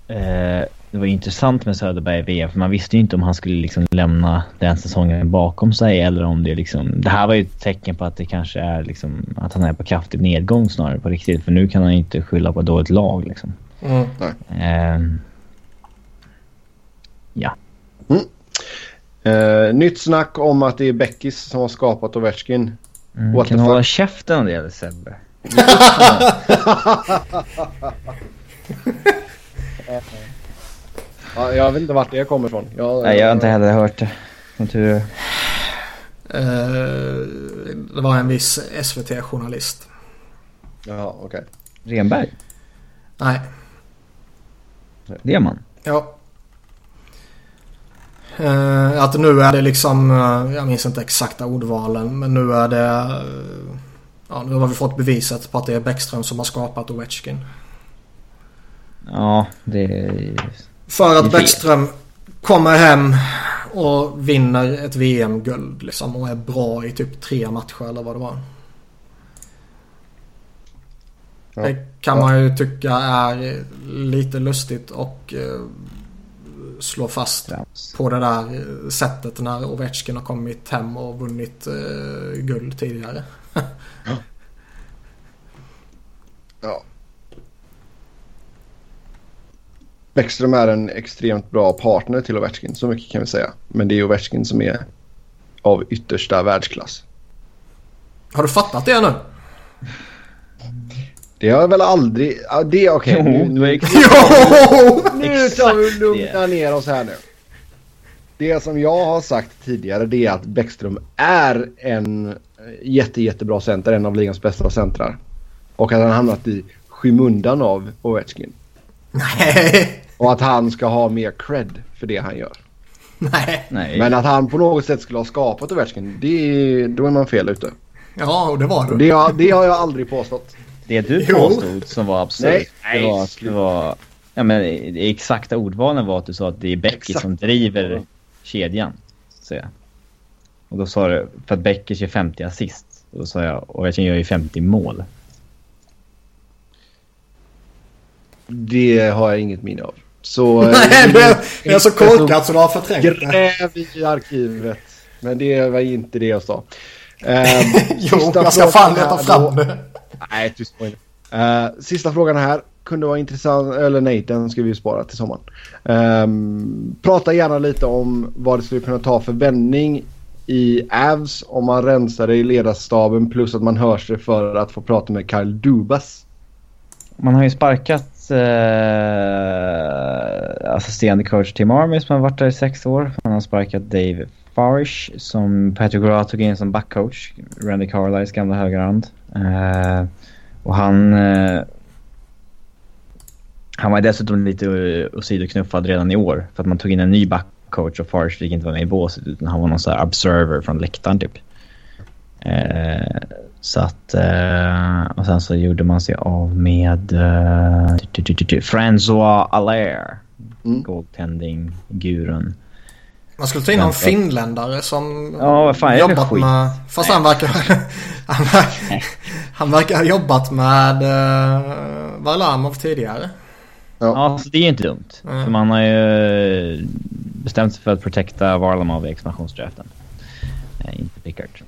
Eh, det var ju intressant med Söderberg i VM för man visste ju inte om han skulle liksom lämna den säsongen bakom sig eller om det liksom... Det här var ju ett tecken på att det kanske är liksom att han är på kraftig nedgång snarare på riktigt. För nu kan han ju inte skylla på ett dåligt lag liksom. Mm. Eh, ja. Eh, nytt snack om att det är Beckis som har skapat Ovechkin. Mm, What kan hålla käften om det eller Sebbe? Ja, jag vet inte vart det kommer ifrån. Jag, Nej, jag har inte heller hört det. Som tur är. Eh, det var en viss SVT-journalist. Ja, okej. Renberg? Nej, Det är man. ja. Eh, att nu är det liksom, eh, jag minns inte exakta ordvalen, men nu är det... eh, ja, nu har vi fått beviset på att det är Bäckström som har skapat Ovechkin. Ja, det är... För Det att fel. Bäckström kommer hem och vinner ett VM-guld liksom och är bra i typ tre matcher eller vad det var. Ja. Det kan man ju tycka är lite lustigt och eh, slå fast på det där eh, sättet när Ovechkin har kommit hem och vunnit eh, guld tidigare. Ja. Bäckström är en extremt bra partner till Ovechkin, så mycket kan vi säga. Men det är Ovechkin som är av yttersta världsklass. Har du fattat det nu? Det har jag väl aldrig... Ja, det är okej. Jo, Nu, nu, nu tar vi och lugna ner oss här nu. Det som jag har sagt tidigare det är att Bäckström är en jätte, jättebra center. En av ligans bästa centrar. Och att han har hamnat i skymundan av Ovechkin. Nej. Och att han ska ha mer cred för det han gör. Nej. Nej. Men att han på något sätt skulle ha skapat Ovechkin, det, då är man fel ute. Ja, och det var du. det, har, det har jag aldrig påstått. Det du påstod som var absurt. Nej. Det var Nej, att det var... Ja, men det exakta ordvalen var att du sa att det är Becky Exakt. som driver kedjan. Så jag. Och då sa du, för att Beckers gör 50 assist. Och då sa jag, och jag gör ju 50 mål. Det har jag inget minne av. Så... eh, Nej, det, är så korkat så du har förträngt det. Gräv i arkivet. Men det var inte det jag sa. Eh, Jo, jag ska fan leta fram det. Nej, tyst på uh, Sista frågan här. Kunde vara intressant, eller nej, den ska vi ju spara till sommaren. Um, prata gärna lite om vad det skulle kunna ta för vändning i Avs om man rensar det i ledarstaben plus att man hör sig för att få prata med Kyle Dubas. Man har ju sparkat eh, assisterande coach Tim Army som har varit där i sex år. Man har sparkat Dave Farish som Patrick Roy tog in som backcoach. Randy Carlisles gamla högerhand. Eh, och han... Eh, han var dessutom lite uh, åsidoknuffad redan i år för att man tog in en ny backcoach och Farish fick inte vara med i båset utan han var någon sån här observer från läktaren typ. Eh, så att... Eh, och sen så gjorde man sig av med eh, François Allaire. Mm. Goaltending-gurun. Man skulle ta in någon finländare som Ja, vad fan jobbat skit? med... Fast han verkar... han, verkar han verkar ha jobbat med uh, Varlamov tidigare. Ja, så det är ju inte dumt. Mm. För man har ju bestämt sig för att protecta Varlamov i expansionsdraften. Eh, inte Pickard.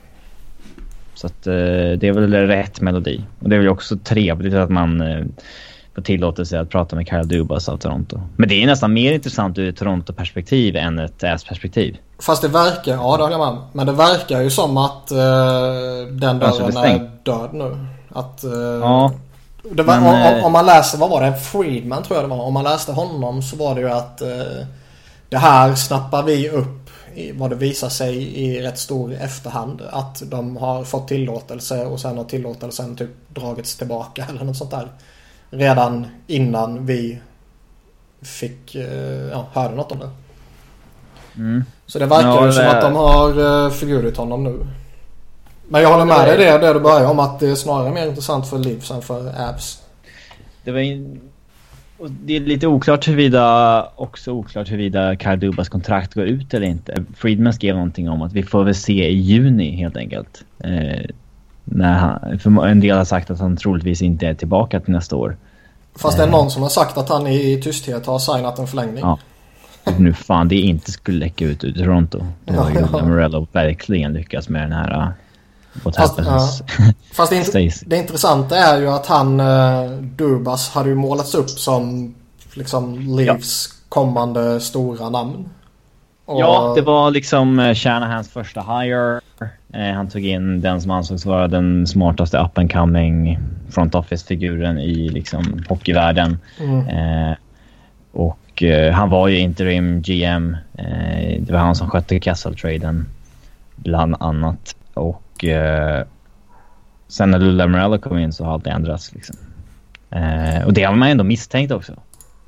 Så att, eh, det är väl rätt melodi. Och det är väl också trevligt att man får tillåtelse att prata med Kyle Dubas av Toronto. Men det är nästan mer intressant ur ett Toronto-perspektiv än ett Äs-perspektiv. Fast det verkar... Ja, det håller jag med. Men det verkar ju som att uh, den dörren är död nu. Att... eh, Ja, var, Men, om, eh, om man läser, vad var det? Friedman tror jag det var. Om man läste honom så var det ju att eh, det här snappar vi upp i vad det visar sig i rätt stor efterhand. Att de har fått tillåtelse och sen har tillåtelsen typ dragits tillbaka eller något sånt där. Redan innan vi fick, eh, ja, hörde något om det. mm. Så det verkar Ja, ju som det- att de har eh, förbjudit honom nu. Men jag håller med dig det, det du börjar om att det är snarare mer intressant för Livs än för Abs. Det var in... och det är lite oklart huruvida, också oklart huruvida Kyle Dubas kontrakt går ut eller inte. Friedman skrev någonting om att vi får väl se i juni helt enkelt. Eh, när han, för en del har sagt att han troligtvis inte är tillbaka till nästa år. Fast det är någon som har sagt att han i tysthet har signat en förlängning. Ja. Nu fan det inte skulle läcka ut ur Toronto. Då har ju Ja. Morello verkligen lyckats med den här... What Fast, happens. Fast det, int- det intressanta är ju att han, eh, Dubas, hade ju målats upp som liksom Livs kommande stora namn. Och- Ja, det var liksom eh, Shanahans första hire. Eh, han tog in den som ansågs vara den smartaste up and coming front office-figuren i liksom hockeyvärlden. Mm. Eh, och eh, han var ju interim GM. Eh, det var han som skötte Castle-traden bland annat. Och sen när Lula Morello kom in så har allt ändrats liksom. Och det har man ändå misstänkt också.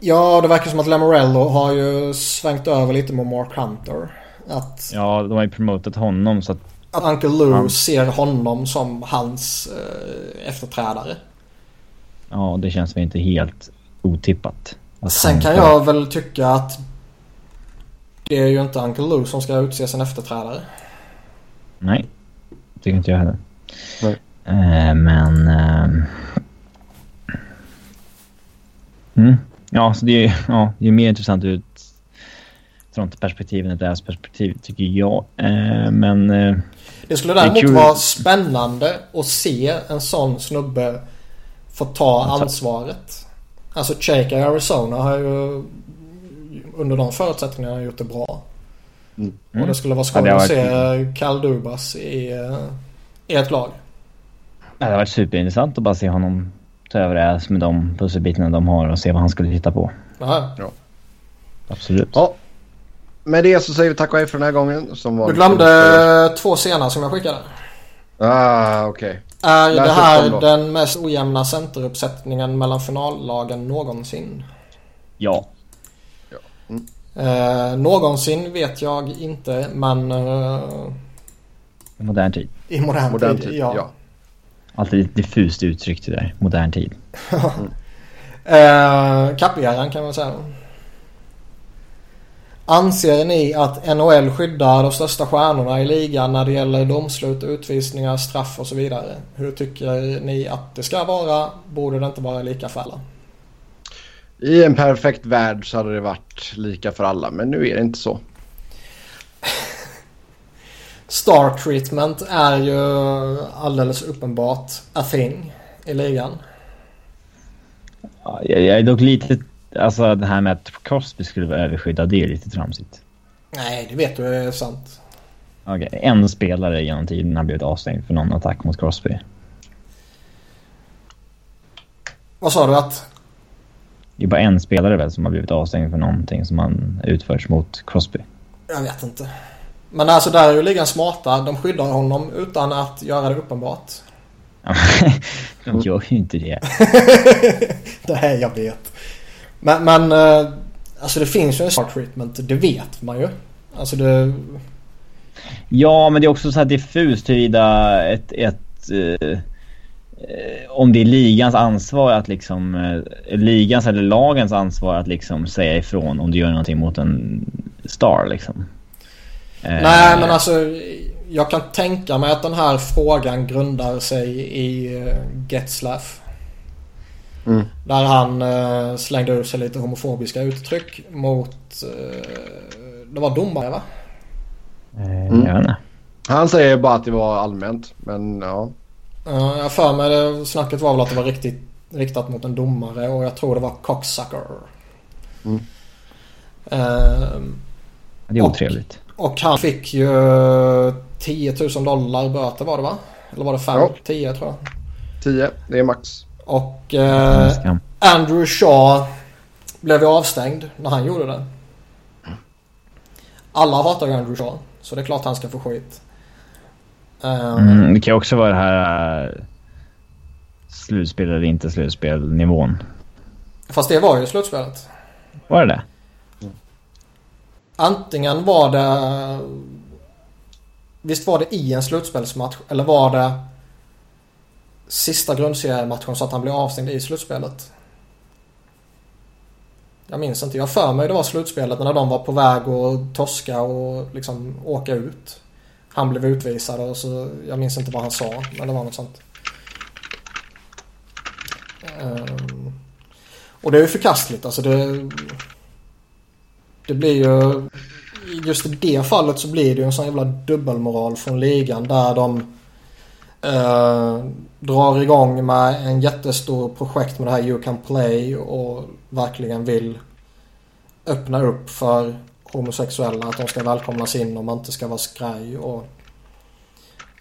Ja, det verkar som att Lamorello har ju svängt över lite mot Mark Hunter. Att, Ja, de har ju promotat honom så att att Uncle Lou Han- ser honom som hans eh, efterträdare. Ja, det känns väl inte helt otippat. Sen kan jag väl tycka att det är ju inte Uncle Lou som ska utse sin efterträdare. Nej, tycker inte jag heller. Eh, men... ehm, Mm. Ja, så det är, ja, det är mer intressant ur ett Toronto-perspektiv än ett Avs-perspektiv, tycker jag. Eh, men... Det skulle Det är däremot kul. vara spännande att se en sån snubbe få ta ansvaret. Alltså Chaka i Arizona har ju under de förutsättningarna gjort det bra. Och det skulle vara skoj Ja, det att se Cal Dubas i, eh, i ett lag. Ja, Det hade varit superintressant att bara se honom ta över AS med de pusselbitarna de har och se vad han skulle hitta på. Ja. Absolut. Ja. Med det så säger vi tack och hej för den här gången. Som Du vanligt. glömde två scener som jag skickade. Ah, okej. Är Läs det här den mest ojämna centeruppsättningen mellan finallagen någonsin? Ja. Eh, någonsin vet jag inte men eh, I modern tid. i modern, Modern tid, tid. ja. Ja. Alltid lite diffust uttryckt det där. Modern tid. Eh, Kapperan kan man säga. Anser ni att NHL skyddar de största stjärnorna i ligan när det gäller domslut, utvisningar, straff och så vidare? Hur tycker ni att det ska vara? Borde det inte vara lika för alla? I en perfekt värld så hade det varit lika för alla. Men nu är det inte så. Star treatment är ju alldeles uppenbart a thing i ligan. Ja, Jag, jag är dock lite... Alltså det här med att Crosby skulle vara överskyddad, det är lite tramsigt. Nej, det vet du är sant. Okej, en spelare genom tiden har blivit avstängd för någon attack mot Crosby. Vad sa du att? Det är bara en spelare väl som har blivit avstängd för någonting som han utförts mot Crosby. Jag vet inte. Men alltså där är ju ligan smarta. De skyddar honom utan att göra det uppenbart. De gör ju inte det. det här jag vet. Men, men eh, alltså det finns ju en start treatment. Det vet man ju. Alltså det... Ja, men det är också så här diffust huruvida ett... ett eh, eh, om det är ligans ansvar att liksom... Eh, ligans eller lagens ansvar att liksom säga ifrån om du gör någonting mot en star liksom. Eh, Nej men alltså jag kan tänka mig att den här frågan grundar sig i uh, Getzlaff. Mm. Där han uh, slängde ur sig lite homofobiska uttryck mot... Uh, det var domare va? eh, Mm. Han säger bara att det var allmänt. Men ja. Ja, jag för mig det. Snacket var väl att det var riktigt, riktat mot en domare och jag tror det var cocksucker. Mm. Ehm, Det är Och- otrevligt. och han fick ju 10 000 dollar böter var det va? Eller var det 5? Ja. 10 tror jag. 10, det är max. Och eh. Andrew Shaw blev ju avstängd när han gjorde det. Alla hatar ju Andrew Shaw. Så det är klart han ska få skit. Ehm, Mm, det kan också vara det här... eh, Slutspel eller inte slutspel nivån. Fast det var ju slutspelet. Var det det? Antingen var det... Visst var det i en slutspelsmatch eller var det sista grundseriematchen så att han blev avstängd i slutspelet? Jag minns inte. Jag har för mig det var slutspelet när de var på väg att torska och liksom åka ut. Han blev utvisad och så... Jag minns inte vad han sa men det var något sånt. Ehm, och det är ju förkastligt alltså det... Det blir ju... Just i det fallet så blir det ju en sån jävla dubbelmoral från ligan där de eh, drar igång med en jättestor projekt med det här You Can Play och verkligen vill öppna upp för homosexuella att de ska välkomnas in och man inte ska vara skraj och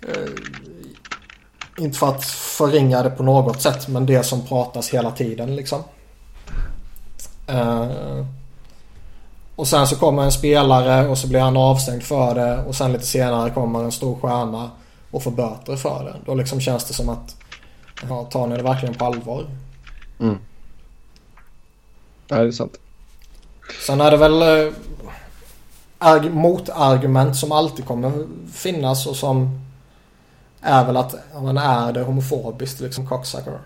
eh, inte för att förringa det på något sätt men det som pratas hela tiden liksom. Eh, och sen så kommer en spelare och så blir han avstängd för det och sen lite senare kommer en stor stjärna och får böter för det. Då liksom känns det som att ja, tar ni det verkligen på allvar? Mm. Ja, det är sant. Sen är det väl eh, arg- motargument som alltid kommer finnas och som är väl att men är det homofobiskt liksom cocksucker?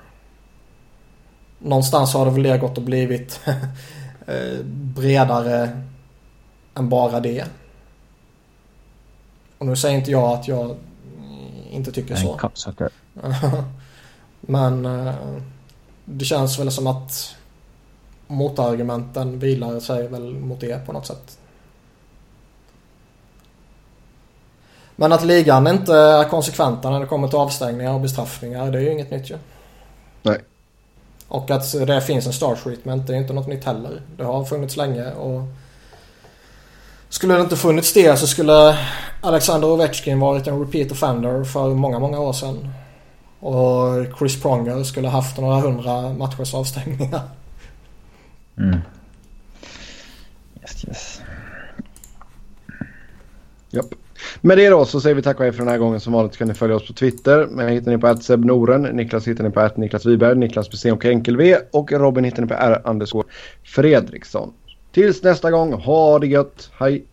Någonstans har det väl gått och blivit eh, bredare än bara det. Och nu säger inte jag att jag inte tycker En så. cocksucker. Men eh, det känns väl som att motargumenten vilar sig väl mot det på något sätt. Men att ligan inte är konsekventa när det kommer till avstängningar och bestraffningar det är ju inget nytt ju. Nej. Och att det finns en star treatment det är inte något nytt heller. Det har funnits länge och Skulle det inte funnits det så skulle Alexander Ovechkin varit en repeat offender för många, många år sedan. Och Chris Pronger skulle haft några hundra matchers avstängningar. Mm. Yes, yes. Japp. Med det då så säger vi tack och hej för den här gången. Som vanligt kan ni följa oss på Twitter. Mig hittar ni på Noren. Niklas hittar ni på Niklas Wiberg. Niklas och enkel V. Och Robin hittar ni på R. Fredriksson. Tills nästa gång, ha det gött. Hej!